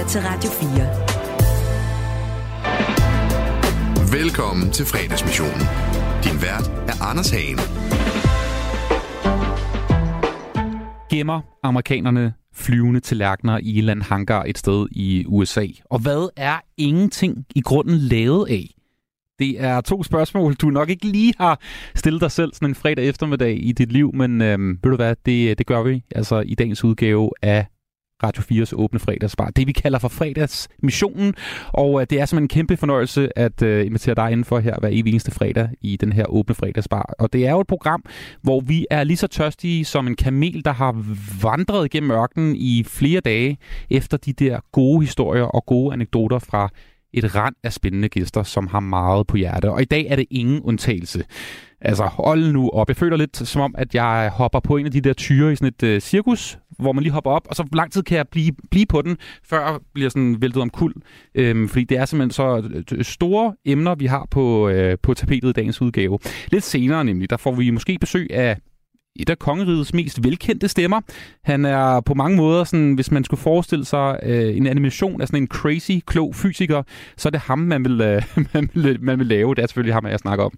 lytter til Radio 4. Velkommen til fredagsmissionen. Din vært er Anders Hagen. Gemmer amerikanerne flyvende tallerkener i en eller hangar et sted i USA? Og hvad er ingenting i grunden lavet af? Det er to spørgsmål, du nok ikke lige har stillet dig selv sådan en fredag eftermiddag i dit liv, men øhm, ved du hvad, det, det gør vi altså i dagens udgave af Radio 4's åbne fredagsbar. Det vi kalder for fredagsmissionen, og øh, det er simpelthen en kæmpe fornøjelse at øh, invitere dig indenfor her hver evig eneste fredag i den her åbne fredagsbar. Og det er jo et program, hvor vi er lige så tørstige som en kamel, der har vandret gennem ørkenen i flere dage efter de der gode historier og gode anekdoter fra et rand af spændende gæster, som har meget på hjerte. Og i dag er det ingen undtagelse. Altså, hold nu op. Jeg føler lidt som om, at jeg hopper på en af de der tyre i sådan et øh, cirkus, hvor man lige hopper op, og så lang tid kan jeg blive, blive på den, før jeg bliver sådan væltet om kul. Øhm, fordi det er simpelthen så øh, store emner, vi har på, øh, på tapetet i dagens udgave. Lidt senere nemlig, der får vi måske besøg af et af kongerigets mest velkendte stemmer. Han er på mange måder, sådan, hvis man skulle forestille sig øh, en animation af sådan en crazy, klog fysiker, så er det ham, man vil, øh, man vil, man vil lave. Det er selvfølgelig ham, jeg snakker om.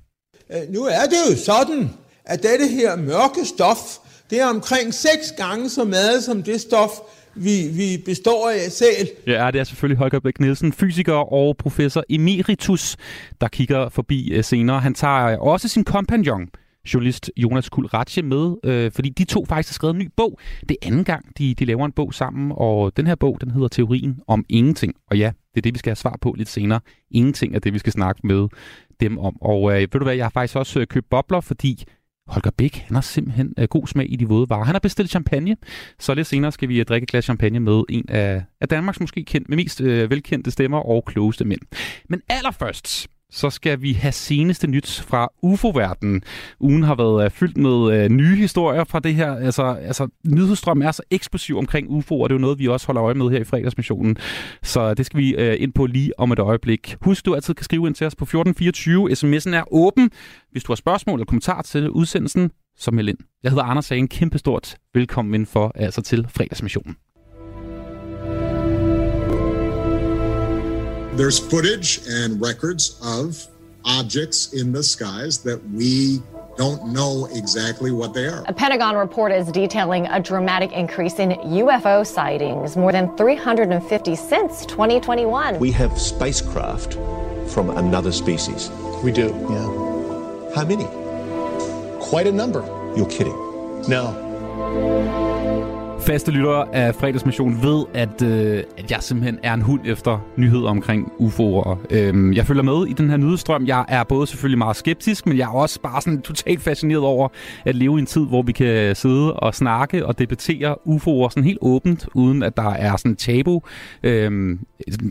Øh, nu er det jo sådan, at dette her mørke stof, det er omkring seks gange så meget som det stof, vi, vi består af selv. Ja, det er selvfølgelig Holger Bæk Nielsen, fysiker og professor emeritus, der kigger forbi øh, senere. Han tager øh, også sin kompagnon, journalist Jonas Kulratje med, øh, fordi de to faktisk har skrevet en ny bog. Det er anden gang, de, de laver en bog sammen, og den her bog, den hedder Teorien om ingenting. Og ja, det er det, vi skal have svar på lidt senere. Ingenting er det, vi skal snakke med dem om. Og øh, ved du hvad, jeg har faktisk også øh, købt bobler, fordi Holger Bæk, han har simpelthen øh, god smag i de våde varer. Han har bestilt champagne, så lidt senere skal vi øh, drikke et glas champagne med en af, af Danmarks måske kendt, med mest øh, velkendte stemmer og klogeste mænd. Men allerførst, så skal vi have seneste nyt fra UFO-verdenen. Ugen har været øh, fyldt med øh, nye historier fra det her. Altså, altså nyhedsstrømmen er så eksplosiv omkring UFO, og det er jo noget, vi også holder øje med her i fredagsmissionen. Så det skal vi øh, ind på lige om et øjeblik. Husk, du altid kan skrive ind til os på 1424. SMS'en er åben. Hvis du har spørgsmål eller kommentar til udsendelsen, så meld ind. Jeg hedder Anders Sagen. Kæmpestort velkommen ind for, altså til fredagsmissionen. There's footage and records of objects in the skies that we don't know exactly what they are. A Pentagon report is detailing a dramatic increase in UFO sightings, more than 350 since 2021. We have spacecraft from another species. We do, yeah. How many? Quite a number. You're kidding. No. Faste lyttere af fredagsmission ved, at, øh, at jeg simpelthen er en hund efter nyheder omkring UFO'er. Øhm, jeg følger med i den her nyhedsstrøm. Jeg er både selvfølgelig meget skeptisk, men jeg er også bare sådan totalt fascineret over at leve i en tid, hvor vi kan sidde og snakke og debattere UFO'er sådan helt åbent, uden at der er sådan tabu, øhm,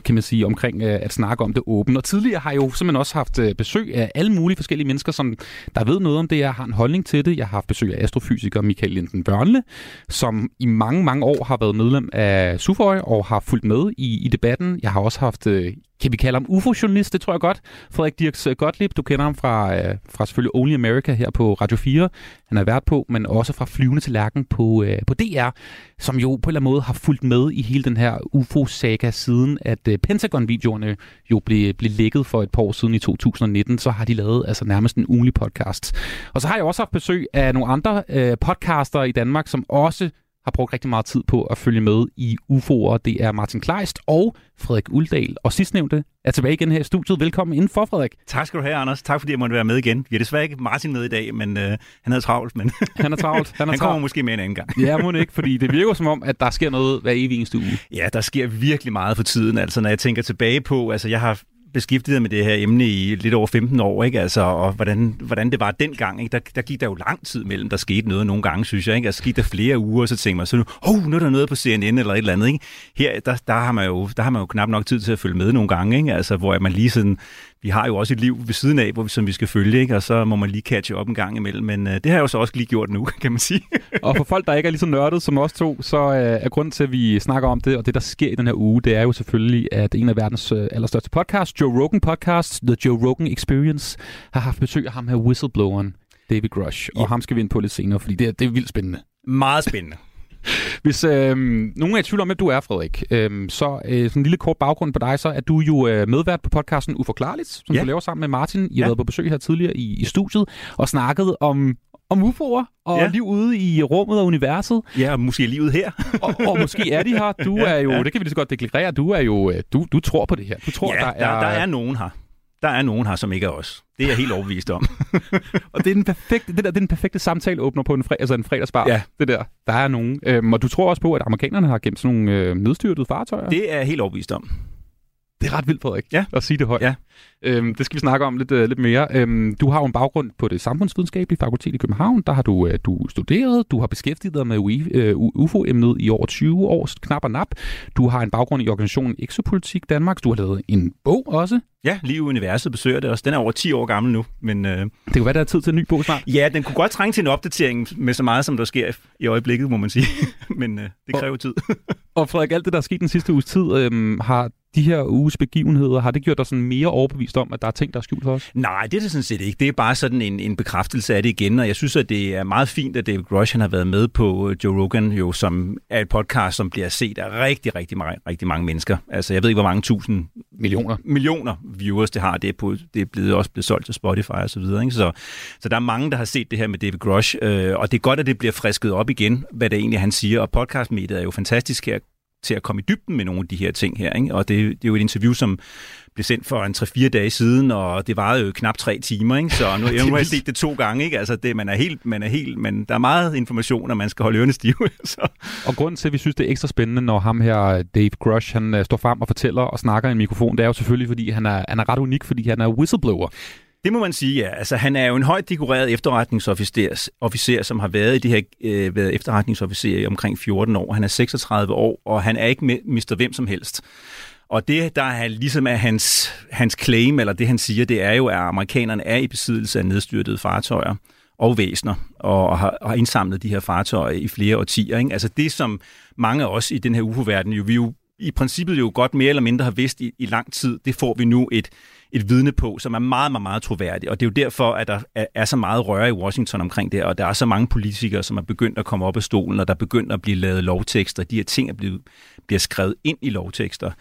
kan man sige, omkring øh, at snakke om det åbent. Og tidligere har jeg jo simpelthen også haft øh, besøg af alle mulige forskellige mennesker, som der ved noget om det, jeg har en holdning til det. Jeg har haft besøg af astrofysiker Michael Linden Børnle, som i mange, mange år har været medlem af Suføj og har fulgt med i, i debatten. Jeg har også haft, øh, kan vi kalde ham UFO-journalist, det tror jeg godt, Frederik Dirks øh, Gottlieb. Du kender ham fra, øh, fra selvfølgelig Only America her på Radio 4. Han er vært på, men også fra Flyvende til Lærken på, øh, på DR, som jo på en eller anden måde har fulgt med i hele den her UFO-saga siden, at øh, Pentagon-videoerne jo blev, blev lækket for et par år siden i 2019. Så har de lavet altså nærmest en ugenlig podcast. Og så har jeg også haft besøg af nogle andre øh, podcaster i Danmark, som også har brugt rigtig meget tid på at følge med i UFO'er. Det er Martin Kleist og Frederik Uldal. Og sidstnævnte er tilbage igen her i studiet. Velkommen indenfor, Frederik. Tak skal du have, Anders. Tak fordi jeg måtte være med igen. Vi har desværre ikke Martin med i dag, men øh, han havde travlt. Men han er travlt. Han, er han kommer måske med en anden gang. ja, må ikke, fordi det virker som om, at der sker noget hver evig eneste uge. Ja, der sker virkelig meget for tiden. Altså, når jeg tænker tilbage på, altså jeg har beskæftiget med det her emne i lidt over 15 år, ikke? Altså, og hvordan, hvordan det var dengang. Ikke? Der, der gik der jo lang tid mellem, der skete noget nogle gange, synes jeg. Ikke? Altså, gik der flere uger, og så tænkte man, så nu, oh, nu er der noget på CNN eller et eller andet. Ikke? Her, der, der, har man jo, der har man jo knap nok tid til at følge med nogle gange, ikke? Altså, hvor man lige sådan vi har jo også et liv ved siden af, hvor vi, som vi skal følge, ikke? og så må man lige catche op en gang imellem. Men øh, det har jeg jo så også lige gjort nu, kan man sige. og for folk, der ikke er lige så nørdet som os to, så øh, er grunden til, at vi snakker om det, og det, der sker i den her uge, det er jo selvfølgelig, at en af verdens øh, allerstørste podcasts, Joe Rogan Podcast, The Joe Rogan Experience, har haft besøg af ham her whistlebloweren, David Grush. Og ja. ham skal vi ind på lidt senere, fordi det, det er vildt spændende. Meget spændende. Hvis øh, nogen er i tvivl om, at du er, Frederik, øh, så øh, sådan en lille kort baggrund på dig, så er du jo øh, medvært på podcasten Uforklarligt, som Ja. du laver sammen med Martin. I har Ja. været på besøg her tidligere i, i studiet og snakket om om UFO'er og Ja. liv ude i rummet og universet. Ja, og måske livet her. Og, og måske er de her. Du Ja, er jo, ja. det kan vi lige så godt deklarere, du er jo, øh, du, du tror på det her. Du tror, ja, der, er, der, der er nogen her. Der er nogen her, som ikke er os. Det er jeg helt overbevist om. Og det er den perfekte, det der, det er den perfekte samtale åbner på en, fred, altså en fredagsbar. Ja. Det der. Der er nogen. Øhm, og du tror også på, at amerikanerne har gemt sådan nogle øh, nedstyrtede fartøjer? Det er jeg helt overbevist om. Det er ret vildt, Frederik, Ja. at sige det højt. Ja. Øhm, det skal vi snakke om lidt, øh, lidt mere. Øhm, du har jo en baggrund på det samfundsvidenskabelige fakultet i København. Der har du, øh, du studeret. Du har beskæftiget dig med øh, UFO-emnet i over 20 år, knap og nap. Du har en baggrund i organisationen Exopolitik Danmark. Du har lavet en bog også. Ja, Liv i Universet besøger det også. Den er over 10 år gammel nu, men øh, Det kan være, der er tid til en ny bog snart. ja, den kunne godt trænge til en opdatering med så meget, som der sker i øjeblikket, må man sige. men øh, det kræver tid. Og Frederik, alt det, der er sket den sidste uges tid, øhm, har de her uges begivenheder, har det gjort dig sådan mere overbevist om, at der er ting, der er skjult for os? Nej, det er det sådan set ikke. Det er bare sådan en, en bekræftelse af det igen, og jeg synes, at det er meget fint, at David Grush han har været med på øh, Joe Rogan, jo, som er et podcast, som bliver set af rigtig, rigtig, mange, rigtig mange mennesker. Altså, jeg ved ikke, hvor mange tusind Millioner. millioner viewers det har. Det er, på, det er blevet, også blevet solgt til Spotify og så videre. Ikke? Så, så der er mange, der har set det her med David Grush, øh, og det er godt, at det bliver frisket op igen, hvad det egentlig han siger. Og podcastmediet er jo fantastisk her til at komme i dybden med nogle af de her ting her. Ikke? Og det, det er jo et interview, som blev sendt for en 3-4 dage siden, og det varede jo knap tre timer, ikke? så nu, nu har jeg set det to gange. Ikke? Altså, det, man er helt, man er helt, men der er meget information, og man skal holde ørerne stive. Så. Og grunden til, at vi synes, det er ekstra spændende, når ham her, Dave Grush, han øh, står frem og fortæller og snakker i en mikrofon, det er jo selvfølgelig, fordi han er, han er ret unik, fordi han er whistleblower. Det må man sige, ja. Altså, han er jo en højt dekoreret efterretningsofficer, officer, som har været i det her øh, været efterretningsofficer i omkring 14 år. Han er 36 år, og han er ikke mister hvem som helst. Og det, der er ligesom er hans, hans claim, eller det han siger, det er jo, at amerikanerne er i besiddelse af nedstyrtede fartøjer og væsner, og har, har indsamlet de her fartøjer i flere årtier. Ikke? Altså det, som mange af os i den her UFO-verden jo, vi jo i princippet jo godt mere eller mindre har vidst i, i lang tid, det får vi nu et, et vidne på, som er meget, meget, meget troværdigt. Og det er jo derfor, at der er, er så meget røre i Washington omkring det, og der er så mange politikere, som er begyndt at komme op af stolen, og der er begyndt at blive lavet lovtekster. De her ting er blevet, bliver skrevet ind i lovtekster.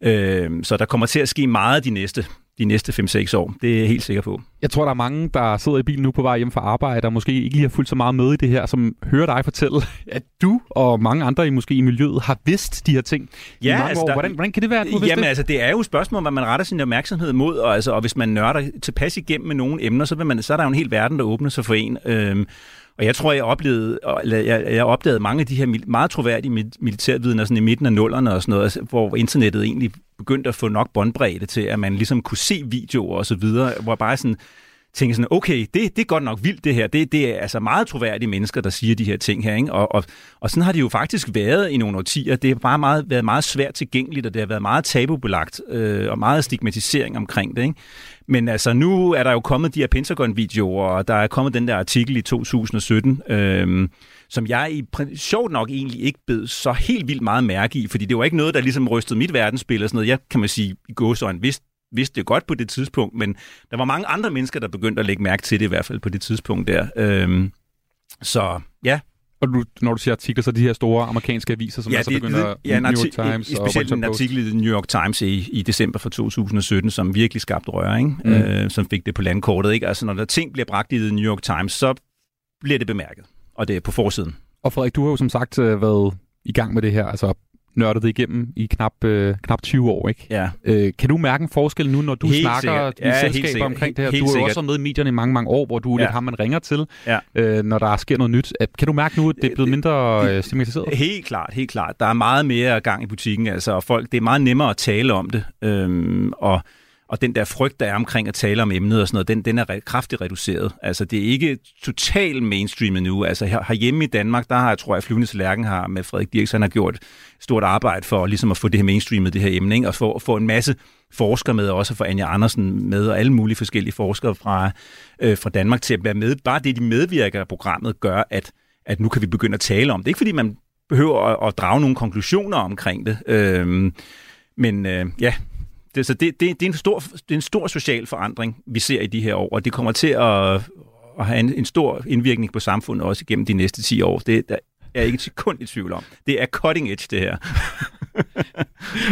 Øh, så der kommer til at ske meget de næste, de næste 5-6 år. Det er jeg helt sikker på. Jeg tror, der er mange, der sidder i bilen nu på vej hjem fra arbejde, og måske ikke lige har fulgt så meget med i det her, som hører dig fortælle, at du og mange andre i måske i miljøet har vidst de her ting i Ja, mange altså, år. der- Hvordan, hvordan kan det være, at du har Jamen det? altså, det er jo et spørgsmål, hvad man retter sin opmærksomhed mod, og, altså, og hvis man nørder tilpas igennem med nogle emner, så, vil man, så er der jo en hel verden, der åbner sig for en. Øhm, og jeg tror, jeg oplevede, eller jeg, jeg opdagede mange af de her meget troværdige militærvidner sådan i midten af nullerne og sådan noget, altså, hvor internettet egentlig begyndte at få nok båndbredde til, at man ligesom kunne se videoer og så videre, hvor bare sådan tænker sådan, okay, det, det er godt nok vildt det her. Det, det er altså meget troværdige mennesker, der siger de her ting her. Ikke? Og, og, og sådan har det jo faktisk været i nogle årtier. Det har bare meget, været meget svært tilgængeligt, og det har været meget tabubelagt, øh, og meget stigmatisering omkring det. Ikke? Men altså, nu er der jo kommet de her Pentagon-videoer, og der er kommet den der artikel i 2017, øh, som jeg i sjovt nok egentlig ikke bed så helt vildt meget mærke i, fordi det var ikke noget, der ligesom rystede mit verdensbillede og sådan noget. Jeg kan man sige, i gåsøjne vidste vidste det godt på det tidspunkt, men der var mange andre mennesker, der begyndte at lægge mærke til det i hvert fald på det tidspunkt der. Øhm, så ja, Og du, når du siger artikler, så de her store amerikanske aviser, som ja, altså det, begynder ja, en New York Times og specielt en artikel i The New York Times i, i december fra 2017, som virkelig skabte røre, ikke? Mm. Mm. Øh, som fik det på landkortet. Ikke? Altså, når der ting bliver bragt i The New York Times, så bliver det bemærket, og det er på forsiden. Og Frederik, du har jo som sagt øh, været i gang med det her, altså nørdet det igennem i knap, øh, knap 20 år, ikke? Ja. Øh, kan du mærke en forskel nu, når du Helt snakker sikkert. i Ja, helt selskaber omkring det her? Helt du har jo sikkert. også med i medierne i mange, mange år, hvor du er Ja. lidt ham, man ringer til, Ja. øh, når der sker noget nyt. Øh, Kan du mærke nu, at det er blevet mindre øh, stigmatiseret? Helt klart, helt klart. Der er meget mere gang i butikken, altså, og folk, det er meget nemmere at tale om det, øhm, og, og den der frygt, der er omkring at tale om emnet og sådan noget, den, den er re- kraftigt reduceret. Altså, det er ikke totalt mainstream endnu. Altså, her, herhjemme i Danmark, der har jeg, tror jeg, Flyvende Lærken har med Frederik Dirks, han har gjort et stort arbejde for ligesom at få det her mainstreamet, det her emne, ikke? og få, få en masse forskere med, og også få Anja Andersen med, og alle mulige forskellige forskere fra, øh, fra Danmark til at være med. Bare det, de medvirker af programmet, gør, at, at nu kan vi begynde at tale om det. Ikke fordi man behøver at, at drage nogle konklusioner omkring det. øh, men øh, ja, det, så det, det, det, er en stor, det er en stor social forandring, vi ser i de her år, og det kommer til at, at have en, en stor indvirkning på samfundet også igennem de næste 10 år. Det der er jeg ikke et sekund i tvivl om. Det er cutting edge, det her.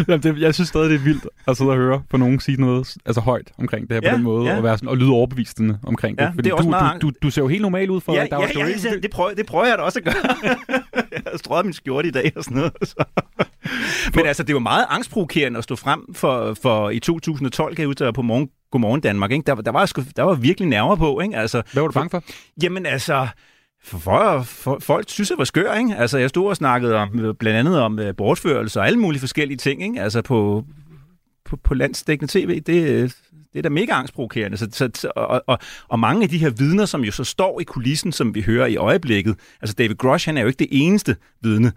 Jamen, det, jeg synes stadig, det er vildt at sidde og høre på nogen sige noget altså højt omkring det her Ja, på den måde, ja. og, være sådan, og lyde overbevisende omkring det. Ja, Fordi det er også du, meget du, du, du ser jo helt normal ud for Ja, at der ja, var ja, story. ja, det, prøver, det prøver jeg da også at gøre. jeg har strøget min skjorte i dag og sådan noget. Så. Men altså, det var meget angstprovokerende at stå frem for, for i 2012, kan jeg var på morgen, Godmorgen Danmark. Ikke? Der, der, var, der var virkelig nerver på. Ikke? Altså, Hvad var du bange for? Jamen altså, for, for, for, folk synes, jeg var skør, ikke? Altså, jeg stod og snakkede om, blandt andet om uh, bortførelse og alle mulige forskellige ting, ikke? Altså, på, på, på landsdækkende tv. Det, øh, det er da mega angstprovokerende. Så, så, og, og, og mange af de her vidner, som jo så står i kulissen, som vi hører i øjeblikket, altså David Grosh, han er jo ikke det eneste vidne,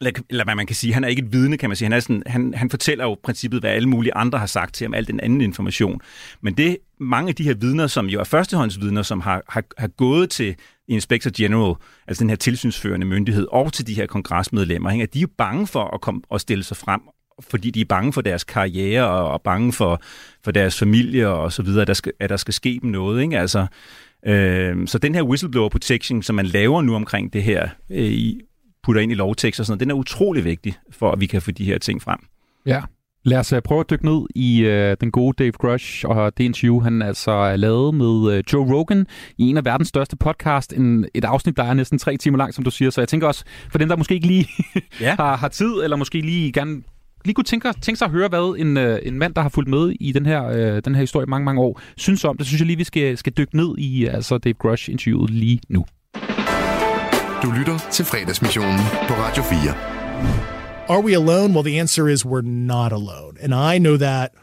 eller, eller hvad man kan sige, han er ikke et vidne, kan man sige. Han, er sådan, han, han fortæller jo princippet, hvad alle mulige andre har sagt til ham, al den anden information. Men det mange af de her vidner, som jo er førstehåndsvidner, som har, har, har gået til Inspector General, altså den her tilsynsførende myndighed, og til de her kongresmedlemmer, ikke? at de er jo bange for at komme og stille sig frem, fordi de er bange for deres karriere og, og bange for, for deres familie og så videre, at der skal, at der skal ske dem noget. Ikke? Altså, øh, så den her whistleblower protection, som man laver nu omkring det her, øh, i, putter ind i lovtekst og sådan noget, den er utrolig vigtig for, at vi kan få de her ting frem. Ja. Lad os uh, prøve at dykke ned i uh, den gode Dave Grush og det interview, han altså er lavet med uh, Joe Rogan i en af verdens største podcast. En, et afsnit, der er næsten tre timer langt, som du siger. Så jeg tænker også, for dem, der måske ikke lige Ja. har, har tid, eller måske lige gerne lige kunne tænke, tænke sig at høre, hvad en, uh, en mand, der har fulgt med i den her, uh, den her historie i mange, mange år, synes om. Det synes jeg lige, vi skal, skal dykke ned i altså Dave Grush-interviewet lige nu. Du lytter til fredagsmissionen på Radio 4. Are we alone? Well, the answer is we're not alone. And I know that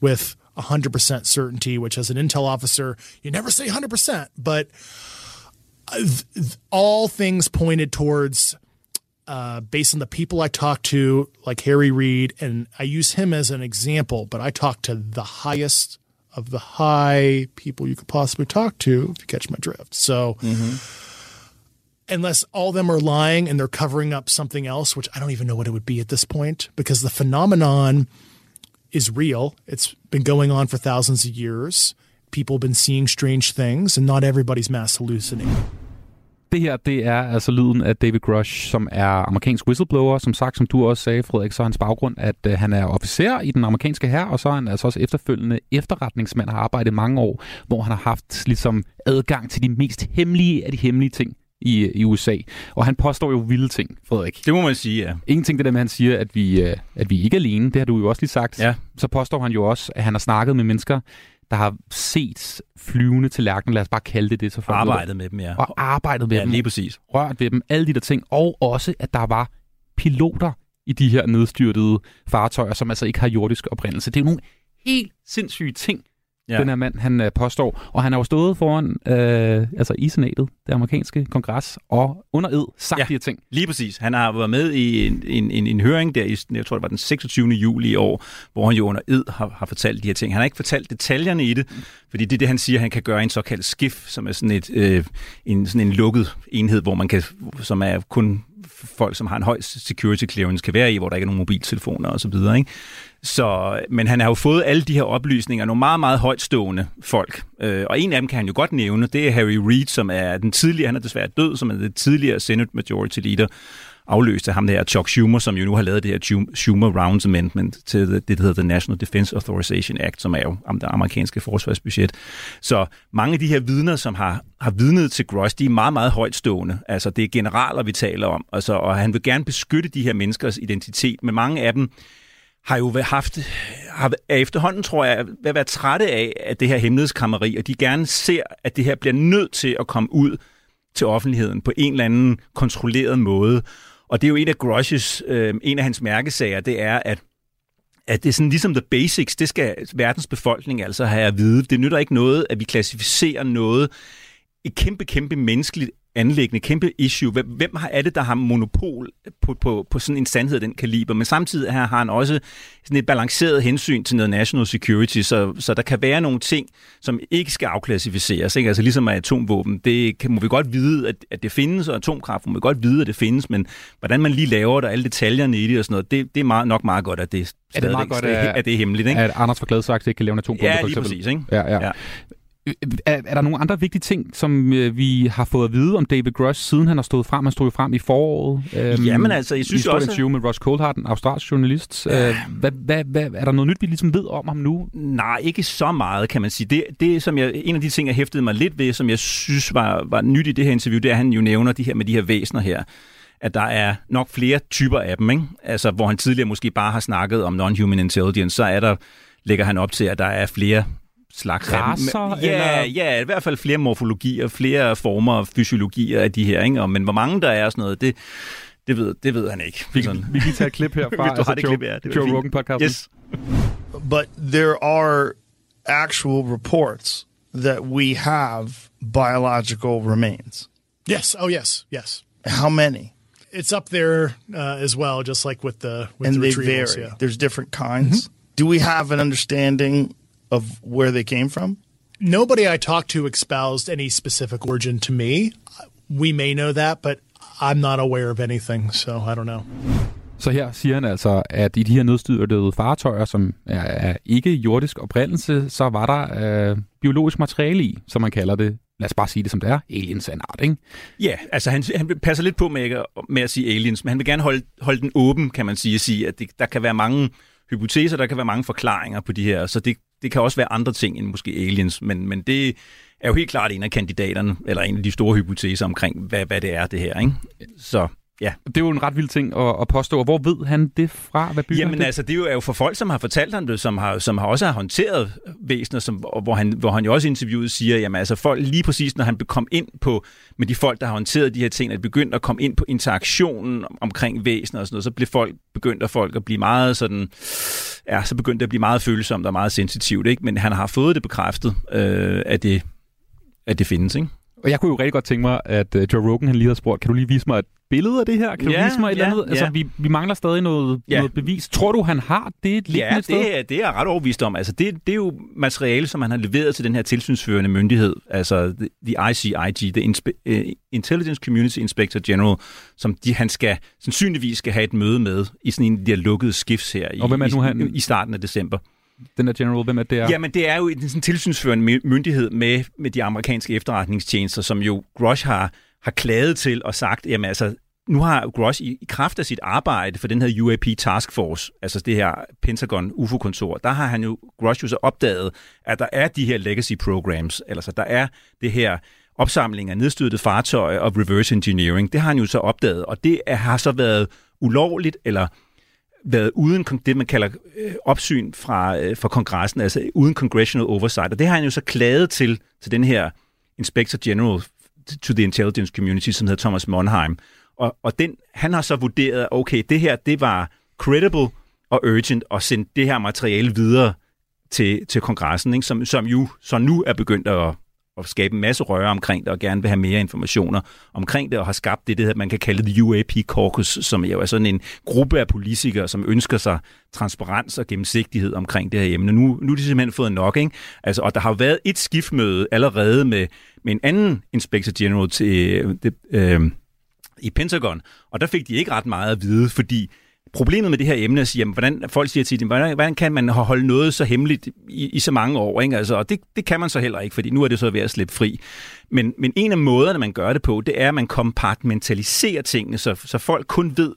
with 100% certainty, which as an intel officer, you never say 100%, but all things pointed towards, uh, based on the people I talked to, like Harry Reid, and I use him as an example, but I talked to the highest of the high people you could possibly talk to, if you catch my drift. So, unless all of them are lying and they're covering up something else, which I don't even know what it would be at this point, because the phenomenon is real. It's been going on for thousands of years. People have been seeing strange things, and not everybody's mass hallucinating. Det her, det er altså lyden af David Grush, som er amerikansk whistleblower. Som sagt, som du også sagde, Frederik, så er hans baggrund, at øh, han er officer i den amerikanske hær, og så er han altså også efterfølgende efterretningsmand, har arbejdet mange år, hvor han har haft ligesom adgang til de mest hemmelige af de hemmelige ting i, i USA. Og han påstår jo vilde ting, Frederik. Det må man sige, ja. Ingen ting det der med, at han siger, at vi, øh, at vi ikke er alene. Det har du jo også lige sagt. Ja. Så påstår han jo også, at han har snakket med mennesker, der har set flyvende tallerkener, lad os bare kalde det det. Så folk. Arbejdet med dem, ja. Og arbejdet med Ja, dem. lige præcis. Rørt ved dem. Alle de der ting. Og også, at der var piloter i de her nedstyrtede fartøjer, som altså ikke har jordisk oprindelse. Det er jo nogle helt sindssyge ting, Ja. den her mand, han øh, påstår. Og han har jo stået foran øh, altså i senatet, det amerikanske kongres, og under ed sagt Ja. de her ting. Lige præcis. Han har været med i en, en, en, en høring der, i, jeg tror det var den 26. juli i år, hvor han jo under ed har, har fortalt de her ting. Han har ikke fortalt detaljerne i det, fordi det er det, han siger, han kan gøre en såkaldt skiff, som er sådan, et, øh, en, sådan en lukket enhed, hvor man kan, som er kun folk, som har en høj security clearance, kan være i, hvor der ikke er nogen mobiltelefoner og så videre. Ikke? Så, men han har jo fået alle de her oplysninger, nogle meget, meget højtstående folk. Øh, og en af dem kan han jo godt nævne, det er Harry Reid, som er den tidligere, han er desværre død, som er den tidligere Senate Majority Leader, afløst af ham der Chuck Schumer, som jo nu har lavet det her Schumer Rounds Amendment til det, det der hedder The National Defense Authorization Act, som er jo det amerikanske forsvarsbudget. Så mange af de her vidner, som har, har vidnet til Gross, de er meget, meget højtstående. Altså det er generaler, vi taler om, altså, og han vil gerne beskytte de her menneskers identitet, men mange af dem har jo haft, har, er efterhånden, tror jeg, vil være trætte af, at det her hemmelighedskrammeri, og de gerne ser, at det her bliver nødt til at komme ud til offentligheden på en eller anden kontrolleret måde. Og det er jo en af Groshes, øh, en af hans mærkesager, det er, at at det er sådan ligesom the basics, det skal verdens befolkning altså have at vide. Det nytter ikke noget, at vi klassificerer noget, et kæmpe, kæmpe menneskeligt anlæggende, kæmpe issue. Hvem, hvem har, er det, der har monopol på, på, på sådan en sandhed af den kaliber? Men samtidig her har han også sådan et balanceret hensyn til noget national security, så, så der kan være nogle ting, som ikke skal afklassificeres. Ikke? Altså ligesom atomvåben, det kan, må vi godt vide, at, at det findes, og atomkraft må vi godt vide, at det findes, men hvordan man lige laver det, og alle detaljerne i det og sådan noget, det, det er meget, nok meget godt, at det, Er det meget godt, at, at, det er hemmeligt. Ikke? at Anders for Gladsaxe ikke kan lave en atombombe, Ja, for lige præcis. Ikke? Ja, ja. Ja. Er, er der nogle andre vigtige ting, som øh, vi har fået at vide om David Grush, siden han har stået frem? Han stod jo frem i foråret. Øhm, Jamen altså, jeg synes i også... interview med Ross Coulthard, en australsk journalist. Øh, hvad, hvad, hvad, er der noget nyt, vi ligesom ved om ham nu? Nej, ikke så meget, kan man sige. Det, det som jeg, en af de ting, jeg hæftede mig lidt ved, som jeg synes var, var nyt i det her interview, det er, at han jo nævner de her med de her væsener her at der er nok flere typer af dem, ikke? Altså, hvor han tidligere måske bare har snakket om non-human intelligence, så er der, lægger han op til, at der er flere slags Racer, af dem. Ja, eller? ja, i hvert fald flere morfologier, flere former og fysiologier af de her, ikke? Og, men hvor mange der er og sådan noget, det, det, ved, det ved han ikke. Vi, vi kan tage et klip her fra Hvis du har det Joe, klip, ja, det Joe. Rogan podcast. Yes. But there are actual reports that we have biological remains. Yes. Oh, yes. Yes. How many? It's up there uh, as well, just like with the with and the they vary. Yeah. There's different kinds. Do we have an understanding of where they came from? Nobody I talked to espoused any specific origin to me. We may know that, but I'm not aware of anything, so I don't know. Så her siger han altså, at i de her nedstyrtede fartøjer, som er, er ikke jordisk oprindelse, så var der øh, biologisk materiale i, som man kalder det. Lad os bare sige det som det er. Aliens er en art, ikke? Ja, altså han, han passer lidt på med, ikke, med at sige aliens, men han vil gerne holde, holde den åben, kan man sige, at sige, at det, der kan være mange hypoteser, der kan være mange forklaringer på de her, så det, det kan også være andre ting end måske aliens, men, men det er jo helt klart en af kandidaterne, eller en af de store hypoteser omkring, hvad, hvad det er, det her, ikke? Så ja. Det er jo en ret vild ting at, at påstå. Hvor ved han det fra? Hvad bygger Jamen det? altså, det er jo, er jo for folk, som har fortalt ham det, som har, som har også har håndteret væsener, som, hvor, han, hvor han jo også i interviewet siger, jamen altså folk, lige præcis når han kom ind på, med de folk, der har håndteret de her ting, at begyndt at komme ind på interaktionen omkring væsener og sådan noget, så blev folk, begyndte folk at blive meget sådan, ja, så begyndte det at blive meget følsomt og meget sensitivt, ikke? Men han har fået det bekræftet, øh, at, det, at det findes, ikke? Og jeg kunne jo rigtig godt tænke mig, at uh, Joe Rogan han lige har spurgt, kan du lige vise mig et billede af det her? Kan Ja, du vise mig et ja, eller andet? Altså, ja. vi, vi mangler stadig noget, Ja. noget bevis. Tror du, han har det liggende Ja, sted? det er, det er jeg ret overbevist om. Altså, det, det er jo materiale, som han har leveret til den her tilsynsførende myndighed, altså the, ICIG, the Inspe- uh, Intelligence Community Inspector General, som de, han skal sandsynligvis skal have et møde med i sådan en af de her lukkede skifts her i, Og hvem er nu i, han? i starten af december. Den der general, hvem er det? Er? Jamen, det er jo en sådan tilsynsførende my- myndighed med, med de amerikanske efterretningstjenester, som jo Grush har, har klaget til og sagt, jamen altså, nu har Grush i, i kraft af sit arbejde for den her UAP Task Force, altså det her Pentagon UFO-kontor, der har han jo, Grush jo så opdaget, at der er de her legacy programs, altså der er det her opsamling af nedstødte fartøjer og reverse engineering. Det har han jo så opdaget, og det er, har så været ulovligt eller været uden det, man kalder øh, opsyn fra, øh, fra kongressen, altså uden congressional oversight. Og det har han jo så klaget til, til den her Inspector General to the Intelligence Community, som hedder Thomas Monheim. Og, og den, han har så vurderet, okay, det her, det var credible og urgent at sende det her materiale videre til, til kongressen, ikke? Som, som jo så nu er begyndt at, at skabe en masse røre omkring det, og gerne vil have mere informationer omkring det, og har skabt det, det man kan kalde the UAP Caucus, som jo er sådan en gruppe af politikere, som ønsker sig transparens og gennemsigtighed omkring det her emne. Nu, nu er de simpelthen fået nok, ikke? Altså, og der har været et skiftmøde allerede med, med en anden Inspector General til, øh, det, øh, i Pentagon, og der fik de ikke ret meget at vide, fordi problemet med det her emne er at sige, jamen, hvordan, folk siger til dem, hvordan, hvordan kan man holde noget så hemmeligt i, i så mange år? Ikke? Altså, og det, det kan man så heller ikke, fordi nu er det så ved at slippe fri. Men, men en af måderne, man gør det på, det er, at man kompartmentaliserer tingene, så, så folk kun ved,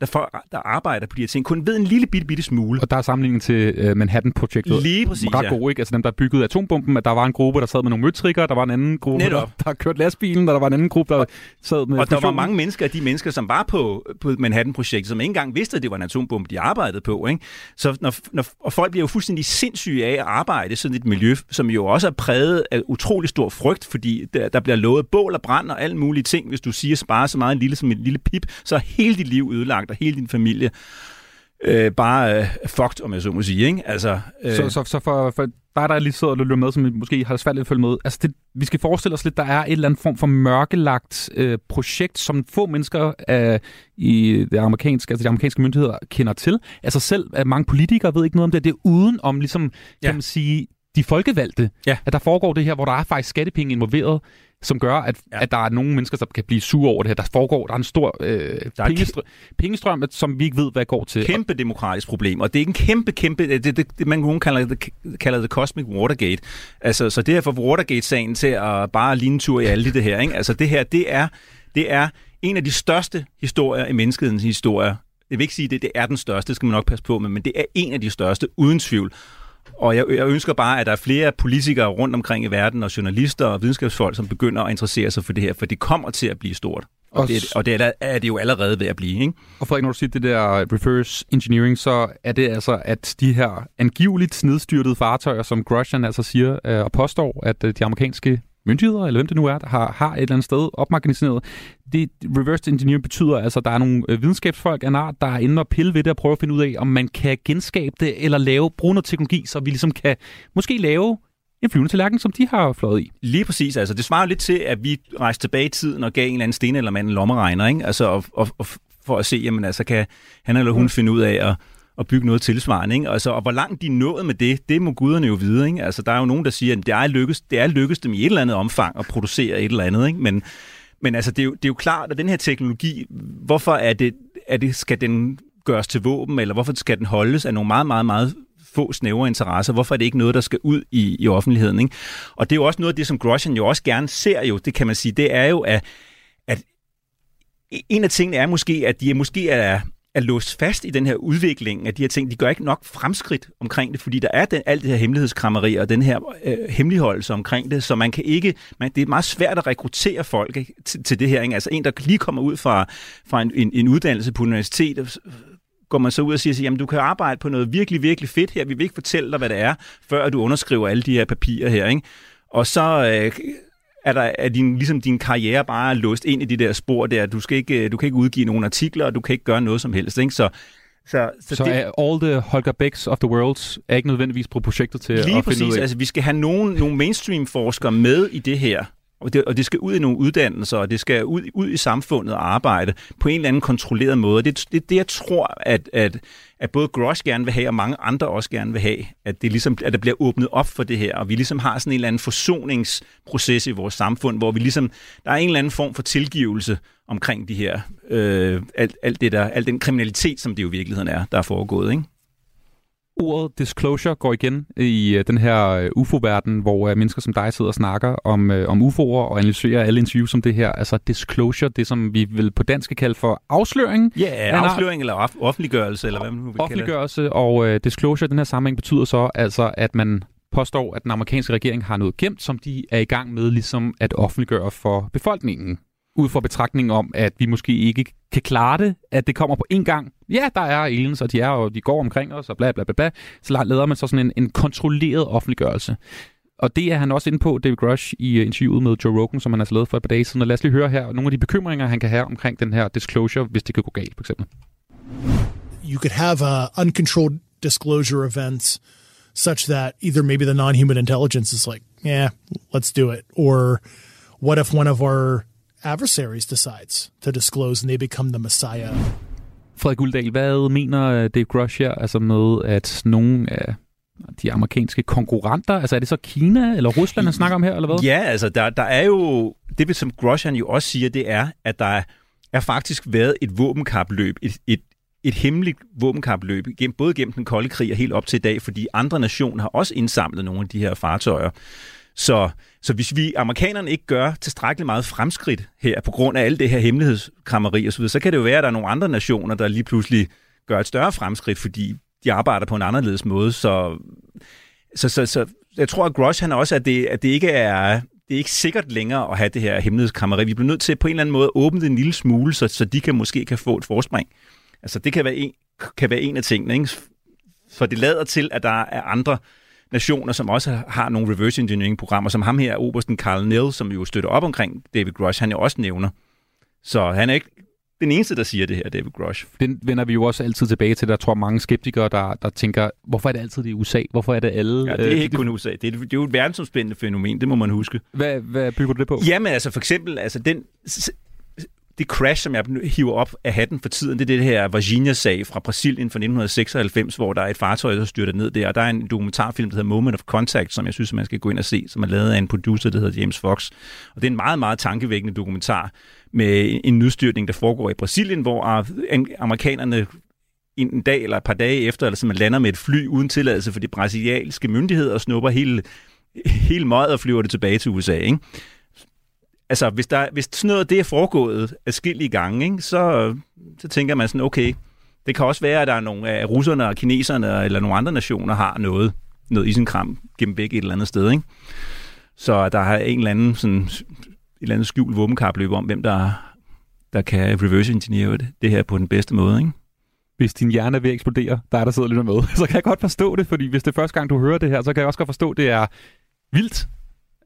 der, folk, der arbejder på de her ting, kun ved en lille bitte, bitte smule. Og der er sammenligning til uh, Manhattan-projektet. Lige præcis, Ret ja. god, ikke? Altså dem, der byggede atombomben, at der var en gruppe, der sad med nogle møtrikker, der var en anden gruppe, der, Netop. der kørte lastbilen, og der var en anden gruppe, der sad med Og der var mange mennesker af de mennesker, som var på, på Manhattan-projektet, som ikke engang vidste, at det var en atombombe, de arbejdede på. Ikke? Så når, når, og folk bliver jo fuldstændig sindssyge af at arbejde i sådan et miljø, som jo også er præget af utrolig stor frygt, fordi der, der bliver lovet bål og brand og alle mulige ting. Hvis du siger spare så meget en lille som en lille pip, så er hele dit liv ødelagt, og hele din familie øh, bare øh, fucked, om jeg så må sige. Ikke? Altså, øh, Så, så, så for, for dig, der lige sidder og lytter med, som måske har svært lidt at følge med, altså det, vi skal forestille os lidt, der er et eller andet form for mørkelagt øh, projekt, som få mennesker øh, i det amerikanske, altså de amerikanske myndigheder kender til. Altså selv øh, mange politikere ved ikke noget om det. Det er uden om, ligesom, kan Ja. man sige, de folkevalgte, Ja. at der foregår det her, hvor der er faktisk skattepenge involveret. Som gør, at, ja. at der er nogle mennesker, der kan blive sure over det her. Der foregår, der er en stor øh, Der er pengestrøm, pengestrøm, som vi ikke ved, hvad går til. kæmpe demokratisk problem, og det er en kæmpe, kæmpe, det, det, det man nogen kalder det, kalder det Cosmic Watergate. Altså, så det her for Watergate-sagen til at bare ligne tur i alle det her, ikke? Altså, det her, det er, det er en af de største historier i menneskehedens historie. Jeg vil ikke sige, at det, det er den største, det skal man nok passe på med, men det er en af de største, uden tvivl. Og jeg, jeg ønsker bare, at der er flere politikere rundt omkring i verden, og journalister og videnskabsfolk, som begynder at interessere sig for det her, for det kommer til at blive stort. Og, Og det, og det er, er det jo allerede ved at blive, ikke? Og Frederik, når du siger det der reverse engineering, så er det altså, at de her angiveligt nedstyrtede fartøjer, som Grosjean altså siger øh, og påstår, at øh, de amerikanske myndigheder, eller hvem det nu er, der har, har et eller andet sted opmagasineret. Det reverse engineering betyder altså, at der er nogle øh, videnskabsfolk af en art, der er inde og pille ved det og prøve at finde ud af, om man kan genskabe det, eller lave, bruge noget teknologi, så vi ligesom kan måske lave en flyvende tallerken, som de har fløjet i. Lige præcis. Altså, det svarer lidt til, at vi rejste tilbage i tiden og gav en eller anden sten eller mand en lommeregner, ikke? Altså, og, og, og for at se, jamen, altså, kan han eller hun finde ud af at, at bygge noget tilsvarende, ikke? Altså, og hvor langt de er nået med det, det må guderne jo vide, ikke? Altså, der er jo nogen, der siger, at det er lykkes, det er lykkes dem i et eller andet omfang at producere et eller andet, ikke? Men, men altså, det er, jo, det er jo klart, at den her teknologi, hvorfor er det, er det, skal den gøres til våben, eller hvorfor skal den holdes af nogle meget, meget, meget få snævre interesser. Hvorfor er det ikke noget, der skal ud i, i offentligheden? Ikke? Og det er jo også noget af det, som Grosjean jo også gerne ser jo, det kan man sige, det er jo, at, at en af tingene er måske, at de måske er, er låst fast i den her udvikling af de her ting. De gør ikke nok fremskridt omkring det, fordi der er den, alt det her hemmelighedskrammeri og den her øh, hemmeligholdelse omkring det, så man kan ikke, man, det er meget svært at rekruttere folk ikke, til, til det her. Ikke? Altså en, der lige kommer ud fra, fra en, en, en uddannelse på universitetet, går man så ud og siger, jamen du kan arbejde på noget virkelig, virkelig fedt her. Vi vil ikke fortælle dig, hvad det er, før du underskriver alle de her papirer her. Ikke? Og så øh, er, der, er din, ligesom din karriere bare låst ind i de der spor der. Du, skal ikke, du kan ikke udgive nogle artikler, og du kan ikke gøre noget som helst. Ikke? Så, så, Så, så det, er all the Holger Becks of the world er ikke nødvendigvis på projektet til Lige at finde ud præcis. af. Altså, vi skal have nogle, nogle mainstream-forskere med i det her. Og det, og det skal ud i nogle uddannelser, og det skal ud, ud i samfundet og arbejde på en eller anden kontrolleret måde. Det er det, det, jeg tror, at, at, at både Grosh gerne vil have, og mange andre også gerne vil have, at, det ligesom, at der bliver åbnet op for det her, og vi ligesom har sådan en eller anden forsoningsproces i vores samfund, hvor vi ligesom, der er en eller anden form for tilgivelse omkring de her, øh, alt, alt, det der, alt den kriminalitet, som det jo i virkeligheden er, der er foregået, ikke? Ordet disclosure går igen i øh, den her øh, UFO-verden, hvor øh, mennesker som dig sidder og snakker om, øh, om UFO'er og analyserer alle interviews som det her. Altså disclosure, det som vi vil på dansk kalde for afsløring. Ja, art. afsløring eller off- offentliggørelse, eller hvad man nu vil kalde det. Offentliggørelse og øh, disclosure i den her sammenhæng betyder så altså, at man påstår, at den amerikanske regering har noget gemt, som de er i gang med ligesom at offentliggøre for befolkningen. Ud fra betragtningen om, at vi måske ikke kan klare det, at det kommer på én gang. Ja, der er aliens, og de er og de går omkring os, og bla bla bla bla. Så lader man så sådan en, en kontrolleret offentliggørelse. Og det er han også inde på, David Grush, i øh, interviewet med Joe Rogan, som han har altså lavet for et par dage siden. Og lad os lige høre her nogle af de bekymringer, han kan have omkring den her disclosure, hvis det kan gå galt, for eksempel. you could have uh, uncontrolled disclosure events such that either maybe the non-human intelligence is like, yeah, let's do it, or what if one of our adversaries decides to disclose and they become the messiah? Frederik Uldal, hvad mener øh, Dave Grush her, altså med, at nogle af de amerikanske konkurrenter, altså er det så Kina eller Rusland, han snakker om her, eller hvad? Ja, altså der, der er jo, det som Grosjean jo også siger, det er, at der er faktisk været et våbenkapløb, et, et, et hemmeligt våbenkapløb, gennem, både gennem den kolde krig og helt op til i dag, fordi andre nationer har også indsamlet nogle af de her fartøjer. Så, så hvis vi amerikanerne ikke gør tilstrækkeligt meget fremskridt her, på grund af alt det her hemmelighedskrammeri og så videre, så kan det jo være, at der er nogle andre nationer, der lige pludselig gør et større fremskridt, fordi de arbejder på en anderledes måde. Så, så, så, så jeg tror, at Grosh han også, at det, at det ikke er det er ikke sikkert længere at have det her hemmelighedskrammeri. Vi bliver nødt til på en eller anden måde at åbne det en lille smule, så, så de kan måske kan få et forspring. Altså det kan være en, kan være en af tingene. Ikke? For det lader til, at der er andre nationer, som også har nogle reverse engineering-programmer, som ham her, Obersten Carl Nell, som jo støtter op omkring David Grush, han jo også nævner. Så han er ikke den eneste, der siger det her, David Grush. Den vender vi jo også altid tilbage til. Der tror mange skeptikere, der, der tænker, hvorfor er det altid det i USA? Hvorfor er det alle? Ja, det er øh, ikke kun USA. Det er, det er jo et verdensomspændende fænomen, det må man huske. Hvad, hvad bygger du det på? Jamen altså for eksempel, altså den, det crash, som jeg hiver op af hatten for tiden, det er det her Virginia-sag fra Brasilien fra 1996, hvor der er et fartøj, der styrter ned der, og der er en dokumentarfilm, der hedder Moment of Contact, som jeg synes, man skal gå ind og se, som er lavet af en producer, der hedder James Fox. Og det er en meget, meget tankevækkende dokumentar med en nedstyrtning, der foregår i Brasilien, hvor amerikanerne en dag eller et par dage efter, eller så man lander med et fly uden tilladelse for de brasilianske myndigheder og snupper hele, hele møget og flyver det tilbage til USA. Ikke? Altså, hvis, der, hvis sådan noget det er foregået adskillige gange, ikke, så, så tænker man sådan, okay, det kan også være, at der er nogle af russerne og kineserne eller nogle andre nationer har noget, noget isenkram gennem begge et eller andet sted. Ikke? Så der har en eller anden, sådan, et eller andet skjult våbenkapløb om, hvem der, der kan reverse engineer det, det her på den bedste måde. Ikke? hvis din hjerne er ved at eksplodere, der er der sidder lidt med, så kan jeg godt forstå det, fordi hvis det er første gang, du hører det her, så kan jeg også godt forstå, at det er vildt.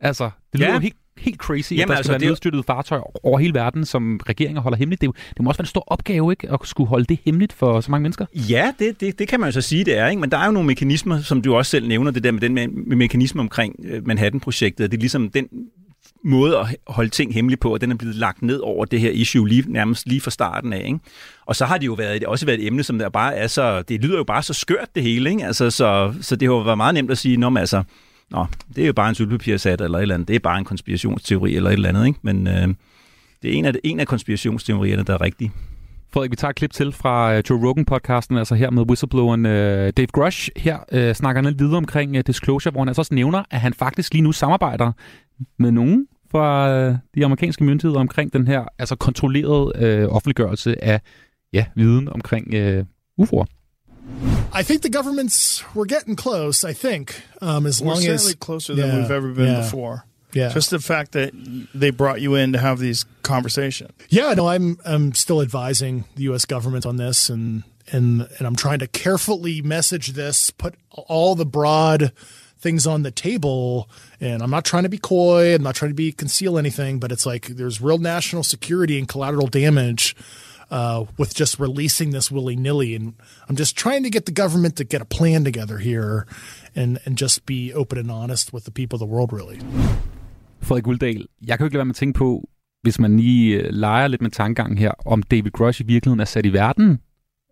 Altså, det lyder ja. helt, helt crazy, Jamen, at der altså, skal være nedstyrtet fartøj over hele verden, som regeringen holder hemmeligt. Det, det må også være en stor opgave, ikke? At skulle holde det hemmeligt for så mange mennesker. Ja, det, det, det kan man jo så sige, det er. Ikke? Men der er jo nogle mekanismer, som du også selv nævner, det der med den med mekanisme omkring øh, Manhattan-projektet. Det er ligesom den måde at holde ting hemmeligt på, og den er blevet lagt ned over det her issue lige, nærmest lige fra starten af. Ikke? Og så har det jo været, også været et emne, som der bare er så, det lyder jo bare så skørt det hele, ikke? Altså, så, så det har jo været meget nemt at sige, når altså, nå, det er jo bare en sølvpapirsat eller et eller andet, det er bare en konspirationsteori eller et eller andet, ikke? Men øh, det er en af, en af konspirationsteorierne, der er rigtig. Frederik, vi tager et klip til fra øh, Joe Rogan-podcasten, altså her med whistlebloweren øh, Dave Grush. Her øh, snakker han lidt videre omkring øh, Disclosure, hvor han altså også nævner, at han faktisk lige nu samarbejder med nogen fra øh, de amerikanske myndigheder omkring den her altså kontrollerede øh, offentliggørelse af ja, viden omkring øh, UFO'er. I think the governments were getting close. I think um, as we're long certainly as closer than yeah, we've ever been yeah, before. Yeah, just the fact that they brought you in to have these conversations. Yeah, no, I'm I'm still advising the U.S. government on this, and and and I'm trying to carefully message this, put all the broad things on the table. And I'm not trying to be coy. I'm not trying to be conceal anything, but it's like there's real national security and collateral damage uh, with just releasing this willy nilly. And I'm just trying to get the government to get a plan together here and, and just be open and honest with the people of the world, really. Frederik Uldal, jeg kan jo ikke lade være med at tænke på, hvis man lige øh, leger lidt med tankegangen her, om David Grush i virkeligheden er sat i verden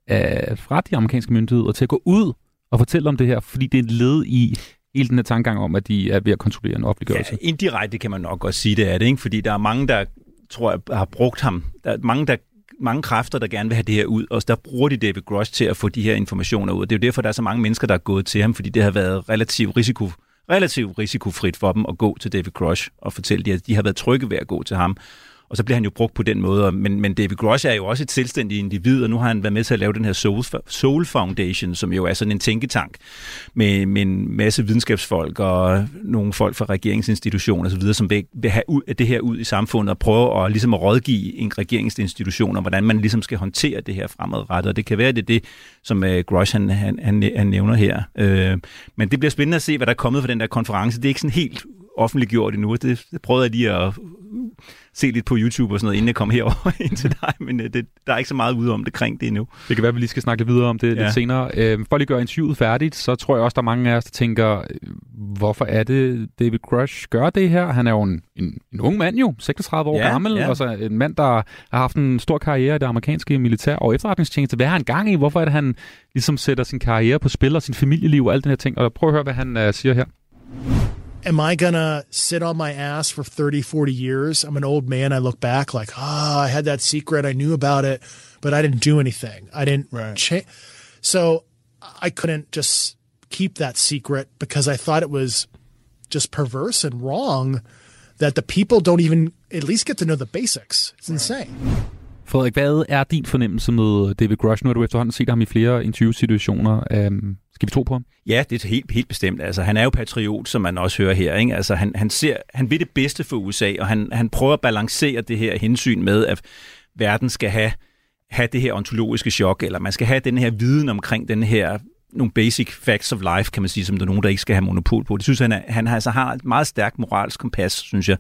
af, fra de amerikanske myndigheder til at gå ud og fortælle om det her, fordi det er et led i hele den her tankegang om, at de er ved at kontrollere en offentliggørelse. Ja, indirekte kan man nok godt sige, det er det, ikke? fordi der er mange, der tror jeg, har brugt ham. Der er mange, der mange kræfter, der gerne vil have det her ud, og der bruger de David Grosh til at få de her informationer ud. Det er jo derfor, der er så mange mennesker, der er gået til ham, fordi det har været relativt risiko, relativt risikofrit for dem at gå til David Grosh og fortælle, at de har været trygge ved at gå til ham og så bliver han jo brugt på den måde. Men, men David Grosh er jo også et selvstændigt individ, og nu har han været med til at lave den her Soul, Soul Foundation, som jo er sådan en tænketank med, med en masse videnskabsfolk og nogle folk fra regeringsinstitutioner osv., som vil, vil have ud, det her ud i samfundet og prøve at, ligesom at rådgive en regeringsinstitution om, hvordan man ligesom skal håndtere det her fremadrettet. Og det kan være, at det er det, som uh, Grosh han, han, han, han nævner her. Uh, men det bliver spændende at se, hvad der er kommet fra den der konference. Det er ikke sådan helt offentliggjort endnu. Det, det prøvede jeg lige at se lidt på YouTube og sådan noget, inden jeg kom herover ind til dig, men øh, det, der er ikke så meget ude om det kring det endnu. Det kan være, at vi lige skal snakke lidt videre om det ja. lidt senere. Øh, for at lige gøre interviewet færdigt, så tror jeg også, der er mange af os, der tænker, hvorfor er det, David Crush gør det her? Han er jo en, en, en ung mand jo, 36 år ja, gammel, ja. altså en mand, der har haft en stor karriere i det amerikanske militær og efterretningstjeneste. Hvad har han gang i? Hvorfor er det, han ligesom sætter sin karriere på spil og sin familieliv og alt den her ting? Og prøv at høre, hvad han uh, siger her. Am I going to sit on my ass for 30, 40 years? I'm an old man. I look back like, ah, oh, I had that secret. I knew about it, but I didn't do anything. I didn't right. change. So I couldn't just keep that secret because I thought it was just perverse and wrong that the people don't even at least get to know the basics. It's right. insane. Frederik, hvad er din fornemmelse med David Grush? Nu har du efterhånden set ham i flere interviewsituationer. Um, skal vi tro på ham? Ja, det er helt, helt bestemt. Altså, han er jo patriot, som man også hører her. Ikke? Altså, han, han, ser, han vil det bedste for USA, og han, han prøver at balancere det her hensyn med, at verden skal have, have det her ontologiske chok, eller man skal have den her viden omkring den her nogle basic facts of life, kan man sige, som der er nogen, der ikke skal have monopol på. Det synes han, er, han altså har et meget stærkt moralsk kompas, synes jeg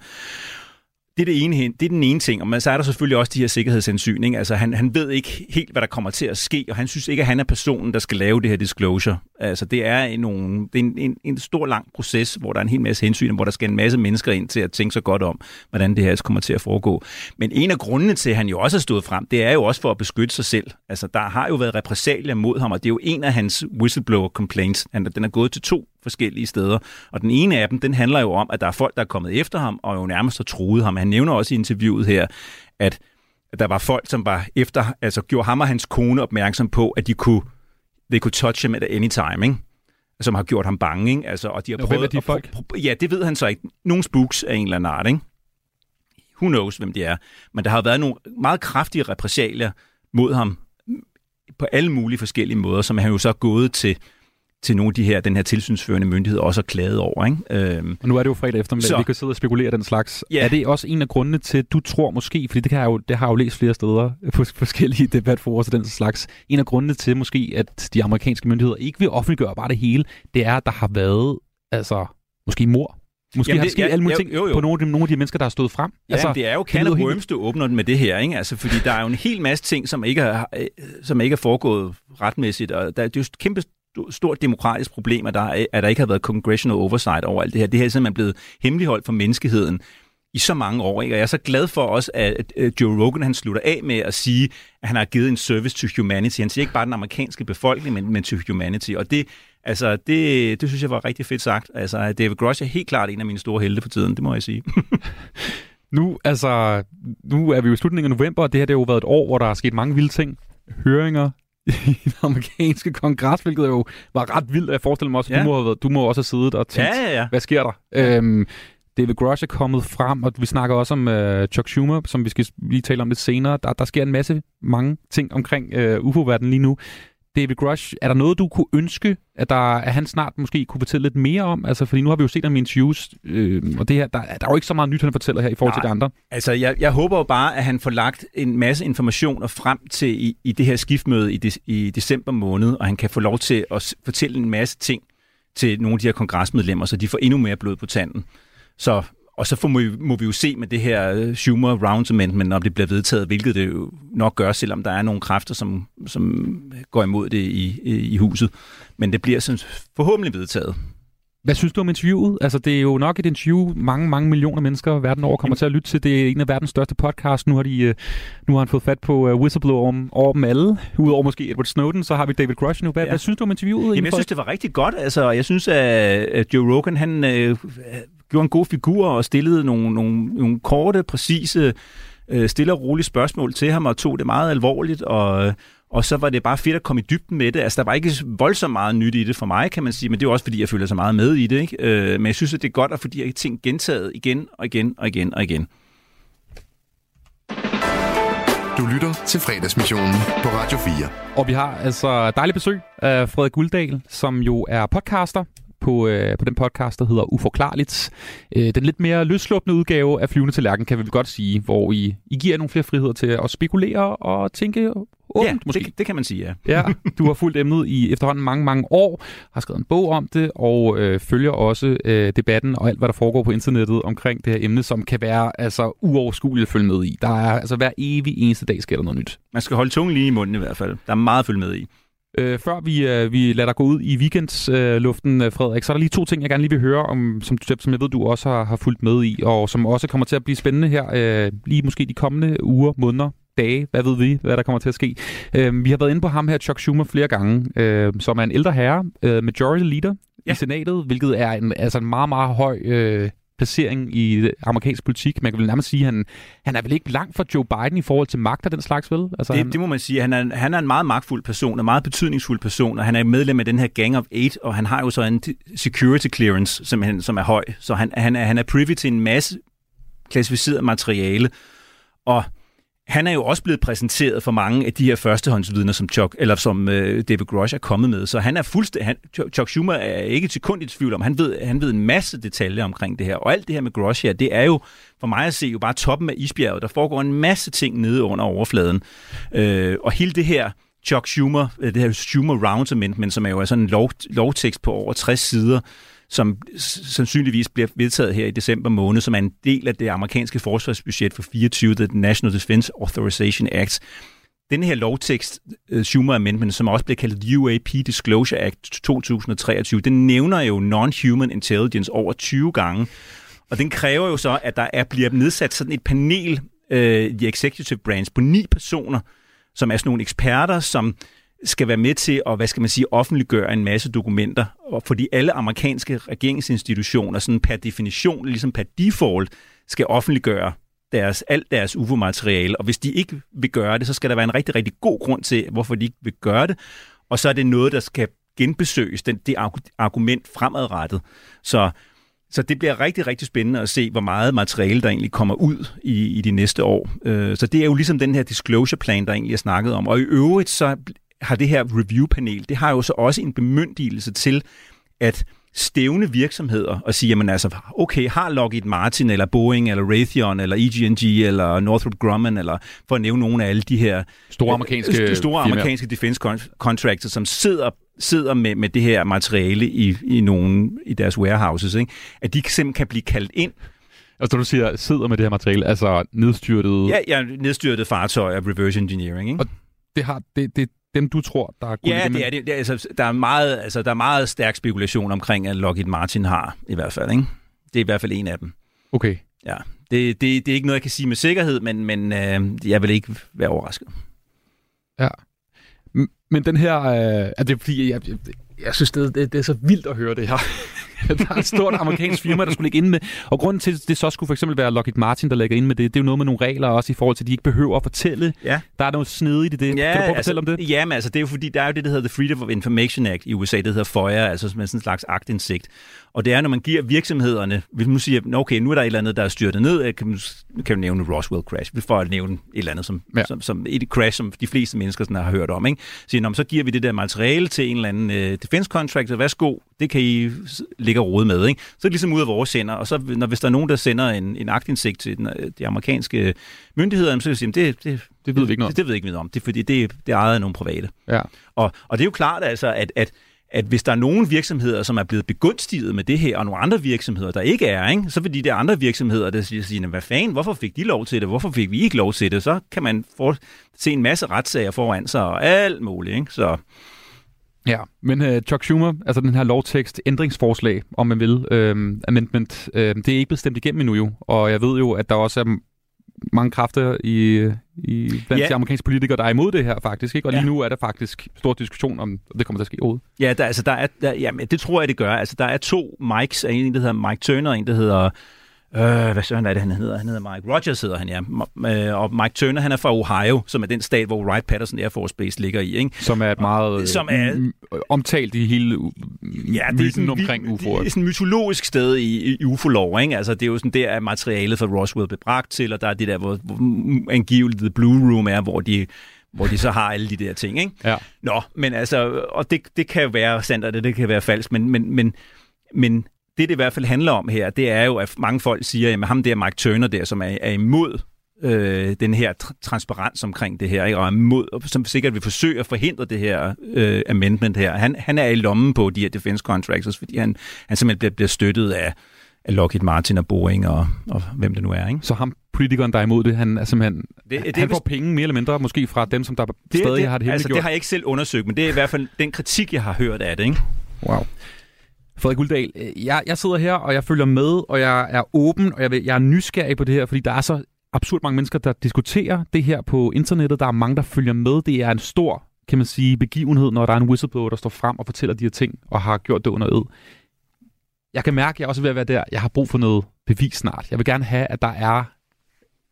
det er, det, ene, det er den ene ting, og så er der selvfølgelig også de her sikkerhedshensyn. Ikke? Altså, han, han ved ikke helt, hvad der kommer til at ske, og han synes ikke, at han er personen, der skal lave det her disclosure. Altså, det er, en, nogle, det er en, en, en stor, lang proces, hvor der er en hel masse hensyn, hvor der skal en masse mennesker ind til at tænke så godt om, hvordan det her kommer til at foregå. Men en af grundene til, at han jo også har stået frem, det er jo også for at beskytte sig selv. Altså, der har jo været repressalier mod ham, og det er jo en af hans whistleblower complaints. Han, den er gået til to forskellige steder. Og den ene af dem, den handler jo om, at der er folk, der er kommet efter ham, og jo nærmest har truet ham. Han nævner også i interviewet her, at der var folk, som var efter, altså gjorde ham og hans kone opmærksom på, at de kunne, they could touch him at any time, ikke? som har gjort ham bange. Ikke? Altså, og de har prøvet, hvem er de folk? At, ja, det ved han så ikke. Nogle spooks af en eller anden art. Ikke? Who knows, hvem det er. Men der har været nogle meget kraftige repressalier mod ham på alle mulige forskellige måder, som han jo så gået til til nogle af de her, den her tilsynsførende myndighed også har klaget over. Ikke? Øhm, og nu er det jo fredag eftermiddag, så, vi kan sidde og spekulere den slags. Ja. Er det også en af grundene til, du tror måske, fordi det, kan jeg jo, det har jeg jo læst flere steder på forskellige debatforer til den slags, en af grundene til måske, at de amerikanske myndigheder ikke vil offentliggøre bare det hele, det er, at der har været altså, måske mor Måske Jamen, har det sket alle mulige ting jo, jo. på nogle af, de, nogle af de mennesker, der har stået frem. Ja, altså, det er jo kan of worms, du åbner med det her, ikke? Altså, fordi der er jo en hel masse ting, som ikke er, som ikke er foregået retmæssigt, og der, det er jo et kæmpe stort demokratisk problem, at der, at der ikke har været congressional oversight over alt det her. Det her er simpelthen blevet hemmeligholdt for menneskeheden i så mange år. Ikke? Og jeg er så glad for også, at Joe Rogan han slutter af med at sige, at han har givet en service to humanity. Han siger ikke bare den amerikanske befolkning, men, men to humanity. Og det, altså, det, det synes jeg var rigtig fedt sagt. Altså, David Grosh er helt klart en af mine store helte for tiden, det må jeg sige. nu, altså, nu er vi jo i slutningen af november, og det her det har jo været et år, hvor der er sket mange vilde ting. Høringer, i den amerikanske kongres, hvilket jo var ret vildt. Jeg forestiller mig også, at ja. du, må have været, du må også have siddet og tænkt, ja, ja, ja. hvad sker der? Ja. Øhm, David Grush er kommet frem, og vi snakker også om uh, Chuck Schumer, som vi skal lige tale om lidt senere. Der, der sker en masse mange ting omkring uh, UFO-verdenen lige nu. David Grush, er der noget, du kunne ønske, at, der, at han snart måske kunne fortælle lidt mere om? Altså, fordi nu har vi jo set ham i interviews, øh, og det her, der, der er jo ikke så meget nyt, han fortæller her i forhold Nej, til de andre. Altså, jeg, jeg håber jo bare, at han får lagt en masse informationer frem til i, i det her skiftmøde i, de, i december måned, og han kan få lov til at fortælle en masse ting til nogle af de her kongresmedlemmer, så de får endnu mere blod på tanden. Så og så får, må, vi, må vi jo se med det her øh, Schumer Rounds Amendment, når det bliver vedtaget, hvilket det jo nok gør, selvom der er nogle kræfter, som, som går imod det i, i huset. Men det bliver sådan forhåbentlig vedtaget. Hvad synes du om interviewet? Altså, det er jo nok et interview, mange, mange millioner mennesker verden over kommer til at lytte til. Det er en af verdens største podcasts. Nu har, de, øh, nu har han fået fat på uh, whistleblower om, over dem alle. Udover måske Edward Snowden, så har vi David Grush nu. Hvad, ja. hvad synes du om interviewet? Jamen, jeg synes, det var rigtig godt. Altså, jeg synes, at Joe Rogan, han øh, gjorde en god figur og stillede nogle, nogle, nogle korte, præcise, øh, stille og rolige spørgsmål til ham og tog det meget alvorligt. Og, og så var det bare fedt at komme i dybden med det. Altså, der var ikke voldsomt meget nyt i det for mig, kan man sige, men det er også, fordi jeg føler så meget med i det. Ikke? Øh, men jeg synes, at det er godt at få de her ting gentaget igen og igen og igen og igen. Du lytter til fredagsmissionen på Radio 4. Og vi har altså dejligt besøg af Frederik Gulddal, som jo er podcaster på, øh, på den podcast, der hedder Uforklarligt. Øh, den lidt mere løsslåbende udgave af Flyvende til Lærken, kan vi vel godt sige, hvor I, I giver nogle flere friheder til at spekulere og tænke åbent, ja, måske. Det, det kan man sige, ja. ja. Du har fulgt emnet i efterhånden mange, mange år, har skrevet en bog om det, og øh, følger også øh, debatten og alt, hvad der foregår på internettet omkring det her emne, som kan være altså uoverskueligt at følge med i. Der er altså hver evig eneste dag sker der noget nyt. Man skal holde tungen lige i munden i hvert fald. Der er meget at følge med i. Øh, før vi, øh, vi lader dig gå ud i weekendsluften, øh, Frederik, så er der lige to ting, jeg gerne lige vil høre om, som, som jeg ved, du også har, har fulgt med i, og som også kommer til at blive spændende her, øh, lige måske de kommende uger, måneder, dage, hvad ved vi, hvad der kommer til at ske. Øh, vi har været inde på ham her, Chuck Schumer, flere gange, øh, som er en ældre herre, øh, majority leader ja. i senatet, hvilket er en, altså en meget, meget høj øh, placering i amerikansk politik. Man kan vel nærmest sige, at han, han er vel ikke langt fra Joe Biden i forhold til magt og den slags, vel? Altså, det, han... det må man sige. Han er, han er en meget magtfuld person, en meget betydningsfuld person, og han er medlem af den her Gang of Eight, og han har jo så en security clearance, som, som er høj. Så han, han, er, han er privy til en masse klassificeret materiale, og han er jo også blevet præsenteret for mange af de her førstehåndsvidner, som Chuck, eller som øh, David Grosh er kommet med. Så han er fuldstændig, han, Chuck Schumer er ikke til kun i tvivl om, han ved, han ved en masse detaljer omkring det her. Og alt det her med Grosh her, det er jo for mig at se jo bare toppen af isbjerget. Der foregår en masse ting nede under overfladen. Øh, og hele det her Chuck Schumer, øh, det her Schumer Rounds Amendment, som er jo sådan en lov, lovtekst på over 60 sider, som sandsynligvis bliver vedtaget her i december måned, som er en del af det amerikanske forsvarsbudget for 24, The National Defense Authorization Act. Den her lovtekst, øh, Schumer Amendment, som også bliver kaldt UAP Disclosure Act 2023, den nævner jo non-human intelligence over 20 gange. Og den kræver jo så, at der er, bliver nedsat sådan et panel, øh, uh, the executive branch, på ni personer, som er sådan nogle eksperter, som skal være med til at, hvad skal man sige, offentliggøre en masse dokumenter, og fordi alle amerikanske regeringsinstitutioner sådan per definition, ligesom per default, skal offentliggøre deres, alt deres UFO-materiale, og hvis de ikke vil gøre det, så skal der være en rigtig, rigtig god grund til, hvorfor de ikke vil gøre det, og så er det noget, der skal genbesøges, den, det argument fremadrettet. Så, så det bliver rigtig, rigtig spændende at se, hvor meget materiale, der egentlig kommer ud i, i de næste år. Øh, så det er jo ligesom den her disclosure plan, der egentlig er snakket om. Og i øvrigt så har det her review-panel, det har jo så også en bemyndigelse til at stævne virksomheder og sige, jamen altså, okay, har Lockheed Martin, eller Boeing, eller Raytheon, eller EG&G, eller Northrop Grumman, eller for at nævne nogle af alle de her store amerikanske, øh, store amerikanske defense contractors, som sidder sidder med, med det her materiale i, i, nogle, i deres warehouses, ikke? at de simpelthen kan blive kaldt ind Altså, du siger, sidder med det her materiale, altså nedstyrtede... Ja, ja nedstyrtede fartøjer, reverse engineering, ikke? Og det, har, det, det, dem, du tror, der er Ja, det er det. det er, altså, der, er meget, altså, der er meget stærk spekulation omkring, at Lockheed Martin har, i hvert fald. Ikke? Det er i hvert fald en af dem. Okay. Ja, det, det, det er ikke noget, jeg kan sige med sikkerhed, men, men øh, jeg vil ikke være overrasket. Ja. Men den her... Øh, er det fordi, jeg, jeg, jeg synes, det, det, det er så vildt at høre det her. der er et stort amerikansk firma, der skulle ligge inde med. Og grunden til, at det så skulle for eksempel være Lockheed Martin, der lægger ind med det, det er jo noget med nogle regler også i forhold til, at de ikke behøver at fortælle. Ja. Der er noget snedigt i det. Ja, kan du prøve at altså, fortælle om det? Ja, men altså, det er jo fordi, der er jo det, der hedder The Freedom of Information Act i USA, det hedder FOIA, altså som er sådan en slags agtindsigt. Og det er, når man giver virksomhederne, hvis man siger, okay, nu er der et eller andet, der er styrtet ned, kan man, kan man nævne Roswell crash, for at nævne et eller andet, som, ja. som, som et crash, som de fleste mennesker sådan har hørt om. Ikke? Så, når, så giver vi det der materiale til en eller anden uh, defense contractor, værsgo, det kan I ligge og rode med. Ikke? Så er det ligesom ud af vores sender, og så når, hvis der er nogen, der sender en, en agtindsigt til den, øh, de amerikanske myndigheder, så kan sige, det, det, det ved vi ikke noget om. Det, det ved vi ikke noget om, det fordi, det, det er ejet af nogle private. Ja. Og, og det er jo klart altså, at, at at hvis der er nogle virksomheder, som er blevet begunstiget med det her, og nogle andre virksomheder, der ikke er, ikke? så fordi de der andre virksomheder, der siger, siger, hvad fanden, hvorfor fik de lov til det, hvorfor fik vi ikke lov til det, så kan man få, se en masse retssager foran sig og alt muligt. Ikke? Så Ja, men uh, Chuck Schumer, altså den her lovtekst, ændringsforslag, om man vil, uh, amendment, uh, det er ikke blevet stemt igennem endnu jo, og jeg ved jo, at der også er mange kræfter i, i blandt ja. de amerikanske politikere, der er imod det her faktisk, ikke? og lige ja. nu er der faktisk stor diskussion om, det kommer til at ske overhovedet. Ja, der, altså, der er, der, jamen, det tror jeg, det gør. Altså, der er to Mikes, en der hedder Mike Turner, og en der hedder Øh, hvad søren er det, han hedder? Han hedder Mike Rogers, hedder han, ja. Øh, og Mike Turner, han er fra Ohio, som er den stat, hvor Wright-Patterson Air Force Base ligger i. Ikke? Som er et meget som er, omtalt i hele ja, det er sådan, omkring UFO'er. Det er sådan et mytologisk sted i, i UFO-lov. Ikke? Altså, det er jo sådan, der er materialet fra Roswell bebragt til, og der er det der, hvor, hvor angiveligt The Blue Room er, hvor de hvor de så har alle de der ting. Ikke? Ja. Nå, men altså, og det, det kan være sandt, og det, det kan være falsk, men, men, men, men det, det i hvert fald handler om her, det er jo, at mange folk siger, at ham der Mike Turner der, som er, er imod øh, den her tr- transparens omkring det her, ikke? og er imod, som sikkert vil forsøge at forhindre det her øh, amendment her. Han, han er i lommen på de her defense contractors, fordi han, han simpelthen bliver, bliver støttet af, af Lockheed Martin og Boeing og, og hvem det nu er. Ikke? Så ham politikeren, der er imod det, han er simpelthen, det, det, han får penge mere eller mindre, måske fra dem, som der det, stadig det, har det hemmeliggjort. Altså, det har jeg ikke selv undersøgt, men det er i hvert fald den kritik, jeg har hørt af det. Ikke? Wow. Frederik Uldal, øh, jeg, jeg sidder her, og jeg følger med, og jeg er åben, og jeg, vil, jeg er nysgerrig på det her, fordi der er så absurd mange mennesker, der diskuterer det her på internettet. Der er mange, der følger med. Det er en stor, kan man sige, begivenhed, når der er en whistleblower, der står frem og fortæller de her ting, og har gjort det under ed. Jeg kan mærke, at jeg også er ved at være der. Jeg har brug for noget bevis snart. Jeg vil gerne have, at der er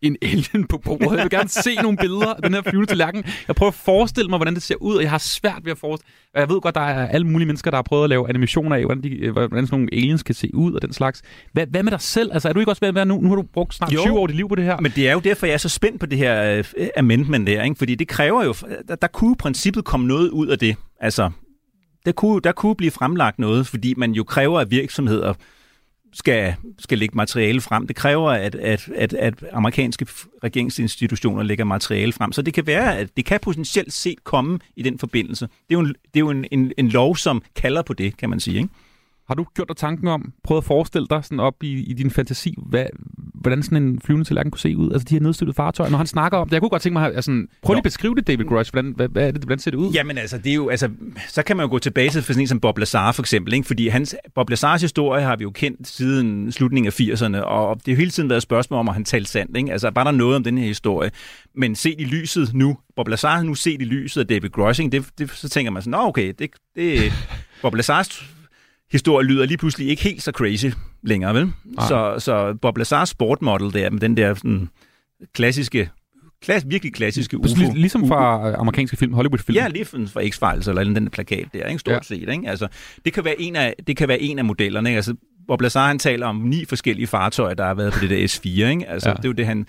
en alien på bordet. Jeg vil gerne se nogle billeder af den her flyvende tallerken. Jeg prøver at forestille mig, hvordan det ser ud, og jeg har svært ved at forestille Og jeg ved godt, der er alle mulige mennesker, der har prøvet at lave animationer af, hvordan, de, hvordan sådan nogle aliens kan se ud og den slags. Hvad, hvad med dig selv? Altså, er du ikke også ved at være nu? Nu har du brugt snart jo, 20 år af dit liv på det her. Men det er jo derfor, jeg er så spændt på det her uh, amendment der, ikke? fordi det kræver jo, der, der kunne i princippet komme noget ud af det. Altså, der kunne, der kunne blive fremlagt noget, fordi man jo kræver, at virksomheder skal, skal lægge materiale frem. Det kræver, at, at, at, at amerikanske regeringsinstitutioner lægger materiale frem. Så det kan være, at det kan potentielt set komme i den forbindelse. Det er jo en, det er jo en, en, en lov, som kalder på det, kan man sige. Ikke? Har du gjort dig tanken om, prøvet at forestille dig sådan op i, i din fantasi, hvad, hvordan sådan en flyvende tallerken kunne se ud? Altså de her nedstøttede fartøjer, når han snakker om det. Jeg kunne godt tænke mig, altså, prøv lige at beskrive det, David Grush. Hvordan, hvad, hvad er det, hvordan ser det ud? Jamen altså, det er jo, altså, så kan man jo gå tilbage til for sådan en som Bob Lazar for eksempel, ikke? fordi hans, Bob Lazars historie har vi jo kendt siden slutningen af 80'erne, og det har jo hele tiden været et spørgsmål om, at han talte sandt. Ikke? Altså, var der noget om den her historie? Men set i lyset nu, Bob Lazar nu set i lyset af David Grushing, det, det, så tænker man sådan, Nå, okay, det, det, Bob Lazars historie lyder lige pludselig ikke helt så crazy længere, vel? Så, så Bob Lazars sportmodel der, med den der sådan, klassiske, klass, virkelig klassiske UFO. Lig- Ligesom fra amerikanske film, Hollywood-film. Ja, lige fra X-Files eller den der plakat der, ikke? stort Ja. set. Ikke? Altså, det, kan være en af, det kan være en af modellerne. Ikke? Altså, Bob Lazar, han taler om ni forskellige fartøjer, der har været på det der S4. Ikke? Altså, Ja. ja. Det er jo det, han...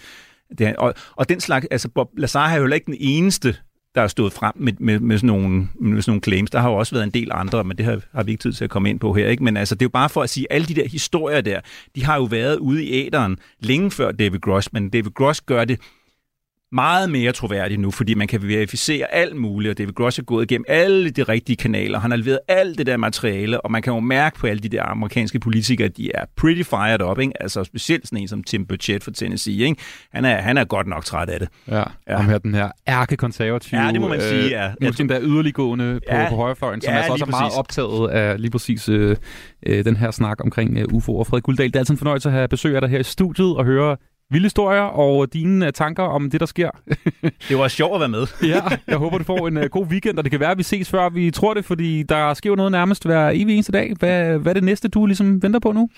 Det, han og, og den slags... Altså, Bob Lazar er jo heller ikke den eneste, der er stået frem med, med, med, sådan nogle, med sådan nogle claims. Der har jo også været en del andre, men det har, har vi ikke tid til at komme ind på her. Ikke? Men altså, det er jo bare for at sige, at alle de der historier der, de har jo været ude i æderen længe før David Gross, men David Gross gør det meget mere troværdigt nu, fordi man kan verificere alt muligt, og David Gross er gået igennem alle de rigtige kanaler. Han har leveret alt det der materiale, og man kan jo mærke på alle de der amerikanske politikere, at de er pretty fired up, ikke? Altså specielt sådan en som Tim Burchett fra Tennessee, ikke? Han er, han er godt nok træt af det. Ja, ja. Ham her, den her ærkekonservative. Ja, det må man sige, ja. Nu sådan der yderliggående på, Ja. på højrefløjen, som Ja, altså også er meget optaget af lige præcis øh, øh, den her snak omkring øh, UFO. Og Frederik Guldal, det er altid en fornøjelse at have besøg af dig her i studiet og høre vilde historier og dine øh, tanker om det, der sker. Det var sjovt at være med. ja, jeg håber, du får en øh, god weekend, og det kan være, at vi ses før vi tror det, fordi der sker jo noget nærmest hver evig eneste dag. Hvad, hvad er det næste, du ligesom venter på nu?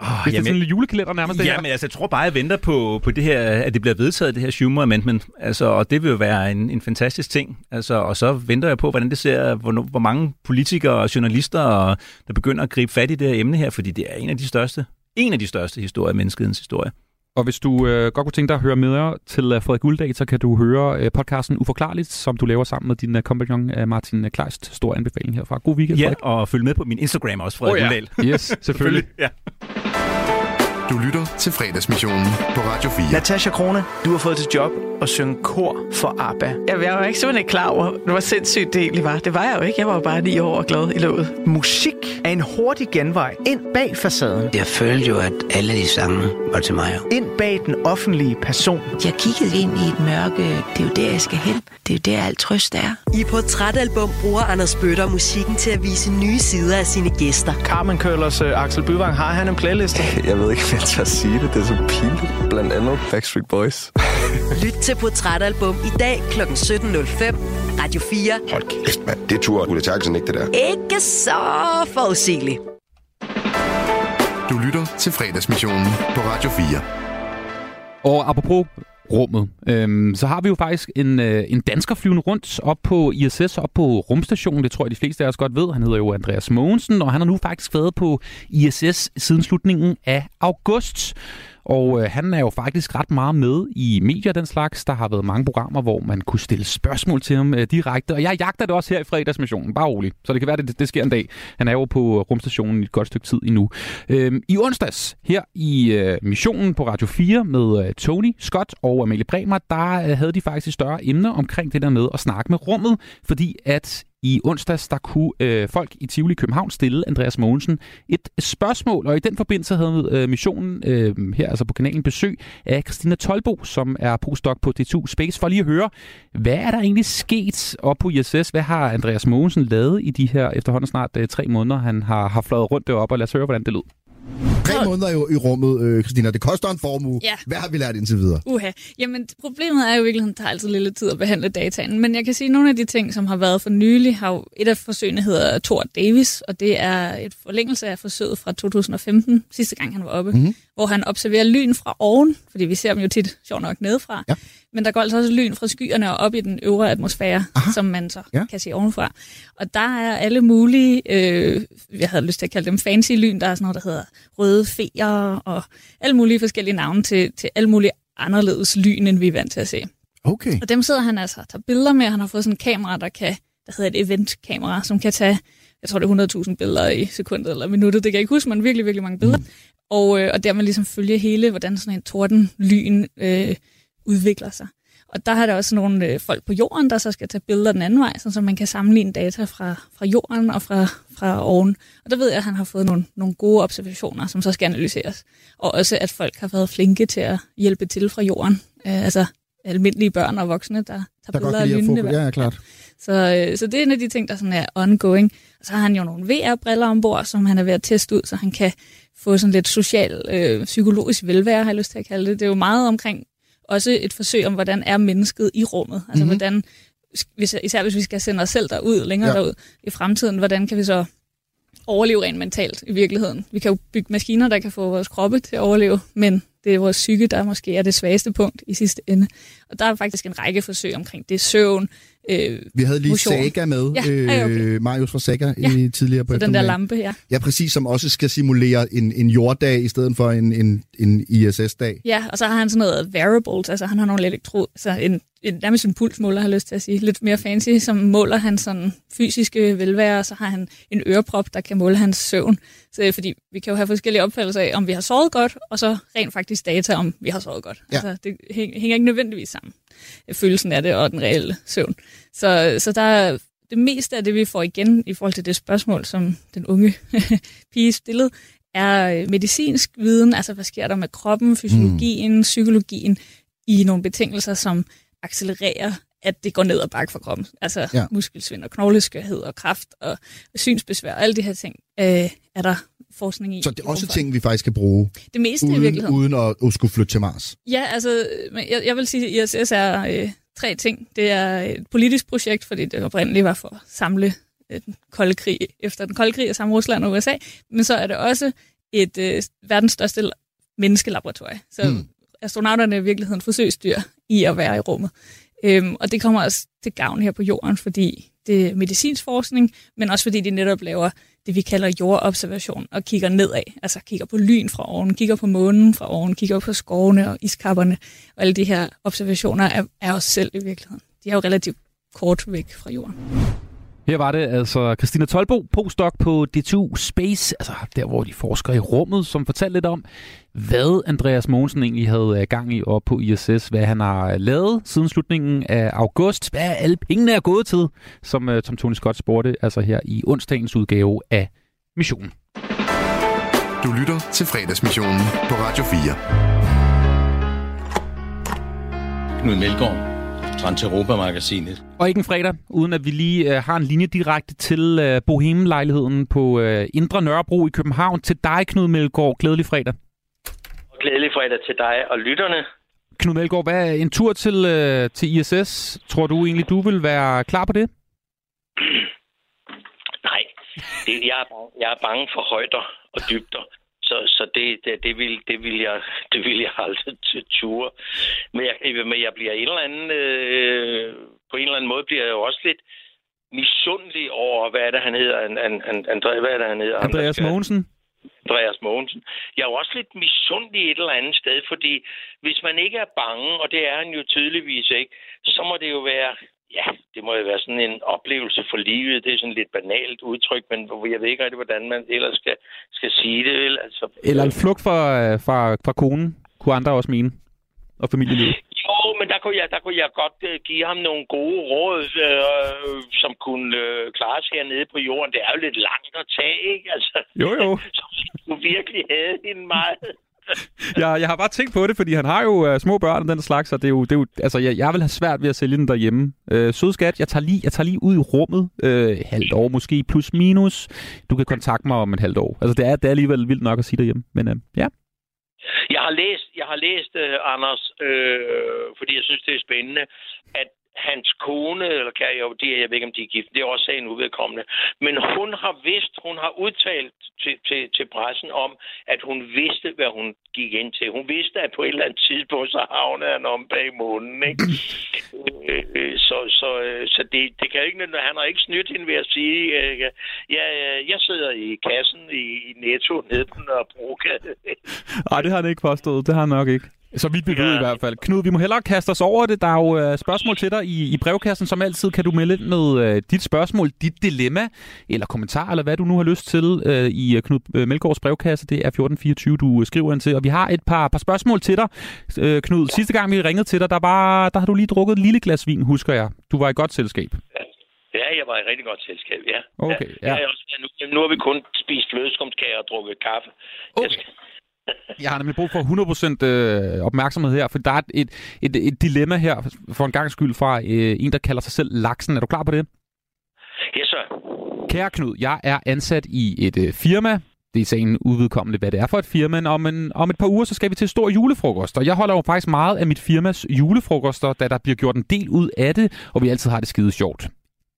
Oh, Hvis det er sådan en julekalender nærmest, her. Jamen, altså, jeg tror bare, jeg venter på, på det her, at det bliver vedtaget, det her Schumer Amendment. Altså, og det vil jo være en, en fantastisk ting. Altså, og så venter jeg på, hvordan det ser, hvor, hvor mange politikere og journalister, og, der begynder at gribe fat i det her emne her, fordi det er en af de største, en af de største historier i menneskehedens historie. Og hvis du øh, godt kunne tænke dig at høre mere til øh, Frederik Gulddag, så kan du høre øh, podcasten Uforklarligt, som du laver sammen med din øh, kompagnon øh, Martin Kleist. Stor anbefaling herfra. God weekend, Ja, Frederik. og følg med på min Instagram også, Frederik Åh, ja. Uldal. Yes, selvfølgelig. Ja. Du lytter til fredagsmissionen på Radio 4. Natasha Krone, du har fået til job at synge kor for ABBA. Jeg, jeg var ikke simpelthen ikke klar over, hvor sindssygt det egentlig var. Det var jeg jo ikke. Jeg var jo bare ni år og glad i låget. Musik er en hurtig genvej ind bag facaden. Jeg følte jo, at alle de sange var til mig. Ind bag den offentlige person. Jeg kiggede ind i et mørke. Det er jo der, jeg skal hen. Det er jo der, alt trøst er. I Portrætalbum bruger Anders Bøtter musikken til at vise nye sider af sine gæster. Carmen Køllers uh, Axel Byvang, har han en playliste? Jeg ved ikke, jeg tør sige det. Det er så pinligt. Blandt andet Backstreet Boys. Lyt til Portrætalbum i dag kl. 17.05. Radio 4. Hold kæft, mand. Det tror Ulla Terkelsen ikke, det der. Ikke så forudsigeligt. Du lytter til fredagsmissionen på Radio 4. Og apropos rummet, øhm, så har vi jo faktisk en, øh, en dansker flyvende rundt op på ISS, op på rumstationen. Det tror jeg, de fleste af os godt ved. Han hedder jo Andreas Mogensen, og han har nu faktisk været på ISS siden slutningen af august. Og øh, han er jo faktisk ret meget med i medier den slags. Der har været mange programmer, hvor man kunne stille spørgsmål til ham øh, direkte. Og jeg jagter det også her i fredagsmissionen. Bare rolig. Så det kan være, det, det, sker en dag. Han er jo på øh, rumstationen i et godt stykke tid endnu. Øh, I onsdags her i øh, missionen på Radio 4 med øh, Tony Scott og Amalie Bremer, der øh, havde de faktisk et større emne omkring det der med at snakke med rummet. Fordi at i onsdags, der kunne øh, folk i Tivoli København stille Andreas Mogensen et spørgsmål, og i den forbindelse havde øh, missionen øh, her altså på kanalen besøg af Christina Tolbo, som er postdoc på DTU Space, for lige at høre, hvad er der egentlig sket op på ISS? Hvad har Andreas Mogensen lavet i de her efterhånden snart øh, tre måneder, han har, har fløjet rundt deroppe, og lad os høre, hvordan det lød. Tre måneder jo i rummet, øh, Christina. Det koster en formue. Ja. Hvad har vi lært indtil videre? Uha. Jamen, problemet er jo i virkeligheden, at det tager altid lidt tid at behandle dataen. Men jeg kan sige, at nogle af de ting, som har været for nylig, har jo et af forsøgene hedder Thor Davis, og det er et forlængelse af forsøget fra 2015, sidste gang han var oppe, Mhm. mm-hmm. hvor han observerer lyn fra oven, fordi vi ser dem jo tit, sjovt nok, nedefra. Ja. Men der går altså også lyn fra skyerne og op i den øvre atmosfære, Aha. som man så Ja. kan se ovenfra. Og der er alle mulige, øh, jeg havde lyst til at kalde dem fancy lyn, der er sådan noget, der hedder røde feer og alle mulige forskellige navne til, til alle mulige anderledes lyn, end vi er vant til at se. Okay. Og dem sidder han altså og tager billeder med. Han har fået sådan en kamera, der kan, der hedder et eventkamera, som kan tage, jeg tror det er 100.000 billeder i sekundet eller minuttet, det kan jeg ikke huske, men virkelig, virkelig mange billeder. Mm. Og, øh, og dermed ligesom følge hele, hvordan sådan en tordenlyn øh, udvikler sig. Og der har der også nogle øh, folk på jorden, der så skal tage billeder den anden vej, så man kan sammenligne data fra, fra jorden og fra, fra oven. Og der ved jeg, at han har fået nogle, nogle gode observationer, som så skal analyseres. Og også, at folk har været flinke til at hjælpe til fra jorden. Øh, altså almindelige børn og voksne, der tager Der billeder af få... Ja, ja, klart. Så, øh, så det er en af de ting, der sådan er ongoing. Og så har han jo nogle VR-briller ombord, som han er ved at teste ud, så han kan få sådan lidt social, øh, psykologisk velvære, har jeg lyst til at kalde det. Det er jo meget omkring også et forsøg om, hvordan er mennesket i rummet. Altså Mhm. mm-hmm. hvordan, hvis, især hvis vi skal sende os selv derud, længere ja. derud i fremtiden, hvordan kan vi så overleve rent mentalt i virkeligheden. Vi kan jo bygge maskiner, der kan få vores kroppe til at overleve, men det er vores psyke, der måske er det svageste punkt i sidste ende. Og der er faktisk en række forsøg omkring det søvn, øh, Vi havde lige motion. Saga med, Ja, ja, okay. øh, Marius fra Saga, ja. i tidligere på Så den der lampe, ja. Ja, præcis, som også skal simulere en, en jorddag i stedet for en, en, en ISS-dag. Ja, og så har han sådan noget wearables, altså han har nogle elektro, altså en, en, nærmest en pulsmåler, har jeg lyst til at sige, lidt mere fancy, som måler hans sådan fysiske velvære, og så har han en øreprop, der kan måle hans søvn. Så, fordi vi kan jo have forskellige opfattelser af, om vi har sovet godt, og så rent faktisk data om, vi har sovet godt. Ja. Altså, det hæng- hænger ikke nødvendigvis sammen, følelsen af det og den reelle søvn. Så, så der er det meste af det, vi får igen i forhold til det spørgsmål, som den unge pige stillede, er øh, medicinsk viden, altså hvad sker der med kroppen, fysiologien, mm. psykologien, i nogle betingelser, som accelererer, at det går ned ad bakke for kroppen. Altså ja. muskelsvind og knogleskørhed og kraft og synsbesvær, og alle de her ting øh, er der forskning i. Så det er også ting, vi faktisk kan bruge, Det meste i uden, virkeligheden. uden at, at skulle flytte til Mars. Ja, altså, men jeg, jeg vil sige, at ISS er øh, tre ting. Det er et politisk projekt, fordi det oprindeligt var for at samle øh, den kolde krig, efter den kolde krig og samle Rusland og USA. Men så er det også et øh, verdens største menneskelaboratorie. Så hmm. astronauterne er i virkeligheden forsøgsdyr i at være i rummet. Øhm, og det kommer også til gavn her på jorden, fordi det er medicinsk forskning, men også fordi de netop laver det, vi kalder jordobservation, og kigger nedad. Altså kigger på lyn fra oven, kigger på månen fra oven, kigger på skovene og iskapperne. Og alle de her observationer er, er os selv i virkeligheden. De er jo relativt kort væk fra jorden. Her var det altså Christina Tolbo, postdoc på DTU Space, altså der, hvor de forsker i rummet, som fortalte lidt om, hvad Andreas Mogensen egentlig havde øh, gang i op på ISS, hvad han har lavet siden slutningen af august, hvad alle pengene er gået til, som, øh, som Tony Scott spurgte, altså her i onsdagens udgave af Missionen. Du lytter til fredagsmissionen på Radio 4. Knud Melgaard, Transeuropa-magasinet. Og ikke en fredag, uden at vi lige øh, har en linje direkte til øh, Bohemen-lejligheden på øh, Indre Nørrebro i København. Til dig, Knud Melgaard. Glædelig fredag. Glædelig fredag til dig og lytterne. Knud Melgaard, hvad er en tur til, øh, til ISS? Tror du egentlig, du vil være klar på det? Nej, det, jeg, er bange, jeg er bange for højder og dybder. Så, så det, det, det, vil, det, vil jeg, det vil jeg aldrig ture. Men jeg, men jeg bliver en eller anden, øh, på en eller anden måde bliver jeg jo også lidt misundelig over, hvad er det, han hedder? An, an, an, Andre, hvad er det, han hedder? Andreas Mogensen? Andreas Mogensen. Jeg er jo også lidt misundelig et eller andet sted, fordi hvis man ikke er bange, og det er han jo tydeligvis ikke, så må det jo være, ja, det må jo være sådan en oplevelse for livet. Det er sådan lidt banalt udtryk, men jeg ved ikke rigtig, hvordan man ellers skal, skal sige det, vel? Altså, Eller en flugt fra, øh, fra, fra konen, kunne andre også mene. Og familielivet. Jo, men der kunne jeg, der kunne jeg godt uh, give ham nogle gode råd, uh, som kunne uh, klares hernede på jorden. Det er jo lidt langt at tage, ikke? Altså, Jo, jo. Så du virkelig havde hende meget. Jeg, jeg har bare tænkt på det, fordi han har jo uh, små børn og den slags, og det er jo, det er jo altså, jeg, jeg vil have svært ved at sælge den derhjemme. Øh, sødskat, jeg tager, lige, jeg tager lige ud i rummet, øh, halvt år måske, plus minus. Du kan kontakte mig om et halvt år. Altså, det er, det er alligevel vildt nok at sige derhjemme, men øh, ja. Jeg har læst, jeg har læst uh, Anders, øh, fordi jeg synes, det er spændende, at hans kone, eller kan jeg det jeg ved ikke, om de er gift, det er også sagen uvedkommende, men hun har vidst, hun har udtalt til, til, til pressen om, at hun vidste, hvad hun gik ind til. Hun vidste, at på et eller andet tidspunkt, så havnede han om bag månen, ikke? Øh, øh, så så, øh, så det, det kan ikke, han har ikke snydt hende ved at sige, øh, øh, jeg sidder i kassen i, i Netto nede på Nørrebrogade. Ej, det har han ikke påstået. Det har han nok ikke. Så vidt vi ved i hvert fald. Knud, vi må hellere kaste os over det. Der er jo uh, spørgsmål til dig i, i brevkassen. Som altid kan du melde ind med uh, dit spørgsmål, dit dilemma, eller kommentar, eller hvad du nu har lyst til uh, i uh, Knud uh, Melgaards brevkasse. Det er 1424, du uh, skriver ind til. Og vi har et par, par spørgsmål til dig, uh, Knud. Sidste gang vi ringede til dig, der, var, der har du lige drukket et lille glas vin, husker jeg. Du var i godt selskab. Ja, jeg var i rigtig godt selskab, ja. Okay, ja. ja. Jeg også, nu, nu har vi kun spist flødeskumskager og drukket kaffe. Okay. Jeg, skal... jeg har nemlig brug for 100% øh, opmærksomhed her, for der er et, et, et dilemma her, for en gang skyld, fra øh, en, der kalder sig selv Laksen. Er du klar på det? Ja, så. Kære Knud, jeg er ansat i et øh, firma, det er sagen udvedkommende, hvad det er for et firma, men om, en, om et par uger, så skal vi til stor julefrokost. Og jeg holder jo faktisk meget af mit firmas julefrokoster, da der bliver gjort en del ud af det, og vi altid har det skide sjovt.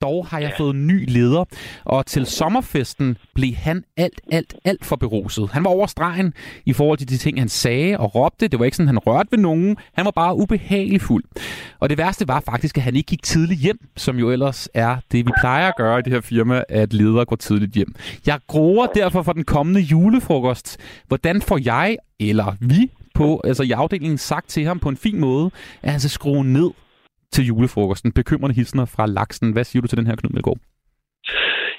Dog har jeg fået en ny leder, og til sommerfesten blev han alt, alt, alt for beruset. Han var over stregen i forhold til de ting, han sagde og råbte. Det var ikke sådan, han rørte ved nogen. Han var bare ubehagelig fuld. Og det værste var faktisk, at han ikke gik tidligt hjem, som jo ellers er det, vi plejer at gøre i det her firma, at ledere går tidligt hjem. Jeg groer derfor for den kommende julefrokost. Hvordan får jeg, eller vi, på, altså i afdelingen sagt til ham på en fin måde, at han skal skrue ned til julefrokosten. Bekymrende hilsner fra laksen. Hvad siger du til den her, Knud Melgaard?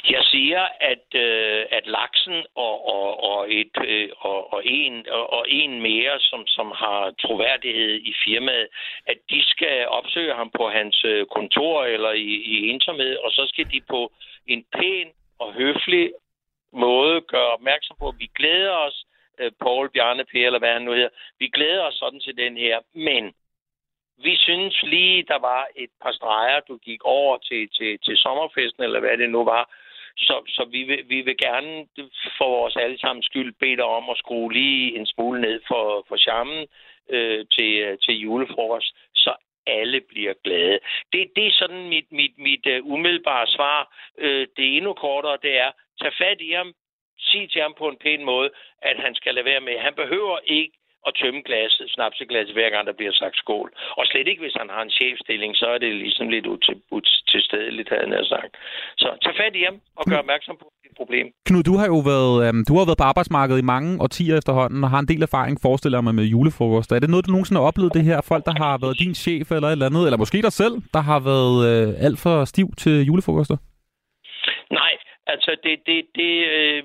Jeg siger, at, øh, at laksen og, og, og, et, øh, og, og, en, og, og en mere, som, som har troværdighed i firmaet, at de skal opsøge ham på hans øh, kontor eller i, i ensomhed, og så skal de på en pæn og høflig måde gøre opmærksom på, at vi glæder os, øh, Paul, Bjarne, Per, eller hvad han nu hedder, vi glæder os sådan til den her, men vi synes lige, der var et par streger, du gik over til, til, til sommerfesten, eller hvad det nu var. Så, så vi, vil, vi vil gerne for vores allesammens skyld bede dig om at skrue lige en smule ned for, for charmen øh, til, til julefrokost, så alle bliver glade. Det, det er sådan mit, mit, mit uh, umiddelbare svar. Øh, det endnu kortere, det er, tag fat i ham, sig til ham på en pæn måde, at han skal lade være med. Han behøver ikke at tømme glasset, snapseglasset, hver gang der bliver sagt skål. Og slet ikke, hvis han har en chefstilling, så er det ligesom lidt utilstedeligt, havde han sagt. Så tag fat i ham og gør opmærksom på dit problem. Knud, du har jo været, øhm, du har været på arbejdsmarkedet i mange årtier efterhånden, og har en del erfaring, forestiller mig, med julefrokoster. Er det noget, du nogensinde har oplevet det her? Folk, der har været din chef eller et eller andet, eller måske dig selv, der har været øh, alt for stiv til julefrokoster? Nej, Altså, det, det, det, øh,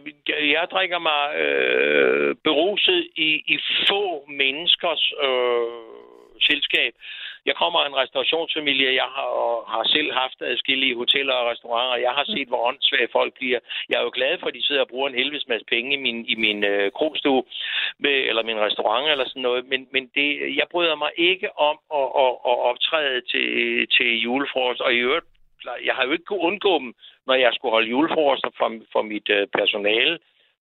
jeg drikker mig øh, beruset i, i få menneskers øh, selskab. Jeg kommer af en restaurationsfamilie. Jeg har, har selv haft adskillige hoteller og restauranter. Jeg har set, hvor åndssvage folk bliver. Jeg er jo glad for, at de sidder og bruger en helvedes masse penge i min, i min øh, krogstue med, eller min restaurant eller sådan noget. Men, men det, jeg bryder mig ikke om at, at, at optræde til, til julefrokost. Og i øvrigt jeg har jo ikke kunnet undgå dem, når jeg skulle holde julefrokoster for, for mit øh, personale.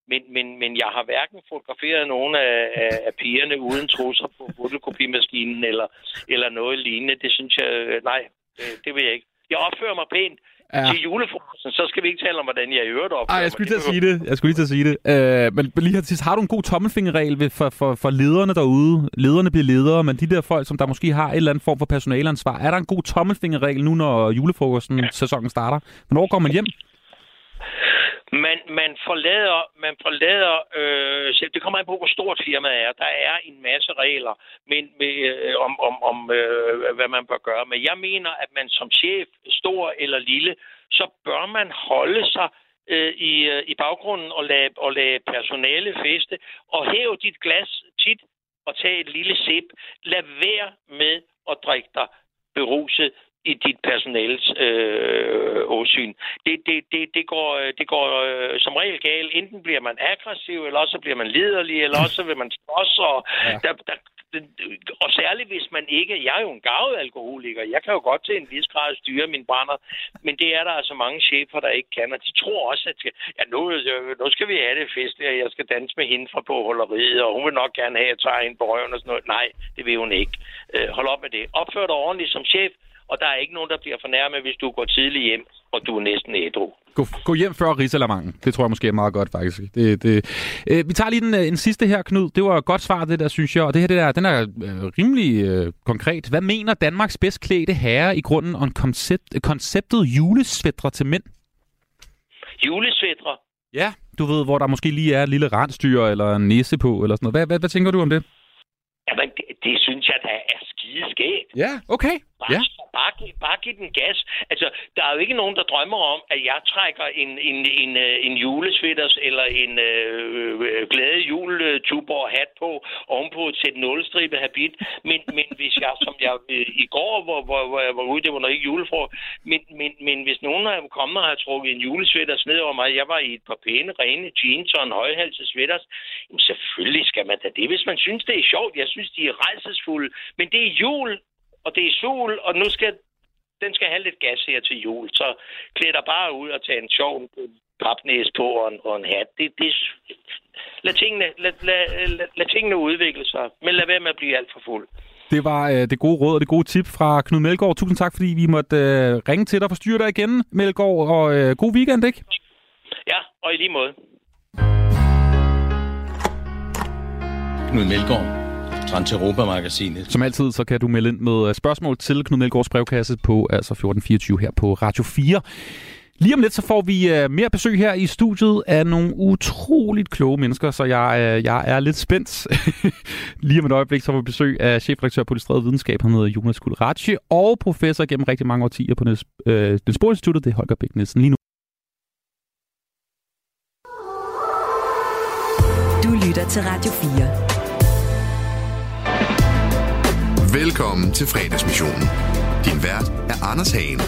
Men, men, men jeg har hverken fotograferet nogen af, af, af pigerne uden trusser på fotokopimaskinen eller, eller noget lignende. Det synes jeg, øh, nej, det, det vil jeg ikke. Jeg opfører mig pænt, ja. til julefrokosten, så skal vi ikke tale om, hvordan jeg i øvrigt opfører Ej, jeg skulle lige til at sige det. Jeg skulle lige til at sige det. Øh, men lige her sidst, har du en god tommelfingerregel for, for, for lederne derude? Lederne bliver ledere, men de der folk, som der måske har et eller andet form for personaleansvar, er der en god tommelfingerregel nu, når julefrokosten ja. sæsonen starter? Hvornår går man hjem? Man, man forlader, man forlader øh, det kommer an på, hvor stort firmaet er. Der er en masse regler men, med, øh, om, om, om øh, hvad man bør gøre. Men jeg mener, at man som chef, stor eller lille, så bør man holde sig øh, i, øh, i baggrunden og lade, og lade personale feste, og hæve dit glas tit og tage et lille sip. Lad være med at drikke dig beruset i dit personals øh, åsyn. Det, det, det, det går, det går øh, som regel galt. Enten bliver man aggressiv, eller også bliver man liderlig, eller også vil man slås. Og, ja. der, der, og særligt hvis man ikke... Jeg er jo en gavet alkoholiker. Jeg kan jo godt til en vis grad styre min brænder. Men det er der altså mange chefer, der ikke kan. Og de tror også, at ja, nu, nu skal vi have det fest, og jeg skal danse med hende fra påholderiet, og hun vil nok gerne have, at jeg tager hende på røven og sådan noget. Nej, det vil hun ikke. Øh, hold op med det. Opfør dig ordentligt som chef, og der er ikke nogen, der bliver fornærmet, hvis du går tidligt hjem, og du er næsten ædru. Gå, gå hjem før Rigsalermangen. Det tror jeg måske er meget godt, faktisk. Det, det. Øh, vi tager lige den, øh, en sidste her, Knud. Det var et godt svar, det der, synes jeg. Og det her det der, den er øh, rimelig øh, konkret. Hvad mener Danmarks bedst klædte herre i grunden om koncept, konceptet julesvætre til mænd? Julesvætre? Ja, du ved, hvor der måske lige er et lille randstyr eller en næse på, eller sådan noget. Hvad, hvad, hvad tænker du om det? Jamen, det, det synes jeg, der er skide skægt. Ja, okay. Bare, Ja bare, giv- bare giv den gas. Altså, der er jo ikke nogen, der drømmer om, at jeg trækker en, en, en, øh, en julesvitters eller en øh, øh glade juletuborg-hat på ovenpå til et nulstribet habit. Men, men hvis jeg, som jeg øh, i går, hvor, hvor, hvor jeg var ude, det var nok ikke julefrå, men, men, men hvis nogen er kommet og har trukket en julesvitters ned over mig, jeg var i et par pæne, rene jeans og en højhalset sweaters, jamen selvfølgelig skal man da det, hvis man synes, det er sjovt. Jeg synes, de er rejsesfulde, men det er jul, og det er sol, og nu skal den skal have lidt gas her til jul. Så klæd dig bare ud og tage en sjov papnæs på og en, og en hat. Det, det, lad, tingene, lad, lad, lad, lad tingene udvikle sig, men lad være med at blive alt for fuld. Det var øh, det gode råd og det gode tip fra Knud Melgaard. Tusind tak, fordi vi måtte øh, ringe til dig og forstyrre dig igen, Melgaard. Og øh, god weekend, ikke? Ja, og i lige måde. Knud Melgaard, Transeuropa-magasinet. Som altid, så kan du melde ind med øh, spørgsmål til Knud Melgaards brevkasse på altså 1424 her på Radio 4. Lige om lidt, så får vi uh, mere besøg her i studiet af nogle utroligt kloge mennesker, så jeg, uh, jeg er lidt spændt. Lige om et øjeblik, så får vi besøg af chefredaktør på Illustreret Videnskab, han hedder Jonas Kulrachi, og professor gennem rigtig mange årtier på Niels, uh, Niels Bohr Instituttet, det er Holger Bæk Nielsen. Lige nu Du lytter til Radio 4. Velkommen til fredagsmissionen. Din vært er Anders Hagen.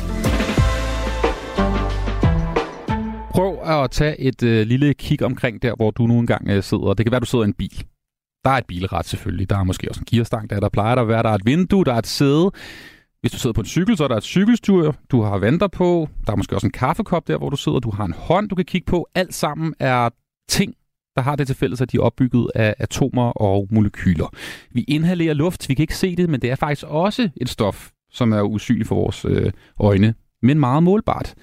Prøv at tage et øh, lille kig omkring der, hvor du nu engang øh, sidder. Det kan være, du sidder i en bil. Der er et bilret selvfølgelig. Der er måske også en gearstang, der, der plejer der at være. Der er et vindue, der er et sæde. Hvis du sidder på en cykel, så er der et cykelstyr. Du har vanter på. Der er måske også en kaffekop der, hvor du sidder. Du har en hånd, du kan kigge på. Alt sammen er ting, der har det til fælles, at de er opbygget af atomer og molekyler. Vi inhalerer luft. Vi kan ikke se det, men det er faktisk også et stof, som er usynligt for vores øh, øjne, men meget målbart.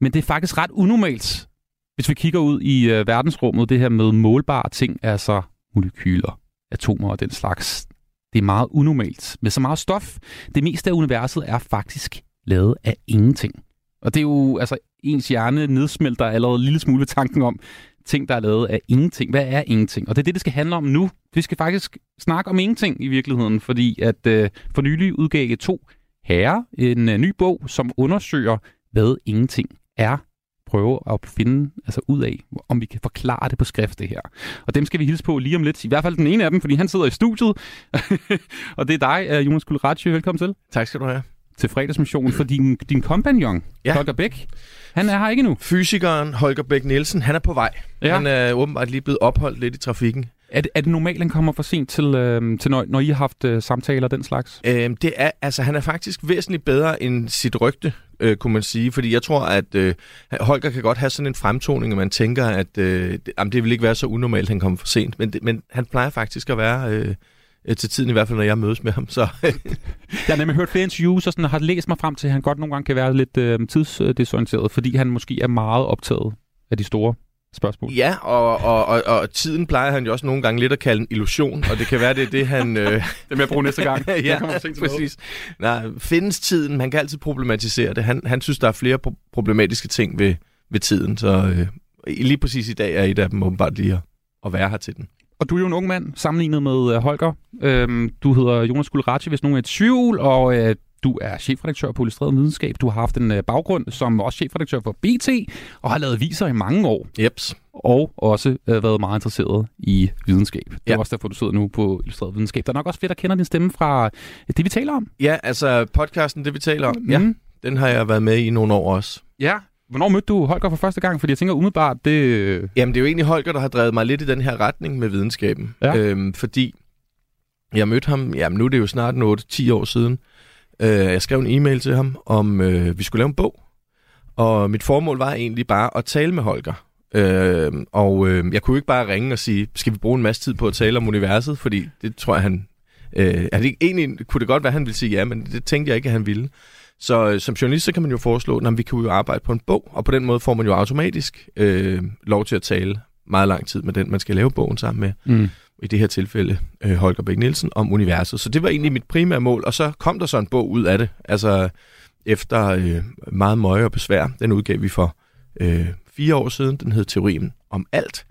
Men det er faktisk ret unormalt, hvis vi kigger ud i øh, verdensrummet, det her med målbare ting, altså molekyler, atomer og den slags. Det er meget unormalt med så meget stof. Det meste af universet er faktisk lavet af ingenting. Og det er jo, altså, ens hjerne nedsmelter allerede en lille smule ved tanken om, ting, der er lavet af ingenting. Hvad er ingenting? Og det er det, det skal handle om nu. Vi skal faktisk snakke om ingenting i virkeligheden, fordi at øh, for nylig udgav to herrer en øh, ny bog, som undersøger, hvad ingenting er. Prøve at finde altså ud af, om vi kan forklare det på skrift, det her. Og dem skal vi hilse på lige om lidt. I hvert fald den ene af dem, fordi han sidder i studiet. og det er dig, øh, Jonas Kulratje. Velkommen til. Tak skal du have. Til fredagsmissionen for din, din kompagnon, ja. Holger Bæk. Han er her ikke nu. Fysikeren Holger Bæk Nielsen, han er på vej. Ja. Han er åbenbart lige blevet opholdt lidt i trafikken. Er det, er det normalt, han kommer for sent til, øh, til når, når I har haft øh, samtaler og den slags? Øhm, det er, altså, han er faktisk væsentligt bedre end sit rygte, øh, kunne man sige. Fordi jeg tror, at øh, Holger kan godt have sådan en fremtoning, at man tænker, at øh, det, jamen, det vil ikke være så unormalt, at han kommer for sent. Men, det, men han plejer faktisk at være... Øh, til tiden i hvert fald, når jeg mødes med ham. Så Jeg har nemlig hørt flere interviews og sådan, og har læst mig frem til, at han godt nogle gange kan være lidt øh, tidsdesorienteret, fordi han måske er meget optaget af de store spørgsmål. Ja, og, og, og, og tiden plejer han jo også nogle gange lidt at kalde en illusion, og det kan være, det er det, han... Øh... det vil jeg bruge næste gang. ja, til præcis. Nej, findes tiden? Man kan altid problematisere det. Han, han synes, der er flere pro- problematiske ting ved, ved tiden, så øh, lige præcis i dag er et af dem åbenbart lige at, at være her til den. Og du er jo en ung mand, sammenlignet med uh, Holger. Øhm, du hedder Jonas Kulrachi, hvis nogen er i tvivl, og uh, du er chefredaktør på Illustreret Videnskab. Du har haft en uh, baggrund som også chefredaktør for BT, og har lavet viser i mange år. Jeps. Og også uh, været meget interesseret i videnskab. Det er Ja. også derfor, du sidder nu på Illustreret Videnskab. Der er nok også flere, der kender din stemme fra uh, det, vi taler om. Ja, altså podcasten, det vi taler om, Mhm. ja, den har jeg været med i nogle år også. Ja. Hvornår mødte du Holger for første gang? Fordi jeg tænker umiddelbart, det... Jamen, det er jo egentlig Holger, der har drevet mig lidt i den her retning med videnskaben. Ja. Øhm, fordi jeg mødte ham, jamen nu er det jo snart 8-10 år siden. Øh, jeg skrev en e-mail til ham, om øh, vi skulle lave en bog. Og mit formål var egentlig bare at tale med Holger. Øh, og øh, jeg kunne ikke bare ringe og sige, skal vi bruge en masse tid på at tale om universet? Fordi det tror jeg, han... Øh, altså, egentlig kunne det godt være, han ville sige ja, men det tænkte jeg ikke, at han ville. Så øh, som journalist, så kan man jo foreslå, at vi kan jo arbejde på en bog, og på den måde får man jo automatisk øh, lov til at tale meget lang tid med den, man skal lave bogen sammen med. Mm. I det her tilfælde øh, Holger Bæk Nielsen om universet. Så det var egentlig mit primære mål, og så kom der så en bog ud af det. Altså efter øh, meget møje og besvær. Den udgav vi for øh, fire år siden. Den hed Teorien om alt.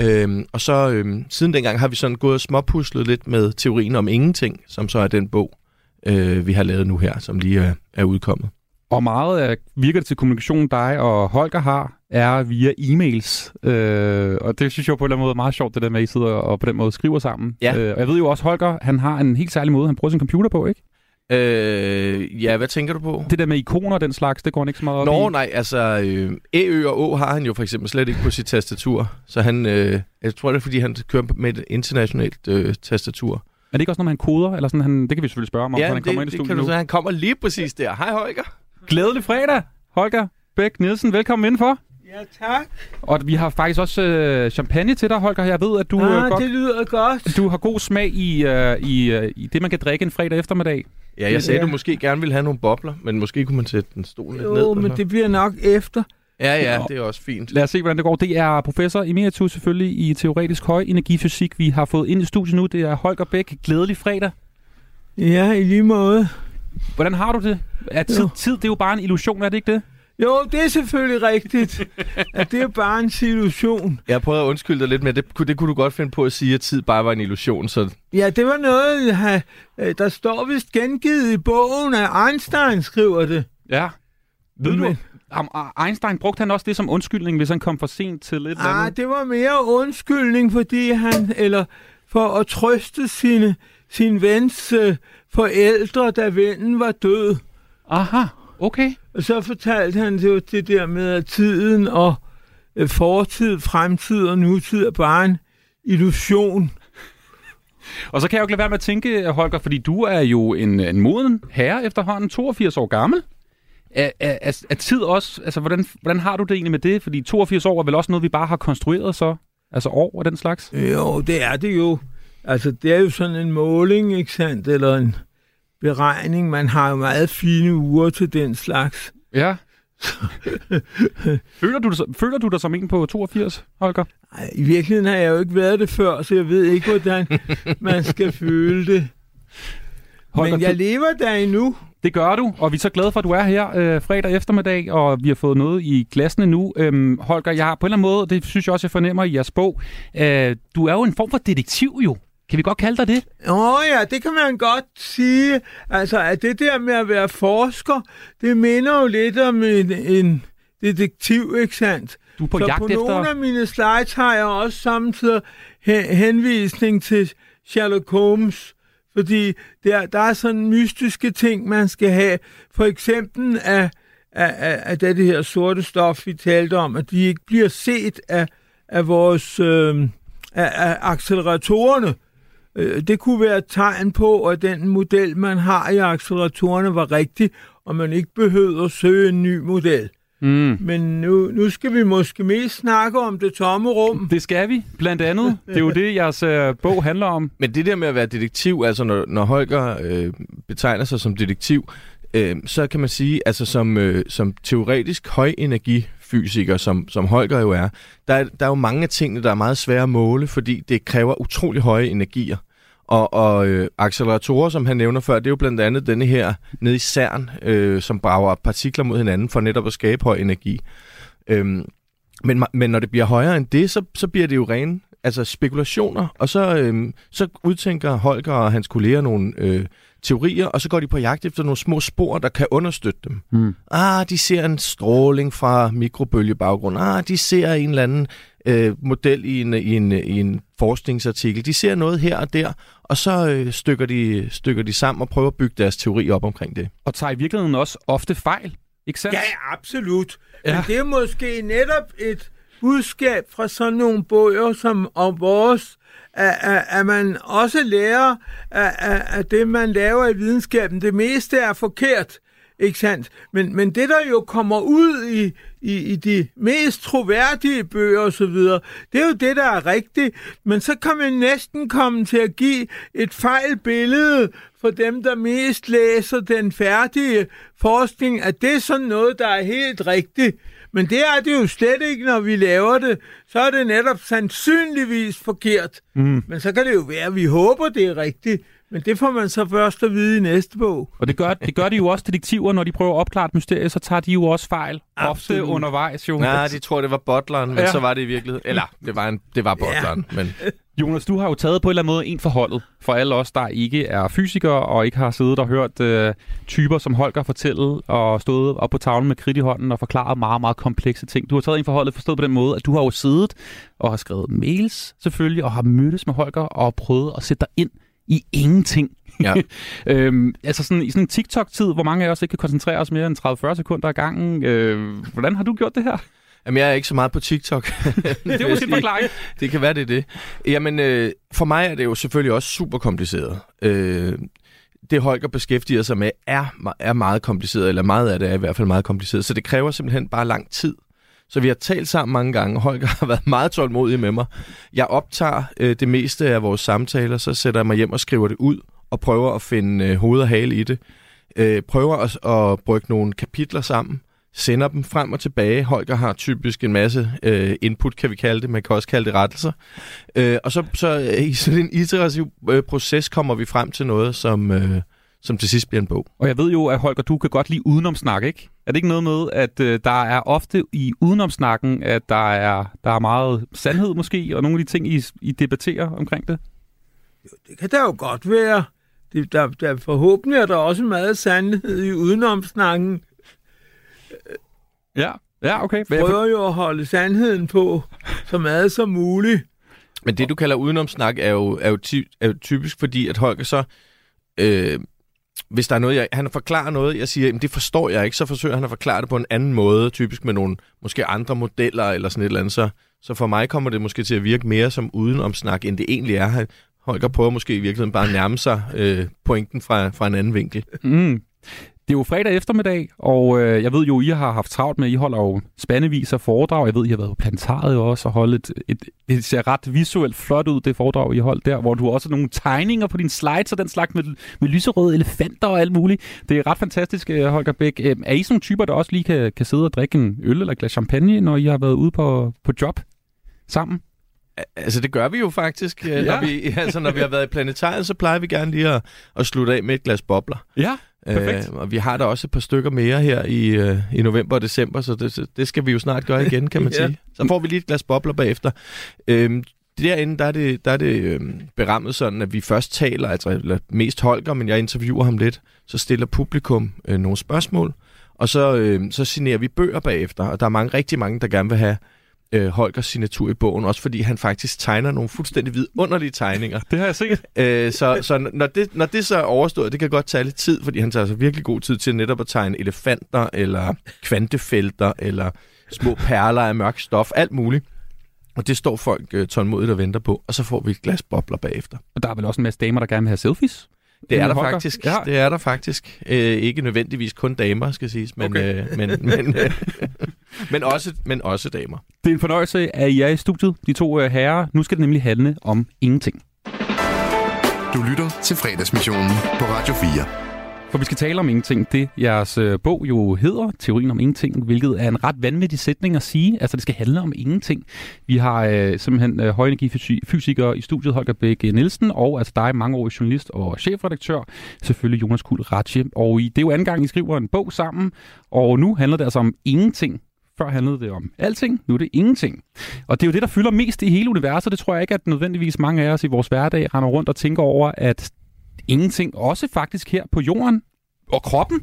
Øhm, og så øhm, siden dengang har vi sådan gået og småpuslet lidt med teorien om ingenting, som så er den bog, øh, vi har lavet nu her, som lige er, er udkommet. Og meget af virker det til kommunikation, dig og Holger har, er via e-mails. Øh, og det synes jeg på en eller anden måde er meget sjovt, det der med, at I sidder og på den måde skriver sammen. Ja. Øh, og jeg ved jo også, Holger, han har en helt særlig måde, han bruger sin computer på, ikke? Øh, ja, hvad tænker du på? Det der med ikoner og den slags, det går han ikke så meget op Nå, i. nej, altså øh, Æ, Ø og Å har han jo for eksempel slet ikke på sit tastatur. Så han, øh, jeg tror det er, fordi han kører med et internationalt øh, tastatur. Er det ikke også noget, man koder? Eller sådan, han, det kan vi selvfølgelig spørge om, Ja, når han det, kommer ind i det studiet kan du nu. sige. Han kommer lige præcis der. Hej Holger. Glædelig fredag, Holger Bæk Nielsen. Velkommen indenfor. Ja, tak. Og vi har faktisk også øh, champagne til dig, Holger. Jeg ved, at du, ah, øh, godt, det lyder godt. du har god smag i, øh, i, øh, i det, man kan drikke en fredag eftermiddag. Ja, jeg sagde, Ja. du måske gerne ville have nogle bobler, men måske kunne man sætte den stol lidt ned. Jo, men så- det bliver nok efter. Ja, ja, det er også fint. Lad os se, hvordan det går. Det er professor emeritus selvfølgelig i teoretisk højenergifysik, vi har fået ind i studiet nu. Det er Holger Bæk. Glædelig fredag. Ja, i lige måde. Hvordan har du det? Er tid, Jo. tid det er jo bare en illusion, er det ikke det? Jo, det er selvfølgelig rigtigt, at det er bare en illusion. Jeg prøvede at undskylde dig lidt med, det, kunne- det kunne du godt finde på at sige, at tid bare var en illusion. Så Ja, det var noget, øh, der står vist gengivet i bogen, at Einstein skriver det. Ja. Ved du, Om Einstein brugte han også det som undskyldning, hvis han kom for sent til et eller Ah, andet? det var mere undskyldning, fordi han, eller for at trøste sine, sin vens øh, forældre, da vennen var død. Aha, okay. Og så fortalte han jo det der med, at tiden og øh, fortid, fremtid og nutid er bare en illusion. Og så kan jeg jo ikke lade være med at tænke, Holger, fordi du er jo en, en moden herre efterhånden, 82 år gammel. Er, er, er, tid også, altså hvordan, hvordan har du det egentlig med det? Fordi 82 år er vel også noget, vi bare har konstrueret så? Altså år og den slags? Jo, det er det jo. Altså, det er jo sådan en måling, ikke sandt? Eller en beregning. Man har jo meget fine uger til den slags. Ja. føler, du dig, føler du dig som en på 82, Holger? Ej, I virkeligheden har jeg jo ikke været det før, så jeg ved ikke, hvordan man skal føle det. Holger, Men jeg du- lever der endnu. Det gør du, og vi er så glade for, at du er her øh, fredag eftermiddag, og vi har fået noget i glasene nu. Øhm, Holger, jeg har på en eller anden måde, det synes jeg også, jeg fornemmer i jeres bog, øh, du er jo en form for detektiv jo. Kan vi godt kalde dig det? Åh oh, ja, det kan man godt sige. Altså, at det der med at være forsker, det minder jo lidt om en, en detektiv, ikke sandt? Du er på Så jagt på efter- nogle af mine slides har jeg også samtidig hen- henvisning til Sherlock Holmes, fordi der, der er sådan mystiske ting, man skal have. For eksempel af, af, af, af det her sorte stof, vi talte om, at de ikke bliver set af, af vores øh, af, af acceleratorerne. Øh, det kunne være et tegn på, at den model, man har i acceleratorerne, var rigtig, og man ikke behøvede at søge en ny model. Mm. Men nu, nu skal vi måske mest snakke om det tomme rum. Det skal vi, blandt andet. Det er jo det, jeres øh, bog handler om. Men det der med at være detektiv, altså når, når Holger øh, betegner sig som detektiv, øh, så kan man sige, altså som, øh, som teoretisk højenergifysiker, som, som Holger jo er, der, er- der er jo mange af tingene, der er meget svære at måle, fordi det kræver utrolig høje energier. Og, og øh, acceleratorer, som han nævner før, det er jo blandt andet denne her nede i CERN, øh, som brager partikler mod hinanden for netop at skabe høj energi. Øhm, men, men når det bliver højere end det, så, så bliver det jo rene altså spekulationer, og så, øhm, så udtænker Holger og hans kolleger nogle øh, teorier, og så går de på jagt efter nogle små spor, der kan understøtte dem. Mm. Ah, de ser en stråling fra mikrobølgebaggrund. Ah, de ser en eller anden øh, model i en, i, en, i en forskningsartikel. De ser noget her og der, og så øh, stykker, de, stykker de sammen og prøver at bygge deres teori op omkring det. Og tager i virkeligheden også ofte fejl, ikke sandt? Ja, absolut. Ja. Ja. Men det er måske netop et budskab fra sådan nogle bøger som om vores, at, at, at man også lærer, at, at, at det, man laver i videnskaben, det meste er forkert. Ikke sandt? Men, men det, der jo kommer ud i, i, i de mest troværdige bøger osv., det er jo det, der er rigtigt. Men så kan man næsten komme til at give et fejl billede for dem, der mest læser den færdige forskning, at det er sådan noget, der er helt rigtigt. Men det er det jo slet ikke, når vi laver det. Så er det netop sandsynligvis forkert. Mm. Men så kan det jo være, at vi håber, det er rigtigt. Men det får man så først at vide i næste bog. Og det gør, det gør de jo også detektiver, når de prøver at opklare et mysterie, så tager de jo også fejl. Absolut. Ofte undervejs jo. Nej, de tror, det var butleren, men Ja. så var det i virkeligheden... Eller, det var, en, det var butleren, ja. men... Jonas, du har jo taget på en eller anden måde en forholdet for alle os, der ikke er fysikere og ikke har siddet og hørt øh, typer som Holger fortælle og stået op på tavlen med kridt i hånden og forklaret meget, meget komplekse ting. Du har taget en forholdet forstået på den måde, at du har jo siddet og har skrevet mails selvfølgelig og har mødtes med Holger og prøvet at sætte dig ind i ingenting. Ja. øhm, altså sådan, i sådan en TikTok-tid, hvor mange af os ikke kan koncentrere os mere end 30-40 sekunder ad gangen. Øh, hvordan har du gjort det her? Jamen, jeg er ikke så meget på TikTok. det er måske en forklaring. Det kan være, det er det. Jamen, øh, for mig er det jo selvfølgelig også super kompliceret. Øh, det Holger beskæftiger sig med er, er meget kompliceret, eller meget af det er i hvert fald meget kompliceret, så det kræver simpelthen bare lang tid. Så vi har talt sammen mange gange. Holger har været meget tålmodig med mig. Jeg optager øh, det meste af vores samtaler, så sætter jeg mig hjem og skriver det ud, og prøver at finde øh, hoved og hale i det. Øh, prøver at, at brygge nogle kapitler sammen, sender dem frem og tilbage. Holger har typisk en masse øh, input, kan vi kalde det. Man kan også kalde det rettelser. Øh, og så, så øh, i sådan en iterativ øh, proces kommer vi frem til noget, som, øh, som til sidst bliver en bog. Og jeg ved jo, at Holger, du kan godt lide udenomsnak, ikke? Er det ikke noget med, at øh, der er ofte i udenomsnakken, at der er, der er meget sandhed måske, og nogle af de ting, I, I debatterer omkring det? Det kan da jo godt være. Det, der, der forhåbentlig er der også meget sandhed i udenomsnakken. Ja, ja okay. Jeg prøver jo at holde sandheden på så meget som muligt. Men det, du kalder udenomsnak, er jo, er jo, ty, er jo typisk, fordi at Holger så... Øh, hvis der er noget, jeg, han forklarer noget, jeg siger, jamen det forstår jeg ikke, så forsøger han at forklare det på en anden måde, typisk med nogle måske andre modeller eller sådan et eller andet. Så, så for mig kommer det måske til at virke mere som udenomsnak, end det egentlig er. Han, Holger prøver måske i virkeligheden bare at nærme sig øh, pointen fra, fra en anden vinkel. Mm. Det er jo fredag eftermiddag, og øh, jeg ved jo, I har haft travlt med, I holder jo spandevis af foredrag. Jeg ved, I har været på plantaret også og holdt et, et, det ser ret visuelt flot ud, det foredrag, I holdt der, hvor du også har nogle tegninger på dine slides og den slags med, med lyserøde elefanter og alt muligt. Det er ret fantastisk, øh, Holger Bæk. Øh, Er I sådan nogle typer, der også lige kan, kan sidde og drikke en øl eller et glas champagne, når I har været ude på, på job sammen? Altså, det gør vi jo faktisk. Ja. Ja. Når, vi, altså, når vi har været i planetariet, så plejer vi gerne lige at, at slutte af med et glas bobler. Ja, perfekt. Øh, og vi har der også et par stykker mere her i, øh, i november og december, så det, det skal vi jo snart gøre igen, kan man Ja. sige. Så får vi lige et glas bobler bagefter. Øhm, derinde, der er det, der er det øhm, berammet sådan, at vi først taler, altså eller mest Holger, men jeg interviewer ham lidt, så stiller publikum øh, nogle spørgsmål, og så, øh, så signerer vi bøger bagefter, og der er mange, rigtig mange, der gerne vil have øh, Holgers signatur i bogen, også fordi han faktisk tegner nogle fuldstændig vidunderlige tegninger. Det har jeg set. Øh, så så når, det, når det så er overstået, det kan godt tage lidt tid, fordi han tager altså virkelig god tid til netop at tegne elefanter, eller kvantefelter, eller små perler af mørk stof, alt muligt. Og det står folk øh, tålmodigt og venter på, og så får vi et glas bobler bagefter. Og der er vel også en masse damer, der gerne vil have selfies? Det er der Holger? faktisk. Ja. Det er der faktisk. Øh, ikke nødvendigvis kun damer, skal siges, men, Okay. øh, men, men, øh, men, også, men også damer. Det er en fornøjelse, at I er i studiet, de to øh, herrer. Nu skal det nemlig handle om ingenting. Du lytter til fredagsmissionen på Radio 4. For vi skal tale om ingenting. Det jeres øh, bog jo hedder, Teorien om ingenting, hvilket er en ret vanvittig sætning at sige. Altså, det skal handle om ingenting. Vi har øh, simpelthen øh, højenergifysiker i studiet, Holger Bæk Nielsen, og altså dig, mangeårig journalist og chefredaktør, selvfølgelig Jonas Kuhl Ratje. Og I, det er jo anden gang, I skriver en bog sammen, og nu handler det altså om ingenting. Før handlede det om alting, nu er det ingenting. Og det er jo det, der fylder mest i hele universet. Det tror jeg ikke, at nødvendigvis mange af os i vores hverdag render rundt og tænker over, at ingenting, også faktisk her på jorden og kroppen,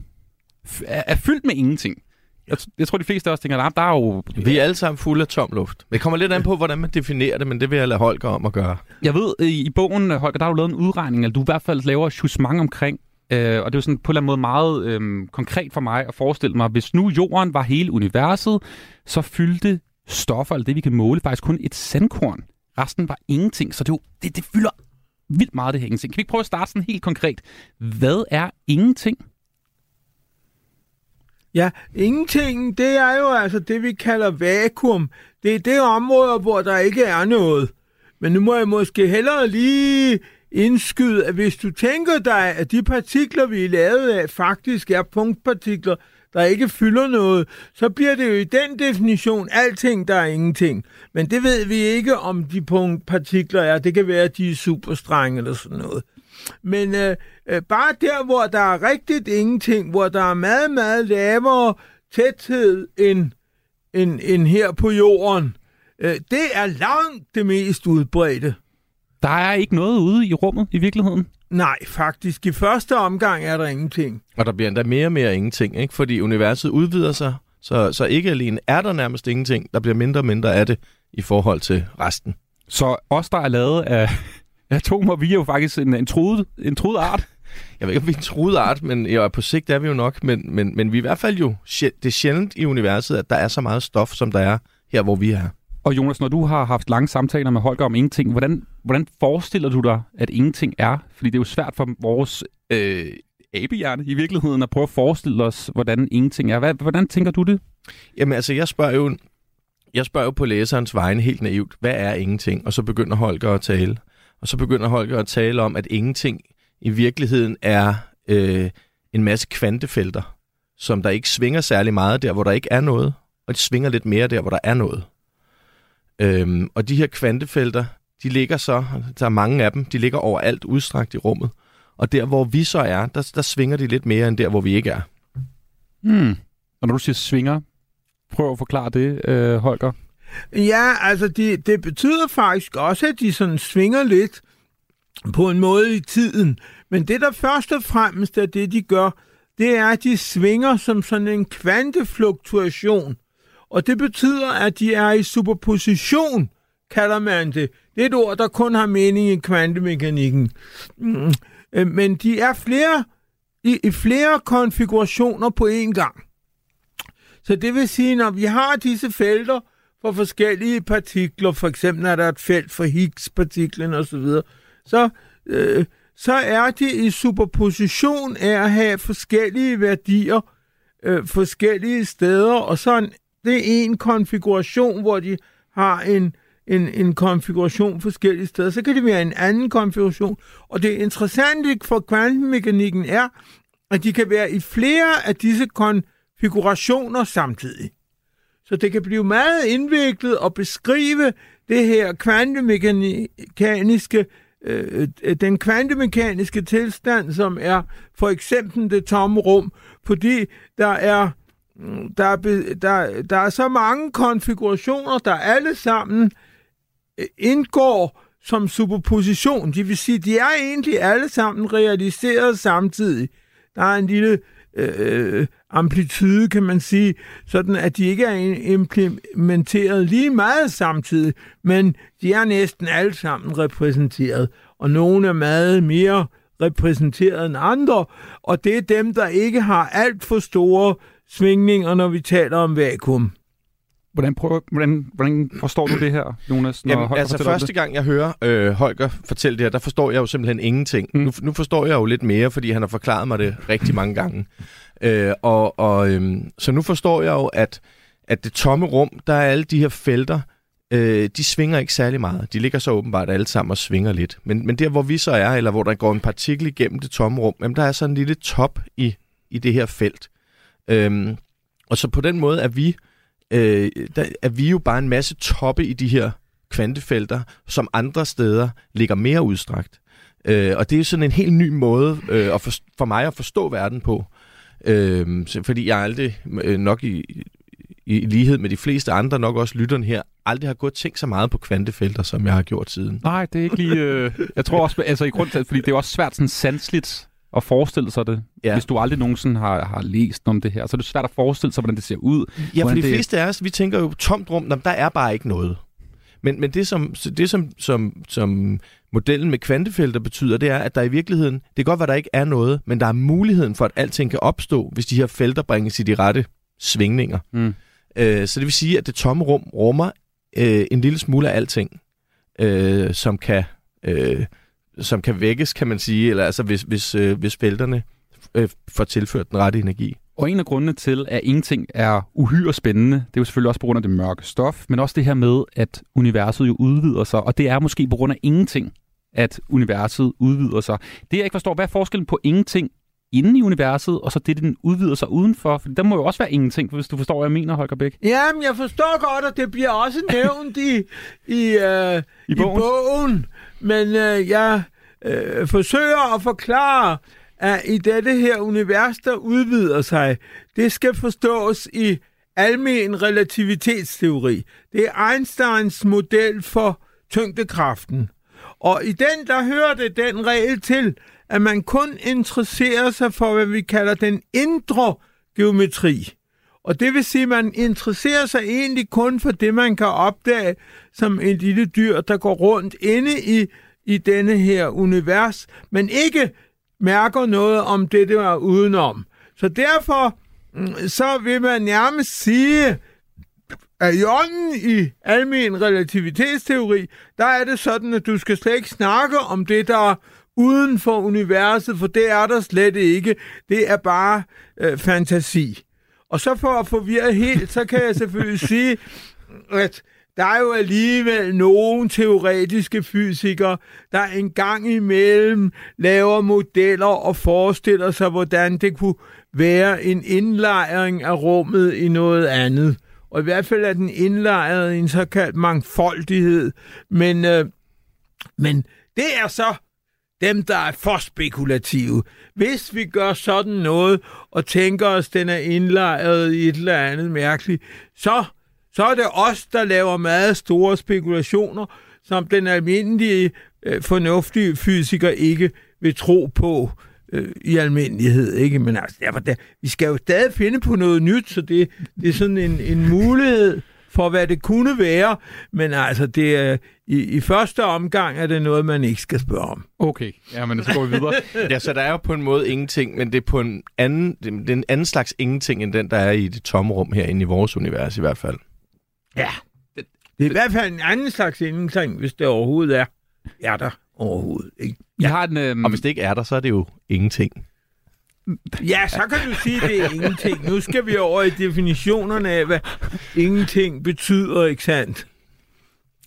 er, er fyldt med ingenting. Jeg, jeg tror, de fleste af os tænker, at der er jo... Vi er alle sammen fulde af tom luft. Det kommer lidt an på, hvordan man definerer det, men det vil jeg lade Holger om at gøre. Jeg ved, i bogen, Holger, der har du lavet en udregning, eller du i hvert fald laver et omkring, øh, og det er jo sådan på en eller anden måde meget øh, konkret for mig at forestille mig, hvis nu jorden var hele universet, så fyldte stoffer, eller det vi kan måle, faktisk kun et sandkorn. Resten var ingenting, så det, jo, det, det fylder vildt meget, det her ingenting. Kan vi ikke prøve at starte sådan helt konkret? Hvad er ingenting? Ja, ingenting, det er jo altså det, vi kalder vakuum. Det er det område, hvor der ikke er noget. Men nu må jeg måske hellere lige indskyde, at hvis du tænker dig, at de partikler, vi er lavet af, faktisk er punktpartikler, der ikke fylder noget, så bliver det jo i den definition alting, der er ingenting. Men det ved vi ikke, om de punktpartikler er. Det kan være, at de er superstrenge eller sådan noget. Men øh, øh, bare der, hvor der er rigtigt ingenting, hvor der er meget, meget lavere tæthed end, end, end her på jorden, øh, det er langt det mest udbredte. Der er ikke noget ude i rummet i virkeligheden? Nej, faktisk. I første omgang er der ingenting. Og der bliver endda mere og mere ingenting, ikke? fordi universet udvider sig, så, så ikke alene er der nærmest ingenting, der bliver mindre og mindre af det i forhold til resten. Så os, der er lavet af atomer, vi er jo faktisk en, en, truet, en truet art. Jeg ved ikke, om vi er en truet art, men ja, på sigt er vi jo nok, men, men, men vi er i hvert fald jo, det er sjældent i universet, at der er så meget stof, som der er her, hvor vi er. Og Jonas, når du har haft lange samtaler med Holger om ingenting, hvordan, hvordan forestiller du dig, at ingenting er? Fordi det er jo svært for vores øh, abehjerne i virkeligheden at prøve at forestille os, hvordan ingenting er. Hvad, hvordan tænker du det? Jamen altså, jeg spørger jo, jeg spørger jo på læserens vegne helt naivt, hvad er ingenting? Og så begynder Holger at tale. Og så begynder Holger at tale om, at ingenting i virkeligheden er øh, en masse kvantefelter, som der ikke svinger særlig meget der, hvor der ikke er noget, og de svinger lidt mere der, hvor der er noget. Øhm, og de her kvantefelter, de ligger så, der er mange af dem, de ligger overalt udstrakt i rummet. Og der, hvor vi så er, der, der svinger de lidt mere, end der, hvor vi ikke er. Hmm. Og når du siger svinger, prøv at forklare det, øh, Holger. Ja, altså det, det betyder faktisk også, at de sådan svinger lidt på en måde i tiden. Men det, der først og fremmest er det, de gør, det er, at de svinger som sådan en kvantefluktuation. Og det betyder, at de er i superposition, kalder man det. Det er et ord, der kun har mening i kvantemekanikken. Mm. Men de er flere i, i flere konfigurationer på én gang. Så det vil sige, når vi har disse felter for forskellige partikler, for eksempel er der et felt for Higgs-partiklen osv., så, øh, så er de i superposition af at have forskellige værdier øh, forskellige steder, og så det er en konfiguration, hvor de har en, en, en konfiguration forskellige steder. Så kan det være en anden konfiguration. Og det interessante for kvantemekanikken er, at de kan være i flere af disse konfigurationer samtidig. Så det kan blive meget indviklet at beskrive det her kvantemekaniske, øh, den kvantemekaniske tilstand, som er for eksempel det tomme rum, fordi der er mm, der er, der, der er så mange konfigurationer, der alle sammen øh, Øh, indgår som superposition. Det vil sige, de er egentlig alle sammen realiseret samtidig. Der er en lille øh, øh amplitude, kan man sige, sådan at de ikke er implementeret lige meget samtidig, men de er næsten alle sammen repræsenteret, og nogle er meget mere repræsenteret end andre, og det er dem, der ikke har alt for store svingninger, når vi taler om vakuum. Hvordan, prøver, hvordan, hvordan forstår du det her, Jonas? Når Jamen, Holger altså første det? gang, jeg hører øh, Holger fortælle det her, der forstår jeg jo simpelthen ingenting. Mm. Nu, nu forstår jeg jo lidt mere, fordi han har forklaret mig det rigtig mange gange. Øh, og, og, øh, så nu forstår jeg jo, at, at det tomme rum, der er alle de her felter, øh, de svinger ikke særlig meget. De ligger så åbenbart alle sammen og svinger lidt. Men, men der, hvor vi så er, eller hvor der går en partikel igennem det tomme rum, jamen, der er så en lille top i, i det her felt. Øhm, og så på den måde er vi, øh, der, er vi jo bare en masse toppe i de her kvantefelter, som andre steder ligger mere udstrakt. Øh, og det er sådan en helt ny måde øh, at for, for mig at forstå verden på. Øh, fordi jeg aldrig øh, nok i, i lighed med de fleste andre, nok også lytterne her, aldrig har gået tænkt så meget på kvantefelter, som jeg har gjort siden. Nej, det er ikke lige... Øh, jeg tror også, altså i grund til, fordi det er også svært sådan sansligt at forestille sig det, ja. hvis du aldrig nogensinde har, har læst om det her. Så er det svært at forestille sig, hvordan det ser ud. Ja, for de det... fleste af os, vi tænker jo tomt rum, der er bare ikke noget. Men, men det, som, det som, som, som modellen med kvantefelter betyder, det er, at der i virkeligheden, det kan godt være, der ikke er noget, men der er muligheden for, at alting kan opstå, hvis de her felter bringes i de rette svingninger. Mm. Øh, så det vil sige, at det tomme rum rummer øh, en lille smule af alting, øh, som kan... Øh, som kan vækkes, kan man sige, eller altså hvis, hvis, øh, hvis felterne øh, får tilført den rette energi. Og en af grundene til, at ingenting er uhyre spændende, det er jo selvfølgelig også på grund af det mørke stof, men også det her med, at universet jo udvider sig, og det er måske på grund af ingenting, at universet udvider sig. Det jeg ikke forstår, hvad er forskellen på ingenting inde i universet, og så det, den udvider sig udenfor. For der må jo også være ingenting, hvis du forstår, hvad jeg mener, Holger Bæk. Jamen, jeg forstår godt, at det bliver også nævnt i, i, øh, I bogen. i bogen. Men øh, jeg øh, forsøger at forklare, at i dette her univers, der udvider sig, det skal forstås i almen relativitetsteori. Det er Einsteins model for tyngdekraften. Og i den, der hører det den regel til, at man kun interesserer sig for, hvad vi kalder den indre geometri. Og det vil sige, at man interesserer sig egentlig kun for det, man kan opdage som et lille dyr, der går rundt inde i, i denne her univers, men ikke mærker noget om det, der er udenom. Så derfor mm, så vil man nærmest sige, at i ånden i almen relativitetsteori, der er det sådan, at du skal slet ikke snakke om det, der er uden for universet, for det er der slet ikke. Det er bare øh, fantasi. Og så for at forvirre helt, så kan jeg selvfølgelig sige, at der er jo alligevel nogle teoretiske fysikere, der en gang imellem laver modeller og forestiller sig, hvordan det kunne være en indlejring af rummet i noget andet. Og i hvert fald er den indlejret i en såkaldt mangfoldighed. Men, øh, men det er så dem, der er for spekulative. Hvis vi gør sådan noget, og tænker os, den er indlejret i et eller andet mærkeligt, så, så er det os, der laver meget store spekulationer, som den almindelige, øh, fornuftige fysiker ikke vil tro på øh, i almindelighed. Ikke? Men altså, derfor, der, vi skal jo stadig finde på noget nyt, så det, det er sådan en, en mulighed for, hvad det kunne være. Men altså, det er, i, i første omgang er det noget, man ikke skal spørge om. Okay, ja, men så går vi videre. ja, så der er jo på en måde ingenting, men det er på en anden, det er en anden slags ingenting, end den, der er i det tomme rum herinde i vores univers i hvert fald. Ja, det, det er i hvert fald en anden slags ingenting, hvis det overhovedet er. Er der overhovedet, ikke? Jeg har en, øhm... Og hvis det ikke er der, så er det jo ingenting. Ja, så kan du sige, at det er ingenting. Nu skal vi over i definitionerne af, hvad ingenting betyder, ikke sandt?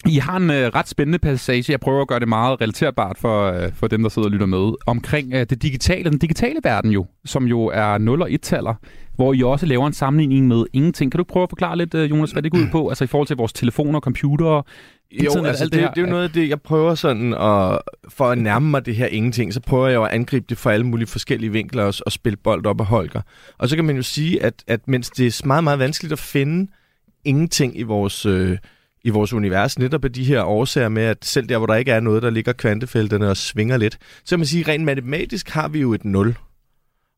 I har en øh, ret spændende passage, jeg prøver at gøre det meget relaterbart for, øh, for dem, der sidder og lytter med, omkring øh, det digitale, den digitale verden jo, som jo er 0 og 1-taller, hvor I også laver en sammenligning med ingenting. Kan du prøve at forklare lidt, øh, Jonas, hvad det går ud på, altså i forhold til vores telefoner, computere, jo, altså alt det, det, det, det er jo noget af det, jeg prøver sådan at, for at nærme mig det her ingenting, så prøver jeg jo at angribe det fra alle mulige forskellige vinkler og, og spille bold op af Holger. Og så kan man jo sige, at, at mens det er meget, meget vanskeligt at finde ingenting i vores, øh, i vores univers, netop af de her årsager med, at selv der, hvor der ikke er noget, der ligger kvantefelterne og svinger lidt, så kan man sige, rent matematisk har vi jo et nul.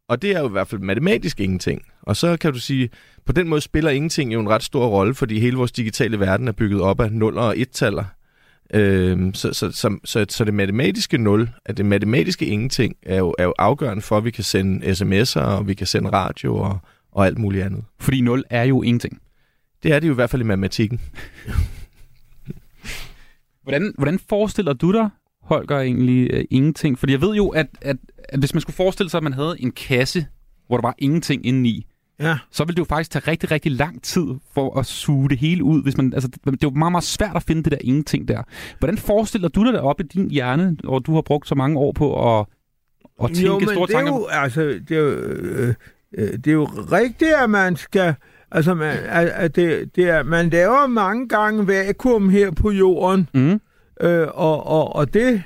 Og det er jo i hvert fald matematisk ingenting. Og så kan du sige, på den måde spiller ingenting jo en ret stor rolle, fordi hele vores digitale verden er bygget op af 0 og 1-taller. Øhm, så, så, så, så, så det matematiske 0, at det matematiske ingenting, er jo, er jo afgørende for, at vi kan sende sms'er, og vi kan sende radio og, og alt muligt andet. Fordi 0 er jo ingenting. Det er det jo i hvert fald i matematikken. hvordan, hvordan forestiller du dig, Holger, egentlig uh, ingenting? Fordi jeg ved jo, at, at, at hvis man skulle forestille sig, at man havde en kasse, hvor der var ingenting indeni, ja. så ville det jo faktisk tage rigtig, rigtig lang tid for at suge det hele ud. Hvis man, altså, det er jo meget, meget svært at finde det der ingenting der. Hvordan forestiller du dig det op i din hjerne, hvor du har brugt så mange år på at, at tænke jo, men store det er tanker? jo, altså, det er jo, øh, øh, det er jo rigtigt, at man skal... Altså, man, at, det, det er, man laver mange gange vakuum her på jorden, mm. øh, og, og, og det,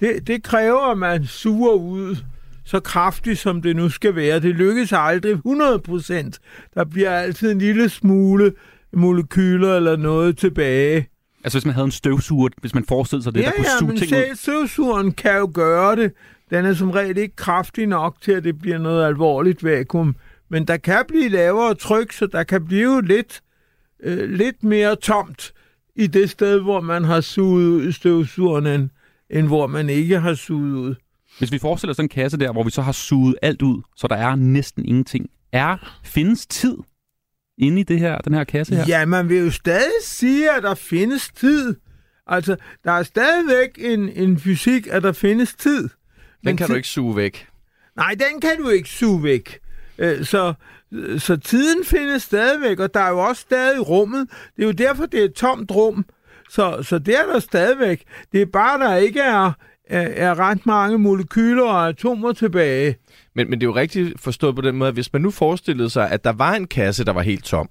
det, det kræver, at man suger ud så kraftigt, som det nu skal være. Det lykkes aldrig 100 procent. Der bliver altid en lille smule molekyler eller noget tilbage. Altså hvis man havde en støvsuger, hvis man forestillede sig det, ja, der kunne ja, suge men ting selv ud. støvsugeren kan jo gøre det. Den er som regel ikke kraftig nok til, at det bliver noget alvorligt vakuum. Men der kan blive lavere tryk, så der kan blive lidt, øh, lidt mere tomt i det sted, hvor man har suget ud støvsugeren, end, end hvor man ikke har suget ud. Hvis vi forestiller os en kasse der, hvor vi så har suget alt ud, så der er næsten ingenting. Er, findes tid inde i det her, den her kasse her? Ja, man vil jo stadig sige, at der findes tid. Altså, der er stadigvæk en, en fysik, at der findes tid. Den Men kan ti- du ikke suge væk. Nej, den kan du ikke suge væk. Øh, Så, så tiden findes stadigvæk, og der er jo også stadig rummet. Det er jo derfor, det er et tomt rum. Så, så det er der stadigvæk. Det er bare, der ikke er, er, er ret mange molekyler og atomer tilbage. Men, men det er jo rigtigt forstået på den måde, at hvis man nu forestillede sig, at der var en kasse, der var helt tom,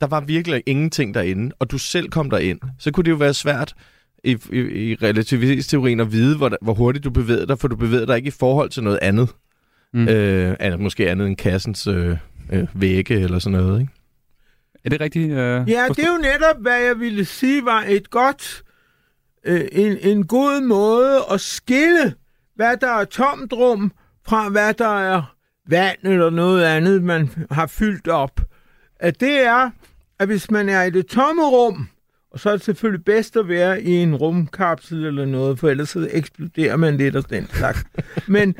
der var virkelig ingenting derinde, og du selv kom derind, så kunne det jo være svært i, i, i relativitetsteorien at vide, hvor, hvor hurtigt du bevæger dig, for du bevæger dig ikke i forhold til noget andet. Mm. Øh, andet, måske andet end kassens øh, øh, vægge eller sådan noget, ikke? Er det rigtigt? Øh, ja, det er jo netop, hvad jeg ville sige var et godt, øh, en, en god måde at skille, hvad der er tomt rum, fra hvad der er vand eller noget andet, man har fyldt op. At det er, at hvis man er i det tomme rum, og så er det selvfølgelig bedst at være i en rumkapsel eller noget, for ellers så eksploderer man lidt af den slags. Men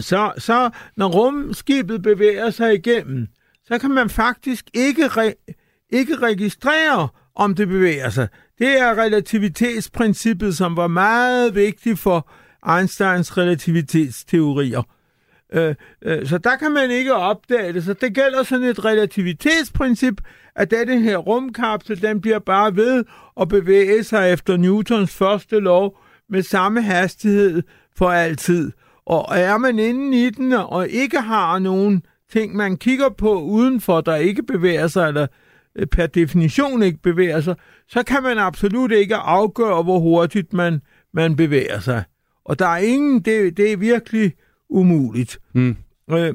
så, så når rumskibet bevæger sig igennem, så kan man faktisk ikke, re- ikke registrere, om det bevæger sig. Det er relativitetsprincippet, som var meget vigtigt for Einsteins relativitetsteorier. Øh, øh, så der kan man ikke opdage det. Så det gælder sådan et relativitetsprincip, at denne her rumkapsel, den bliver bare ved at bevæge sig efter Newtons første lov med samme hastighed for altid. Og er man inde i den og ikke har nogen ting, man kigger på udenfor, der ikke bevæger sig, eller øh, per definition ikke bevæger sig, så kan man absolut ikke afgøre, hvor hurtigt man, man bevæger sig. Og der er ingen, det, det er virkelig umuligt. Mm. Øh,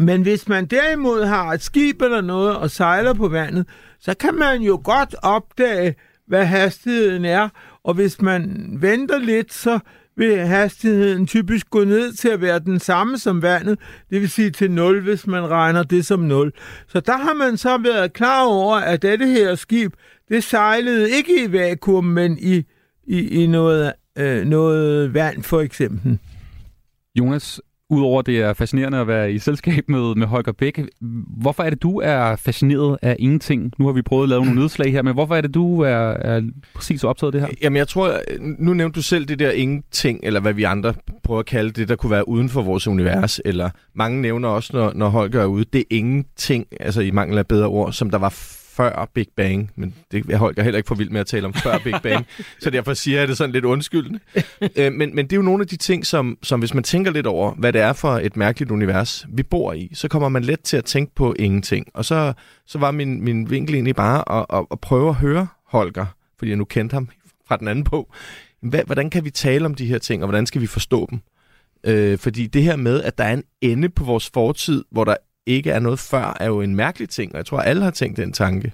men hvis man derimod har et skib eller noget og sejler på vandet, så kan man jo godt opdage, hvad hastigheden er. Og hvis man venter lidt, så vil hastigheden typisk gå ned til at være den samme som vandet, det vil sige til 0, hvis man regner det som 0. Så der har man så været klar over, at dette her skib, det sejlede ikke i vakuum, men i, i, i noget, øh, noget vand for eksempel. Jonas, Udover det er fascinerende at være i selskab med, med Holger Bæk, hvorfor er det, du er fascineret af ingenting? Nu har vi prøvet at lave nogle nedslag her, men hvorfor er det, du er, er præcis optaget af det her? Jamen jeg tror, nu nævnte du selv det der ingenting, eller hvad vi andre prøver at kalde det, der kunne være uden for vores univers, eller mange nævner også, når, når Holger er ude, det er ingenting, altså i mangel af bedre ord, som der var før Big Bang, men det jeg Holger heller ikke for vild med at tale om før Big Bang, så derfor siger jeg det sådan lidt undskyldende. øh, men, men det er jo nogle af de ting, som, som hvis man tænker lidt over, hvad det er for et mærkeligt univers, vi bor i, så kommer man let til at tænke på ingenting. Og så, så var min, min vinkel egentlig bare at, at, at prøve at høre Holger, fordi jeg nu kendte ham fra den anden på, hvad, hvordan kan vi tale om de her ting, og hvordan skal vi forstå dem? Øh, fordi det her med, at der er en ende på vores fortid, hvor der ikke er noget før, er jo en mærkelig ting, og jeg tror, alle har tænkt den tanke.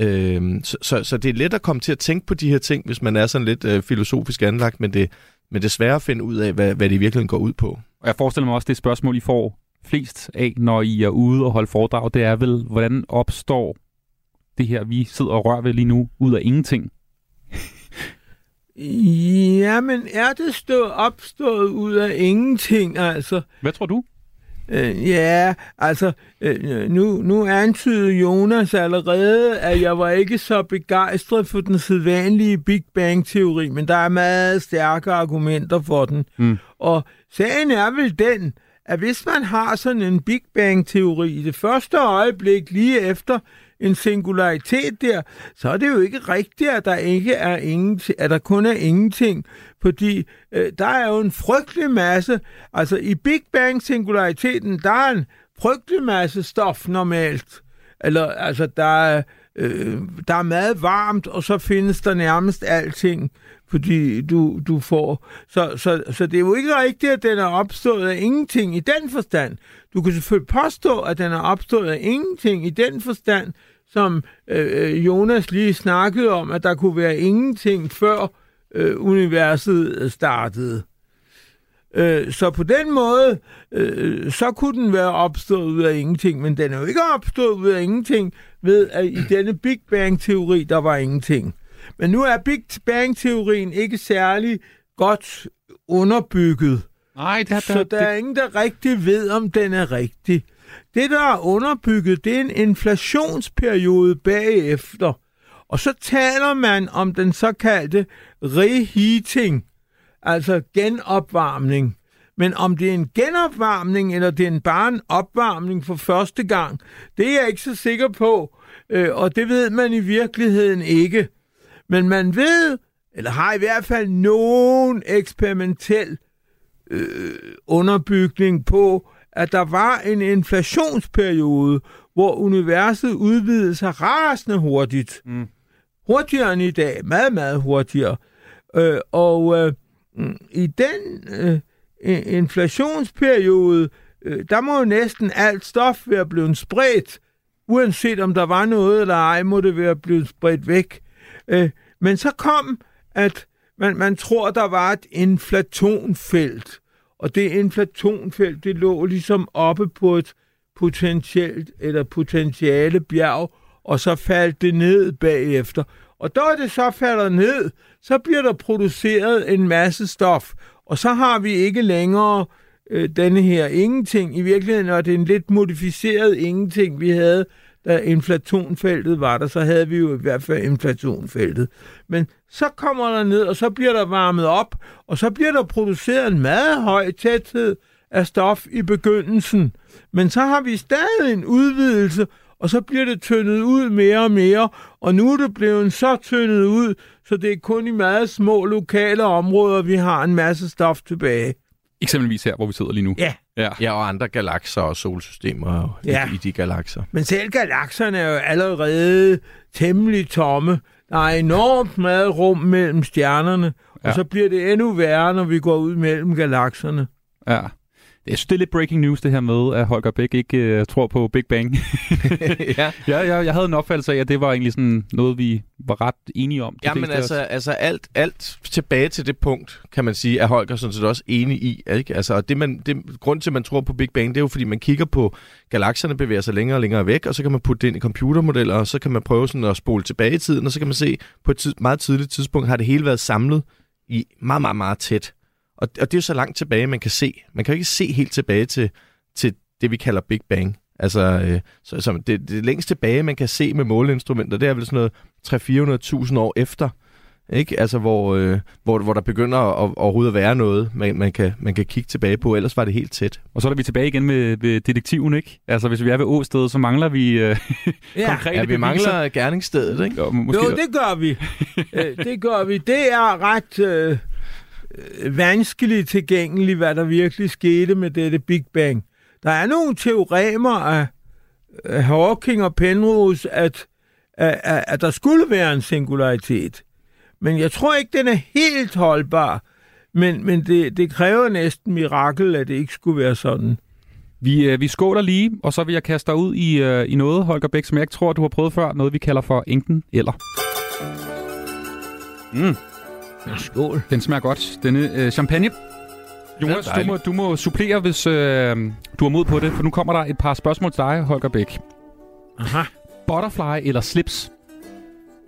Øhm, så, så, så det er let at komme til at tænke på de her ting, hvis man er sådan lidt øh, filosofisk anlagt, men det, men det er svært at finde ud af, hvad, hvad det virkelig går ud på. Og jeg forestiller mig også, det spørgsmål, I får flest af, når I er ude og holde foredrag, det er vel, hvordan opstår det her, vi sidder og rører ved lige nu, ud af ingenting? Ja, men er det stå opstået ud af ingenting, altså? Hvad tror du? Øh, ja, altså, øh, nu, nu antyder Jonas allerede, at jeg var ikke så begejstret for den sædvanlige Big Bang-teori, men der er meget stærke argumenter for den. Mm. Og sagen er vel den, at hvis man har sådan en Big Bang-teori i det første øjeblik lige efter en singularitet der, så er det jo ikke rigtigt, at der ikke er ingenting, at der kun er ingenting, fordi øh, der er jo en frygtelig masse, altså i Big Bang singulariteten, der er en frygtelig masse stof normalt. Eller, altså, der er, øh, der er meget varmt, og så findes der nærmest alting, Øh, fordi du, du får... Så, så, så det er jo ikke rigtigt, at den er opstået af ingenting i den forstand. Du kan selvfølgelig påstå, at den er opstået af ingenting i den forstand, som øh, øh Jonas lige snakkede om, at der kunne være ingenting før øh, universet øh, startede. Øh, så på den måde, øh, så kunne den være opstået ud af ingenting, men den er jo ikke opstået ud af ingenting ved, at i denne Big Bang-teori, der var ingenting. Men nu er Big Bang-teorien ikke særlig godt underbygget. Nej, det er, så der er ingen, der rigtig ved, om den er rigtig. Det, der er underbygget, det er en inflationsperiode bagefter. Og så taler man om den såkaldte reheating, altså genopvarmning. Men om det er en genopvarmning, eller det er bare en opvarmning for første gang, det er jeg ikke så sikker på, øh, og det ved man i virkeligheden ikke. Men man ved eller har i hvert fald nogen eksperimentel øh, underbygning på, at der var en inflationsperiode, hvor universet udvidede sig rasende hurtigt. Mm. Hurtigere end i dag. Meget, meget hurtigere. Øh, og øh, i den øh, inflationsperiode, øh, der må jo næsten alt stof være blevet spredt. Uanset om der var noget eller ej, må det være blevet spredt væk. Øh, men så kom, at man, man tror, der var et inflationfelt. Og det inflationfelt, det lå ligesom oppe på et potentielt eller potentiale bjerg, og så faldt det ned bagefter. Og da det så falder ned, så bliver der produceret en masse stof, og så har vi ikke længere øh, denne her ingenting. I virkeligheden var det en lidt modificeret ingenting, vi havde, da inflationfeltet var der, så havde vi jo i hvert fald inflationfeltet. Men så kommer der ned, og så bliver der varmet op, og så bliver der produceret en meget høj tæthed af stof i begyndelsen. Men så har vi stadig en udvidelse, og så bliver det tyndet ud mere og mere, og nu er det blevet så tyndet ud, så det er kun i meget små lokale områder, vi har en masse stof tilbage. Eksempelvis her, hvor vi sidder lige nu. Ja. Ja, ja og andre galakser og solsystemer ja. i, i de galakser. Men selv galakserne er jo allerede temmelig tomme. Der er enormt meget rum mellem stjernerne, ja. og så bliver det endnu værre, når vi går ud mellem galakserne. Ja. Jeg synes, det er lidt breaking news, det her med, at Holger Bæk ikke uh, tror på Big Bang. ja. ja, ja, jeg havde en opfattelse af, at det var egentlig sådan noget, vi var ret enige om. Ja, men altså, altså alt, alt tilbage til det punkt, kan man sige, er Holger sådan set også enig i. Ikke? Altså, og det, man, det, grund til, at man tror på Big Bang, det er jo, fordi man kigger på, galakserne bevæger sig længere og længere væk, og så kan man putte det ind i computermodeller, og så kan man prøve sådan at spole tilbage i tiden, og så kan man se, på et tid, meget tidligt tidspunkt har det hele været samlet i meget, meget, meget tæt og, og det er jo så langt tilbage, man kan se. Man kan jo ikke se helt tilbage til, til det, vi kalder Big Bang. Altså, øh, så, så det, det længst tilbage, man kan se med måleinstrumenter, det er vel sådan noget 300-400.000 år efter, ikke? Altså, hvor, øh, hvor, hvor der begynder at, overhovedet at være noget, man, man, kan, man kan kigge tilbage på, ellers var det helt tæt. Og så er vi tilbage igen med, med detektiven, ikke? Altså, hvis vi er ved åstedet, så mangler vi øh, ja. konkrete Ja, vi beviser. mangler gerningsstedet, ikke? Jo, måske jo det gør vi. Øh, det gør vi. Det er ret... Øh vanskeligt tilgængeligt, hvad der virkelig skete med dette Big Bang. Der er nogle teoremer af, af Hawking og Penrose, at, at, at, at der skulle være en singularitet. Men jeg tror ikke, den er helt holdbar. Men, men det, det kræver næsten mirakel, at det ikke skulle være sådan. Vi, øh, vi skåler lige, og så vil jeg kaste dig ud i, øh, i noget, Holger Bæk, som jeg ikke tror, du har prøvet før. Noget, vi kalder for enten eller. Mm. Ja, skål. Den smager godt. Denne øh, champagne. Jonas, du må, du må supplere, hvis øh, du har mod på det, for nu kommer der et par spørgsmål til dig, Holger Bæk. Aha. Butterfly eller slips?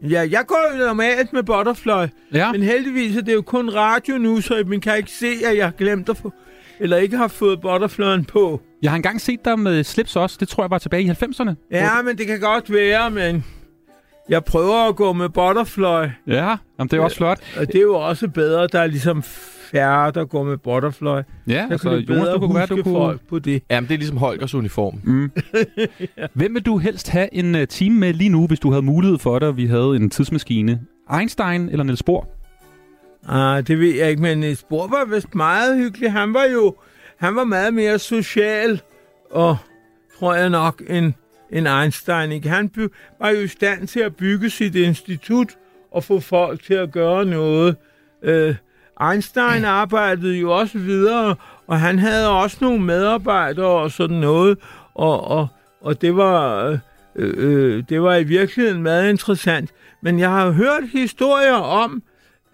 Ja, jeg går jo normalt med butterfly, ja. men heldigvis er det jo kun radio nu, så man kan ikke se, at jeg har glemt at få, eller ikke har fået butterflyen på. Jeg har engang set dig med slips også. Det tror jeg var tilbage i 90'erne. Ja, men det kan godt være, men jeg prøver at gå med butterfly. Ja, jamen det er også flot. Og det er jo også bedre, der er ligesom færre, der går med butterfly. Ja, Der altså Jonas, du kunne være, du kunne... folk på det. Jamen, det er ligesom Holgers uniform. Mm. ja. Hvem vil du helst have en uh, time med lige nu, hvis du havde mulighed for det, og vi havde en tidsmaskine? Einstein eller Niels Bohr? Ah, det ved jeg ikke, men Niels Bohr var vist meget hyggelig. Han var jo han var meget mere social, og tror jeg nok, end, end Einstein. Han by, var jo i stand til at bygge sit institut og få folk til at gøre noget. Øh, Einstein arbejdede jo også videre, og han havde også nogle medarbejdere og sådan noget, og, og, og det var... Øh, øh, det var i virkeligheden meget interessant. Men jeg har hørt historier om,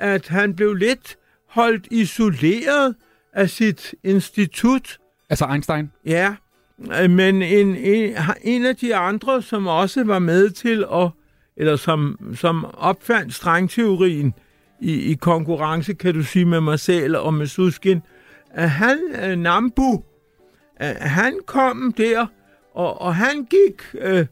at han blev lidt holdt isoleret af sit institut. Altså Einstein? Ja, men en, en, en af de andre, som også var med til at, eller som, som opfandt strengteorien i, i konkurrence, kan du sige, med mig selv og med Suskin, at han, uh, Nambu, uh, han kom der, og, og han gik, uh,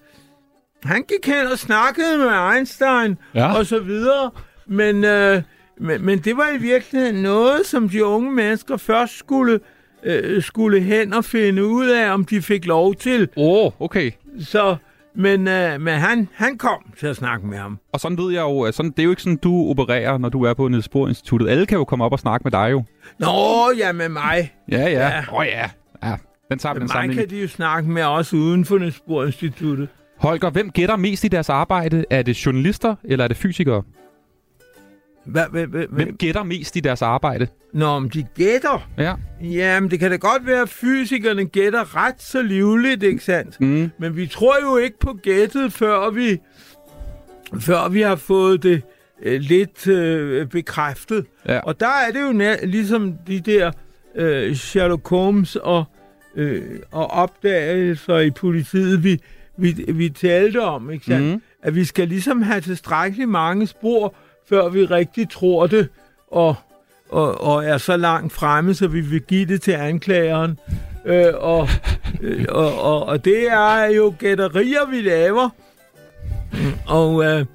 han gik hen og snakkede med Einstein Ja. og så videre, men, uh, men, men det var i virkeligheden noget, som de unge mennesker først skulle, uh, skulle hen og finde ud af, om de fik lov til. Åh, oh, okay. Så men, øh, men han, han kom til at snakke med ham. Og sådan ved jeg jo, sådan, det er jo ikke sådan, du opererer, når du er på Niels Bohr Instituttet. Alle kan jo komme op og snakke med dig jo. Nå, ja, med mig. Ja, ja. Ja. Åh oh, ja. ja. Den tager vi den sammenligning. kan de jo snakke med os uden for Niels Bohr Instituttet. Holger, hvem gætter mest i deres arbejde? Er det journalister, eller er det fysikere? Hvad, hvad, hvad, Hvem gætter mest i deres arbejde? Nå, om de gætter? Ja. Jamen, det kan da godt være, at fysikerne gætter ret så livligt, ikke sandt? Mm. Men vi tror jo ikke på gættet, før vi, før vi har fået det øh, lidt øh, bekræftet. Ja. Og der er det jo nær, ligesom de der øh, Sherlock Holmes og, øh, og opdagelser i politiet, vi, vi, vi talte om, ikke sandt? Mhm. At vi skal ligesom have tilstrækkeligt mange spor, før vi rigtig tror det, og, og, og er så langt fremme, så vi vil give det til anklageren. Øh, og, øh, og, og, og det er jo gætterier, vi laver. Og, øh,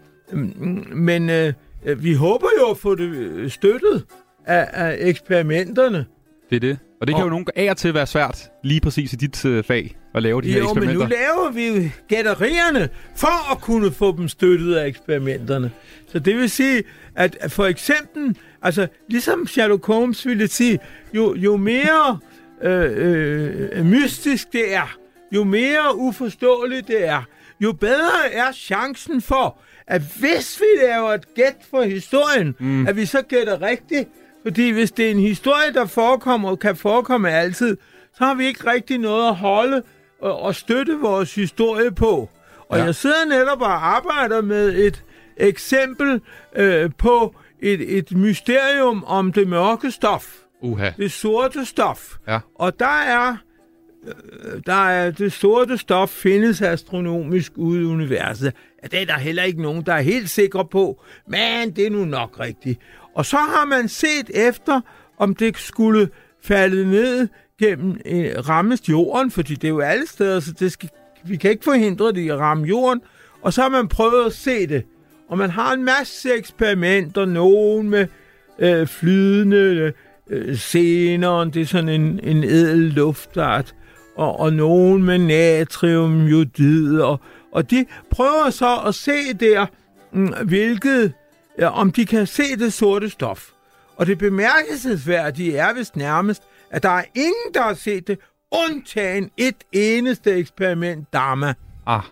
men øh, vi håber jo at få det øh, støttet af, af eksperimenterne. Det er det. Og det kan Og- jo nogle af og til være svært, lige præcis i dit øh, fag, at lave de her Jo, men eksperimenter. nu laver vi jo gætterierne for at kunne få dem støttet af eksperimenterne. Så det vil sige, at for eksempel, altså ligesom Sherlock Holmes ville sige, jo, jo mere øh, øh, mystisk det er, jo mere uforståeligt det er, jo bedre er chancen for, at hvis vi laver et gæt for historien, mm. at vi så gætter rigtigt. Fordi hvis det er en historie, der forekommer kan forekomme altid, så har vi ikke rigtig noget at holde og, og støtte vores historie på. Og ja. jeg sidder netop og arbejder med et eksempel øh, på et, et mysterium om det mørke stof. Uha. Det sorte stof. Ja. Og der er, øh, der er det sorte stof findes astronomisk ude i universet. Ja, det er der heller ikke nogen, der er helt sikre på, men det er nu nok rigtigt. Og så har man set efter, om det skulle falde ned gennem øh, rammest jorden, fordi det er jo alle steder, så det skal, vi kan ikke forhindre det i at ramme jorden. Og så har man prøvet at se det. Og man har en masse eksperimenter, nogen med øh, flydende øh, scener, det er sådan en, en edel luftart, og, og nogen med natriumjodid, og, og de prøver så at se der, mm, hvilket, ja, om de kan se det sorte stof. Og det bemærkelsesværdige er vist nærmest, at der er ingen, der har set det, undtagen et eneste eksperiment, Dharma. Ah.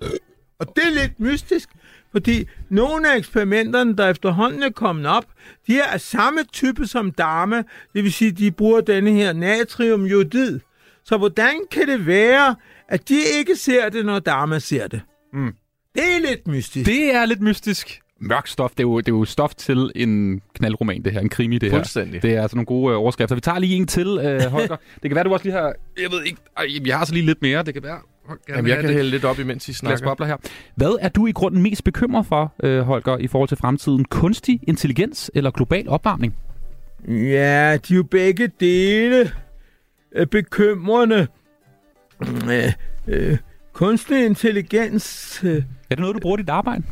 Og det er lidt mystisk, fordi nogle af eksperimenterne, der efterhånden er kommet op, de er af samme type som Dharma, det vil sige, de bruger denne her natriumjodid. Så hvordan kan det være, at de ikke ser det, når Dharma ser det? Mm. Det er lidt mystisk. Det er lidt mystisk. Mørk stof, det er, jo, det er jo stof til en knaldroman, det her. En krimi, det her. Fuldstændig. Det er altså nogle gode øh, overskrifter. Vi tager lige en til, øh, Holger. det kan være, du også lige har... Jeg ved ikke... Ej, jeg har så lige lidt mere. Det kan være... Jamen, jeg kan hælde lidt op, imens I snakker. bobler her. Hvad er du i grunden mest bekymret for, øh, Holger, i forhold til fremtiden? Kunstig intelligens eller global opvarmning? Ja, de er jo begge dele øh, bekymrende. Øh, øh, kunstig intelligens... Øh, er det noget, du bruger i dit arbejde?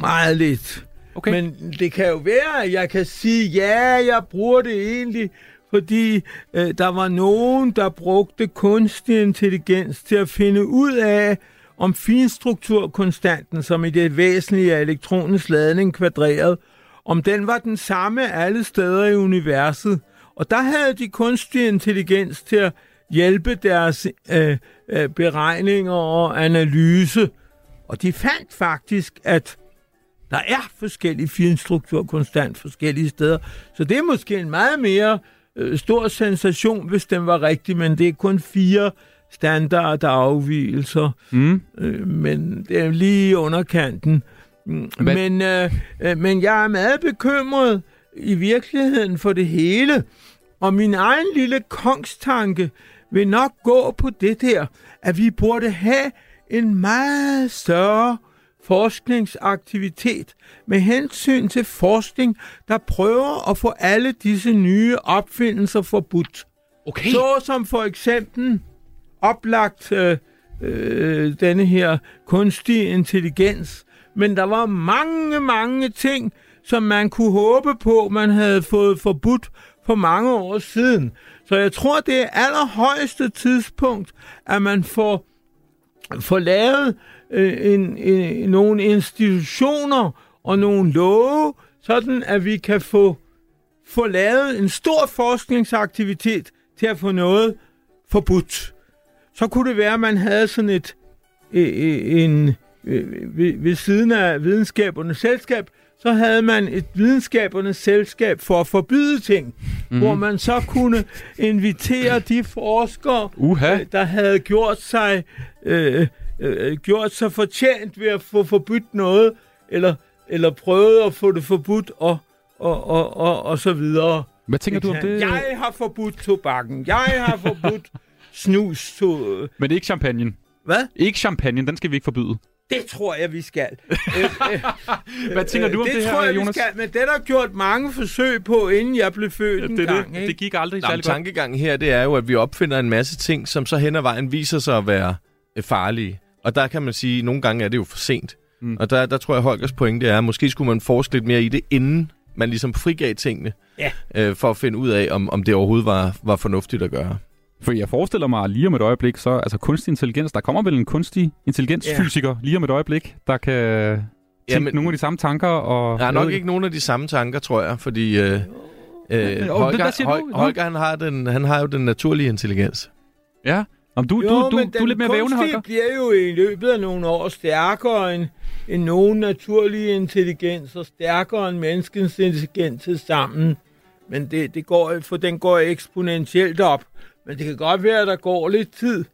Meget lidt. Okay. Men det kan jo være, at jeg kan sige, ja, jeg bruger det egentlig, fordi øh, der var nogen, der brugte kunstig intelligens til at finde ud af, om finstrukturkonstanten, som i det væsentlige elektronens ladning kvadreret, om den var den samme alle steder i universet. Og der havde de kunstig intelligens til at hjælpe deres øh, øh, beregninger og analyse. Og de fandt faktisk, at der er forskellige finstruktur konstant forskellige steder. Så det er måske en meget mere øh, stor sensation, hvis den var rigtig, men det er kun fire standard afvielser. Mm. Øh, men det er lige i underkanten. Mm, Men, øh, øh, men jeg er meget bekymret i virkeligheden for det hele. Og min egen lille kongstanke vil nok gå på det der, at vi burde have en meget større forskningsaktivitet med hensyn til forskning, der prøver at få alle disse nye opfindelser forbudt. Okay. Så som for eksempel oplagt øh, øh, denne her kunstige intelligens. Men der var mange, mange ting, som man kunne håbe på, man havde fået forbudt for mange år siden. Så jeg tror, det er allerhøjeste tidspunkt, at man får få lavet øh, en, en, nogle institutioner og nogle love, sådan at vi kan få, få lavet en stor forskningsaktivitet til at få noget forbudt. Så kunne det være, at man havde sådan et øh, øh, en, øh, ved, ved siden af videnskabernes selskab, så havde man et videnskabernes selskab for at forbyde ting, mm. hvor man så kunne invitere de forskere, Uha. øh, der havde gjort sig øh, øh, gjort sig fortjent ved at få forbudt noget, eller, eller prøvet at få det forbudt, og, og, og, og, og så videre. Hvad tænker du om det? Jeg har forbudt tobakken. Jeg har forbudt snus. To... Men det ikke champagne. Hvad? Ikke champagne, den skal vi ikke forbyde. Det tror jeg, vi skal. Øh, Hvad tænker du om det, det her, tror jeg, Jonas? Vi skal, men det der gjort mange forsøg på, inden jeg blev født en det, gang. det, ikke? det gik aldrig Nå, særlig godt. tankegangen her, det er jo, at vi opfinder en masse ting, som så hen ad vejen viser sig at være øh, farlige. Og der kan man sige, at nogle gange er det jo for sent. Mm. Og der, der tror jeg, Holgers pointe er, at måske skulle man forske lidt mere i det, inden man ligesom frigav tingene, Ja. øh, for at finde ud af, om, om det overhovedet var, var fornuftigt at gøre. For jeg forestiller mig lige om et øjeblik, så altså kunstig intelligens, der kommer vel en kunstig intelligensfysiker ja. lige om et øjeblik, der kan tænke ja, men- nogle af de samme tanker. Og Der er nok ikke nogen af de samme tanker, tror jeg, fordi øh, øh, Holger, siger du? Hol- Nå. Holger han, har den, han har jo den naturlige intelligens. Ja, om du, Jo, du, du, men du er lidt mere vævende, Holger. bliver jo i løbet af nogle år stærkere end, end nogen naturlig intelligens, og stærkere end menneskens intelligens til sammen. Men det, det går, for den går eksponentielt op. Men det kan godt være, at der går lidt tid.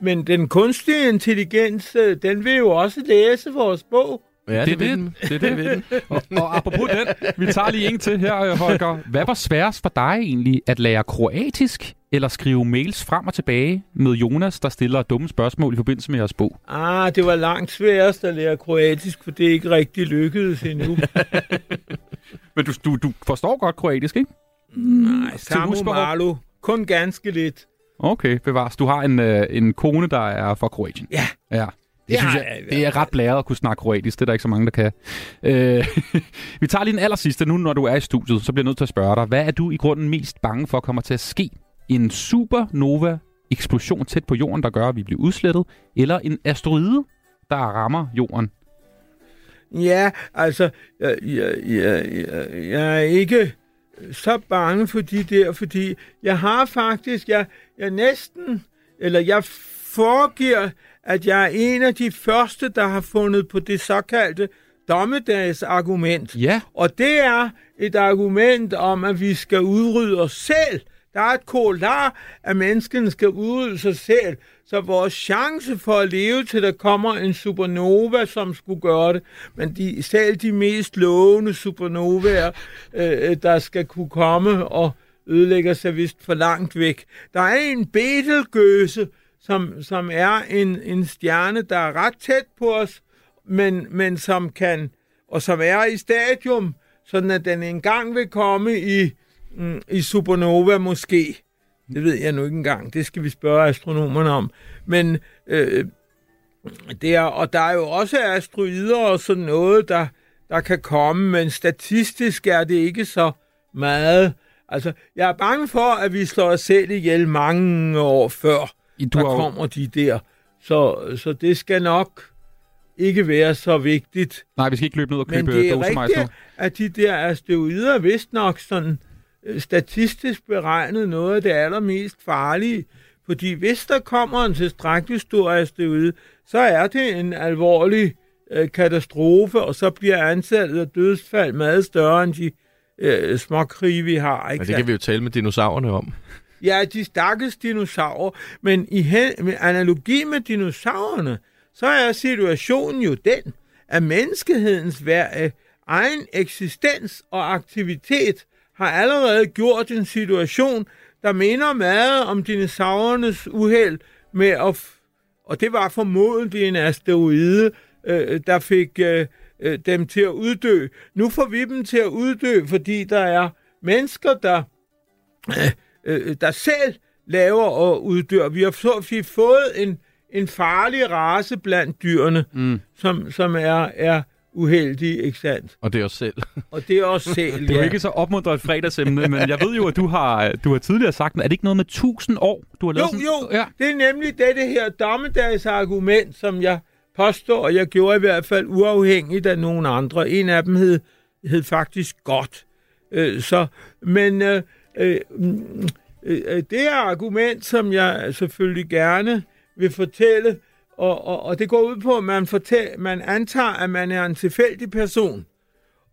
Men den kunstige intelligens, øh, den vil jo også læse vores bog. Ja, det, er det, det, er det. vil den. og, og apropos den, vi tager lige en til her, Holger. Hvad var sværest for dig egentlig, at lære kroatisk eller skrive mails frem og tilbage med Jonas, der stiller dumme spørgsmål i forbindelse med jeres bog? Ah, det var langt sværest at lære kroatisk, for det er ikke rigtig lykkedes endnu. Men du, du, du forstår godt kroatisk, ikke? Nej, Samu? Marlo. Kun ganske lidt. Okay, bevares. Du har en, øh, en kone, der er fra Kroatien. Ja. Ja. Det, Det synes jeg, det er ret blæret at kunne snakke kroatisk. Det er der ikke så mange, der kan. Øh, vi tager lige den aller sidste. Nu når du er i studiet, så bliver jeg nødt til at spørge dig. Hvad er du i grunden mest bange for kommer til at ske? En supernova eksplosion tæt på jorden, der gør, at vi bliver udslettet? Eller en asteroide, der rammer jorden? Ja, altså, jeg, jeg, jeg, jeg, jeg er ikke så bange for de der, fordi jeg har faktisk, jeg, jeg næsten, eller jeg foregiver, at jeg er en af de første, der har fundet på det såkaldte dommedagsargument. Ja. Og det er et argument om, at vi skal udrydde os selv. Der er et kolar, at menneskene skal udrydde sig selv. Så vores chance for at leve til der kommer en supernova, som skulle gøre det, men de, selv de mest lovende supernovaer, øh, øh der skal kunne komme og ødelægger sig vist for langt væk. Der er en betelgøse, som, som er en, en stjerne, der er ret tæt på os, men, men som kan, og som er i stadium, sådan at den engang vil komme i, mm, i supernova måske. Det ved jeg nu ikke engang. Det skal vi spørge astronomerne om. Men øh, det er, og der er jo også asteroider og sådan noget, der, der kan komme, men statistisk er det ikke så meget. Altså, jeg er bange for, at vi slår os selv ihjel mange år før, du der kommer de der. Så, så det skal nok ikke være så vigtigt. Nej, vi skal ikke løbe ned og Men købe det er dosemajs nu. rigtigt, at de der asteroider er vist nok sådan statistisk beregnet noget af det allermest farlige. Fordi hvis der kommer en tilstrækkelig stor asteroide, så er det en alvorlig øh, katastrofe, og så bliver antallet af dødsfald meget større end de øh, små krige, vi har. Ikke Men det kan vi jo tale med dinosaurerne om. Ja, de stakkels dinosaurer. Men i hen, med analogi med dinosaurerne, så er situationen jo den, at menneskehedens hver, øh, egen eksistens og aktivitet har allerede gjort en situation, der minder meget om dinosaurernes uheld med at... Og det var formodentlig en asteroide, øh, der fik øh, øh, dem til at uddø. Nu får vi dem til at uddø, fordi der er mennesker, der øh, der selv laver og uddør. Vi har, så, vi fået en, en farlig race blandt dyrene, mm. som, som er, er uheldig, ikke sandt? Og det er os selv. Og det er også selv, Det er jo ja. ikke så opmuntret et fredagsemne, men jeg ved jo, at du har, du har tidligere sagt, er det ikke noget med 1000 år, du har Jo, lavet sådan? jo, Ja. det er nemlig dette her dommedagsargument, som jeg påstår, og jeg gjorde i hvert fald uafhængigt af nogen andre. En af dem hed, hed faktisk godt. Øh, så, men øh, øh, mm, øh, det er argument, som jeg selvfølgelig gerne vil fortælle, og, og, og det går ud på, at man, fortæller, man antager, at man er en tilfældig person,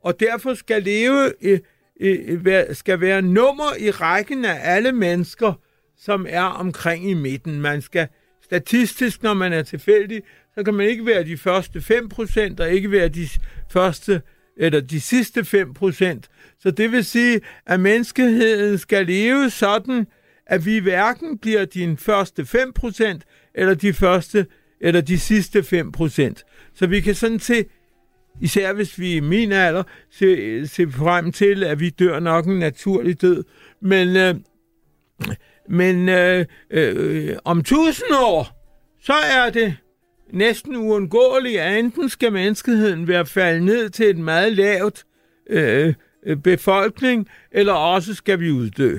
og derfor skal leve i, i, skal være nummer i rækken af alle mennesker, som er omkring i midten. Man skal statistisk, når man er tilfældig, så kan man ikke være de første 5%, og ikke være de første eller de sidste 5%. Så det vil sige, at menneskeheden skal leve sådan, at vi hverken bliver de første 5% eller de første eller de sidste 5%. Så vi kan sådan se, især hvis vi i min alder, se, se frem til, at vi dør nok en naturlig død. Men, øh, men øh, øh, om tusind år, så er det næsten uundgåeligt, at enten skal menneskeheden være faldet ned til et meget lavt øh, øh befolkning, eller også skal vi uddø.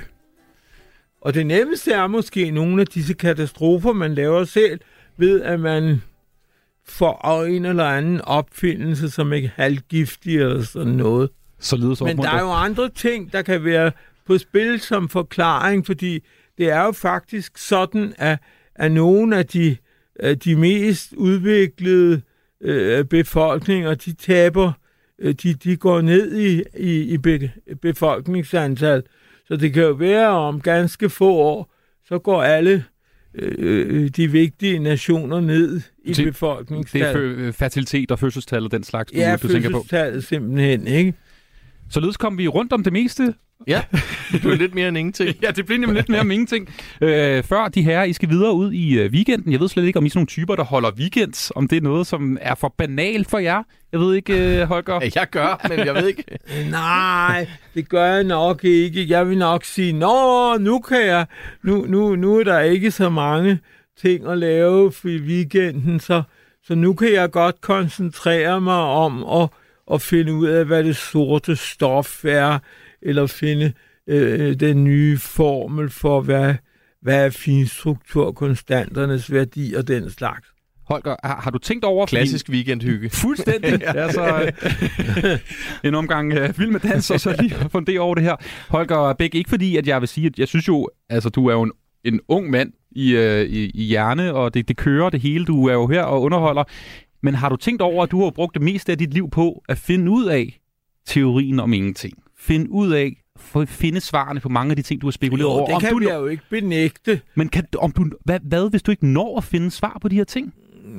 Og det nemmeste er måske nogle af disse katastrofer, man laver selv, ved at man får en eller anden opfindelse, som er halvgiftig eller sådan noget. Således Men der er jo andre ting, der kan være på spil som forklaring, fordi det er jo faktisk sådan, at, at nogle af de, de mest udviklede øh, befolkninger, de taber, øh, de, de går ned i, i, i be, befolkningsantal. Så det kan jo være, om ganske få år, så går alle øh, de vigtige nationer ned i Det-. Det er fø- fertilitet og fødselstal og den slags, du, Ja, du tænker på. fødselstallet simpelthen, ikke? Således kom vi rundt om det meste. Ja, det blev lidt mere end ingenting. ja, det blev nemlig lidt mere om ingenting. Øh, før de her, I skal videre ud i øh, weekenden. Jeg ved slet ikke, om I er sådan nogle typer, der holder weekends. Om det er noget, som er for banalt for jer. Jeg ved ikke, øh, Holger. Jeg gør, men jeg ved ikke. Nej, det gør jeg nok ikke. Jeg vil nok sige, nå, nu kan jeg, nu, nu, nu er der ikke så mange ting at lave for i weekenden, så, så nu kan jeg godt koncentrere mig om at, at finde ud af, hvad det sorte stof er, eller finde øh, den nye formel for, hvad, hvad er finstrukturkonstanternes værdi og den slags. Holger, har, har du tænkt over... fordi- Klassisk weekendhygge. Fuldstændig. Ja. så, øh, en omgang øh, vild med dans, og så lige fundere over det her. Holger Bæk, ikke fordi, at jeg vil sige, at jeg synes jo, altså du er jo en, en ung mand i, øh, i, i hjerne, og det, det kører det hele. Du er jo her og underholder. Men har du tænkt over, at du har brugt det meste af dit liv på at finde ud af teorien om ingenting? Finde ud af, finde svarene på mange af de ting, du har spekuleret Jo, over. det Om kan du, jeg jo ikke benægte. Men kan, om du, hvad, hvad, hvis du ikke når at finde svar på de her ting?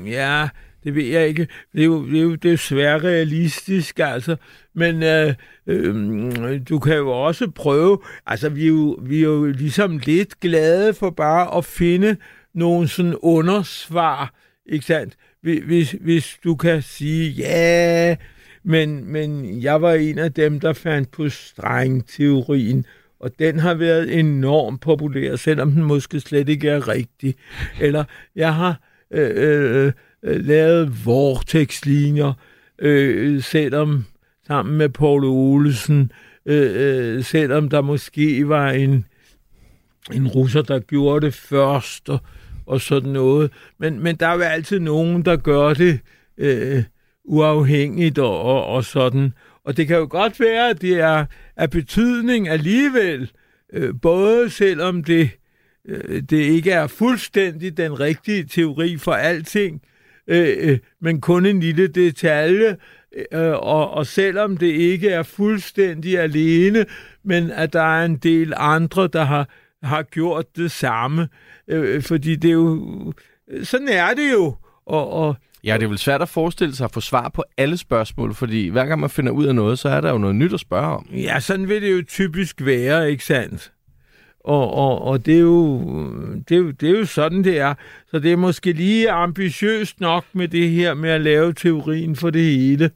Ja, det ved jeg ikke. Det er jo, det er jo, svært realistisk, altså. Men øh, øh, du kan jo også prøve... Altså, vi er, jo, vi er jo ligesom lidt glade for bare at finde nogle sådan undersvar, ikke sandt? Hvis- Hvis, du kan sige, ja, men, men jeg var en af dem, der fandt på strengteorien, og den har været enormt populær, selvom den måske slet ikke er rigtig. Eller jeg har øh, øh, øh lavet vortexlinjer, øh, selvom sammen med Paul Olesen, øh, øh, selvom der måske var en, en russer, der gjorde det først, og, og sådan noget. Men, men der er jo altid nogen, der gør det øh, uafhængigt og, og, og sådan. Og det kan jo godt være, at det er af betydning alligevel, øh, både selvom det, øh, det ikke er fuldstændig den rigtige teori for alting, øh, øh, men kun en lille detalje, øh, og, og selvom det ikke er fuldstændig alene, men at der er en del andre, der har, har gjort det samme, øh, fordi det er jo, sådan er det jo, og, og Ja, det er vel svært at forestille sig at få svar på alle spørgsmål, fordi hver gang man finder ud af noget, så er der jo noget nyt at spørge om. Ja, sådan vil det jo typisk være, ikke sandt? Og, og, og det, er jo, det, er jo, det er jo sådan, det er. Så det er måske lige ambitiøst nok med det her med at lave teorien for det hele.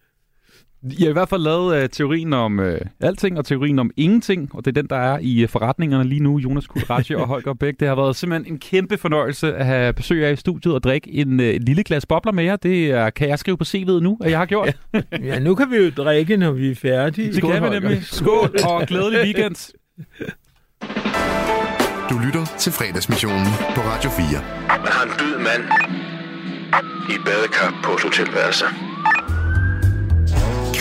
I har i hvert fald lavet uh, teorien om uh, alting og teorien om ingenting, og det er den, der er i uh, forretningerne lige nu, Jonas Kulratje og Holger Bæk. Det har været simpelthen en kæmpe fornøjelse at have besøg af i studiet og drikke en uh, lille glas bobler med jer. Det er, kan jeg skrive på CV'et nu, at jeg har gjort. Ja, nu kan vi jo drikke, når vi er færdige. Det kan vi nemlig. Skål og glædelig weekend. Du lytter til fredagsmissionen på Radio 4. Man har en død mand i badekar på et hotelværelse.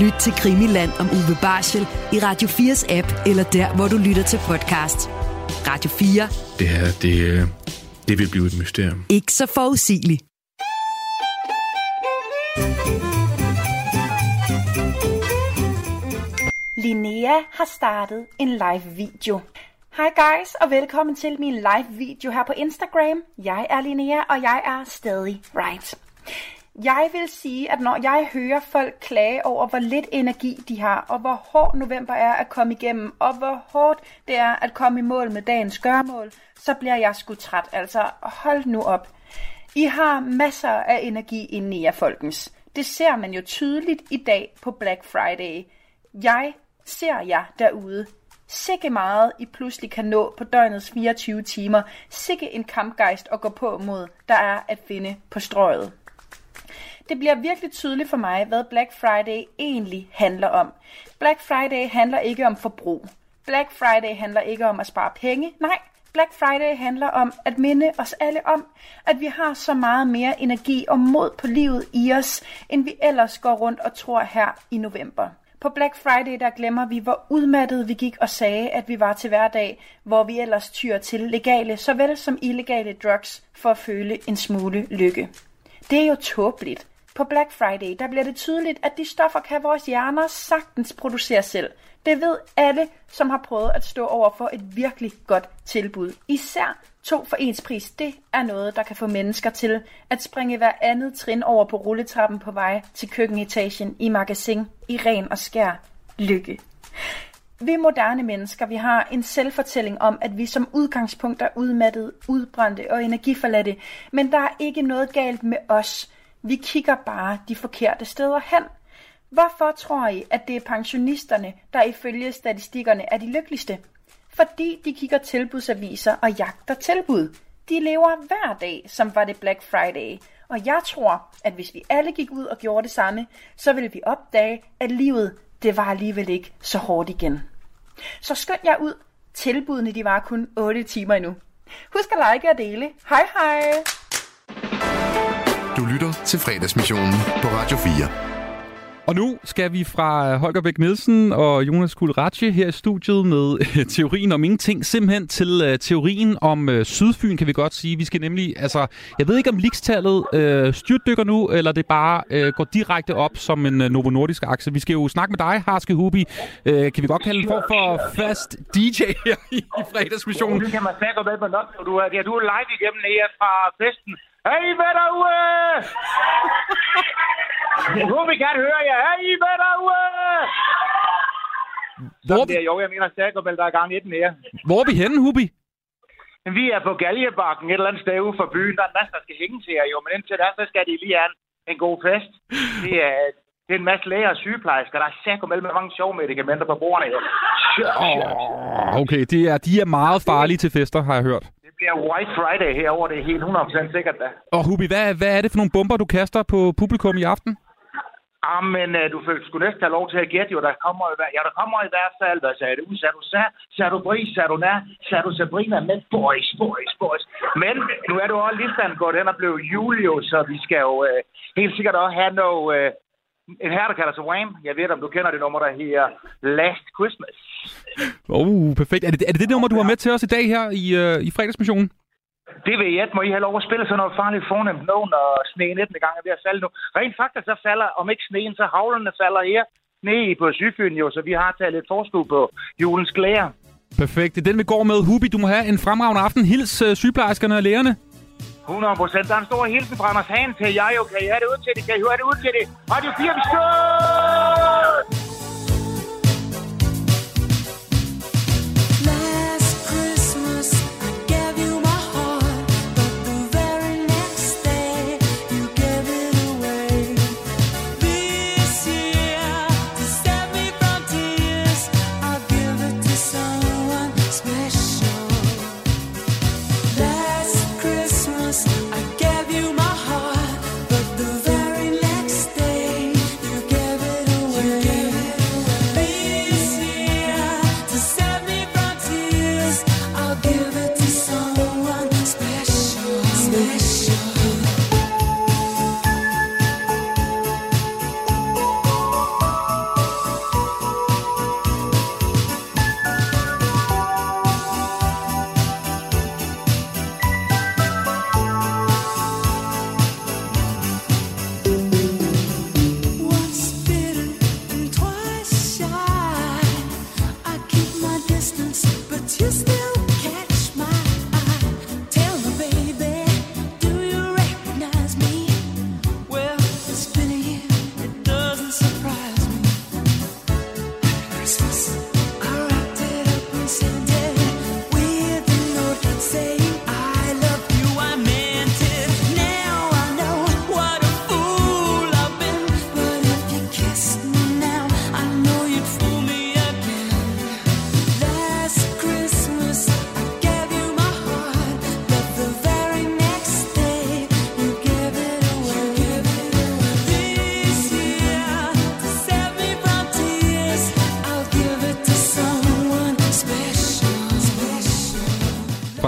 Lyt til Krimiland om Uwe Barschel i Radio 4's app, eller der, hvor du lytter til podcast. Radio 4. Det her, det, øh, det vil blive et mysterium. Ikke så forudsigeligt. Linnea har startet en live video. Hej guys, og velkommen til min live video her på Instagram. Jeg er Linnea, og jeg er stadig right. Jeg vil sige, at når jeg hører folk klage over, hvor lidt energi de har, og hvor hård november er at komme igennem, og hvor hårdt det er at komme i mål med dagens gørmål, så bliver jeg sgu træt. Altså, hold nu op. I har masser af energi inde i jer, folkens. Det ser man jo tydeligt i dag på Black Friday. Jeg ser jer derude. Sikke meget I pludselig kan nå på døgnets 24 timer. Sikke en kampgejst at gå på mod, der er at finde på strøget. Det bliver virkelig tydeligt for mig, hvad Black Friday egentlig handler om. Black Friday handler ikke om forbrug. Black Friday handler ikke om at spare penge. Nej, Black Friday handler om at minde os alle om, at vi har så meget mere energi og mod på livet i os, end vi ellers går rundt og tror her i november. På Black Friday der glemmer vi, hvor udmattet vi gik og sagde, at vi var til hverdag, hvor vi ellers tyr til legale såvel som illegale drugs for at føle en smule lykke. Det er jo tåbeligt. På Black Friday der bliver det tydeligt, at de stoffer kan vores hjerner sagtens producere selv. Det ved alle, som har prøvet at stå over for et virkelig godt tilbud. Især to for ens pris, det er noget, der kan få mennesker til at springe hver andet trin over på rulletrappen på vej til køkkenetagen i magasin i ren og skær lykke. Vi moderne mennesker, vi har en selvfortælling om, at vi som udgangspunkt er udmattede, udbrændte og energiforladte, men der er ikke noget galt med os. Vi kigger bare de forkerte steder hen. Hvorfor tror I, at det er pensionisterne, der ifølge statistikkerne er de lykkeligste? Fordi de kigger tilbudsaviser og jagter tilbud. De lever hver dag, som var det Black Friday. Og jeg tror, at hvis vi alle gik ud og gjorde det samme, så ville vi opdage, at livet, det var alligevel ikke så hårdt igen. Så skynd jer ud. Tilbudene, de var kun 8 timer endnu. Husk at like og dele. Hej hej! Du lytter til fredagsmissionen på Radio 4. Og nu skal vi fra Holger Bæk Nielsen og Jonas Kulratje her i studiet med øh, teorien om ingenting, simpelthen til uh, teorien om Sydfyn, kan vi godt sige. Vi skal nemlig, altså, jeg ved ikke om likstallet uh, styrtdykker nu, eller det bare uh, går direkte op som en uh, Novo Nordisk akse. Vi skal jo snakke med dig, Harske Hubi. Uh, kan vi godt kalde en form for fast DJ her i, i fredagsmissionen? Det kan man snakke med på nok, du er, ja, du er live igennem her fra festen. Hey, hvad derude? Nu vil gerne høre jer. Hey, hvad derude? Hvor er vi? Jo, jeg mener Stærkobel, der er gang i den her. Hvor er vi henne, Hubi? Vi er på Galjebakken et eller andet sted ude for byen. Der er en masse, der skal hænges her, jo. Men indtil da, så skal de lige have en, en god fest. Det er, det er en masse læger og sygeplejersker. Der er Stærkobel med mange sjove medicamenter på bordene, jo. Oh, okay, de er, de er meget farlige til fester, har jeg hørt. Det bliver White Friday herover, det er helt 100% sikkert da. Og Hubi, hvad, hvad er det for nogle bomber, du kaster på publikum i aften? Ah, men uh, du skulle næsten have lov til at gætte jo, der kommer i, ja, der kommer i hvert fald, hvad sagde du? Sagde du sa, sagde du Bris, sagde du Nær, sagde du Sabrina med boys, boys, boys. Men nu er du også listan gået hen og blevet Julio, så vi skal jo uh, helt sikkert også have noget, uh, en her, der kalder sig Wham. Jeg ved, om du kender det nummer, der her Last Christmas. Oh, perfekt. Er det, er det det nummer, du har med til os i dag her i, uh, i fredagsmissionen? Det vil jeg. Må I have lov at spille sådan noget farligt fornemt nu, når sneen 19. gang er ved at falde nu. Rent faktisk så falder, om ikke sneen, så havlerne falder her nede på Sydfyn jo, så vi har taget lidt forskud på julens glæder. Perfekt. Det er den, vi går med. Hubi, du må have en fremragende aften. Hils uh, sygeplejerskerne og lægerne. 100 procent. Der er en stor hilsen fra Anders Hagen til jer. Jo, kan I have det ud til det? Kan I høre det ud til det? Radio 4, vi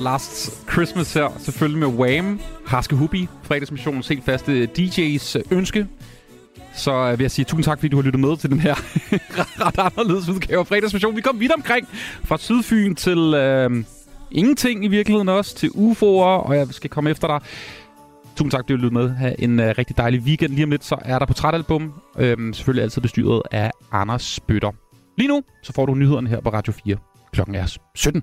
Last Christmas her, selvfølgelig med Wham, Harske Hubi, fredagsmissionens helt faste DJ's øh, ønske. Så øh, vil jeg sige tusind tak, fordi du har lyttet med til den her ret anderledes udgave af fredagsmission. Vi kom vidt omkring fra Sydfyn til øh, ingenting i virkeligheden også, til UFO'er, og jeg skal komme efter dig. Tusind tak, fordi du lyttede med. Ha' en øh, rigtig dejlig weekend. Lige om lidt, så er der portrætalbum. Øh, selvfølgelig altid bestyret af Anders Spytter. Lige nu, så får du nyhederne her på Radio 4. Klokken er 17.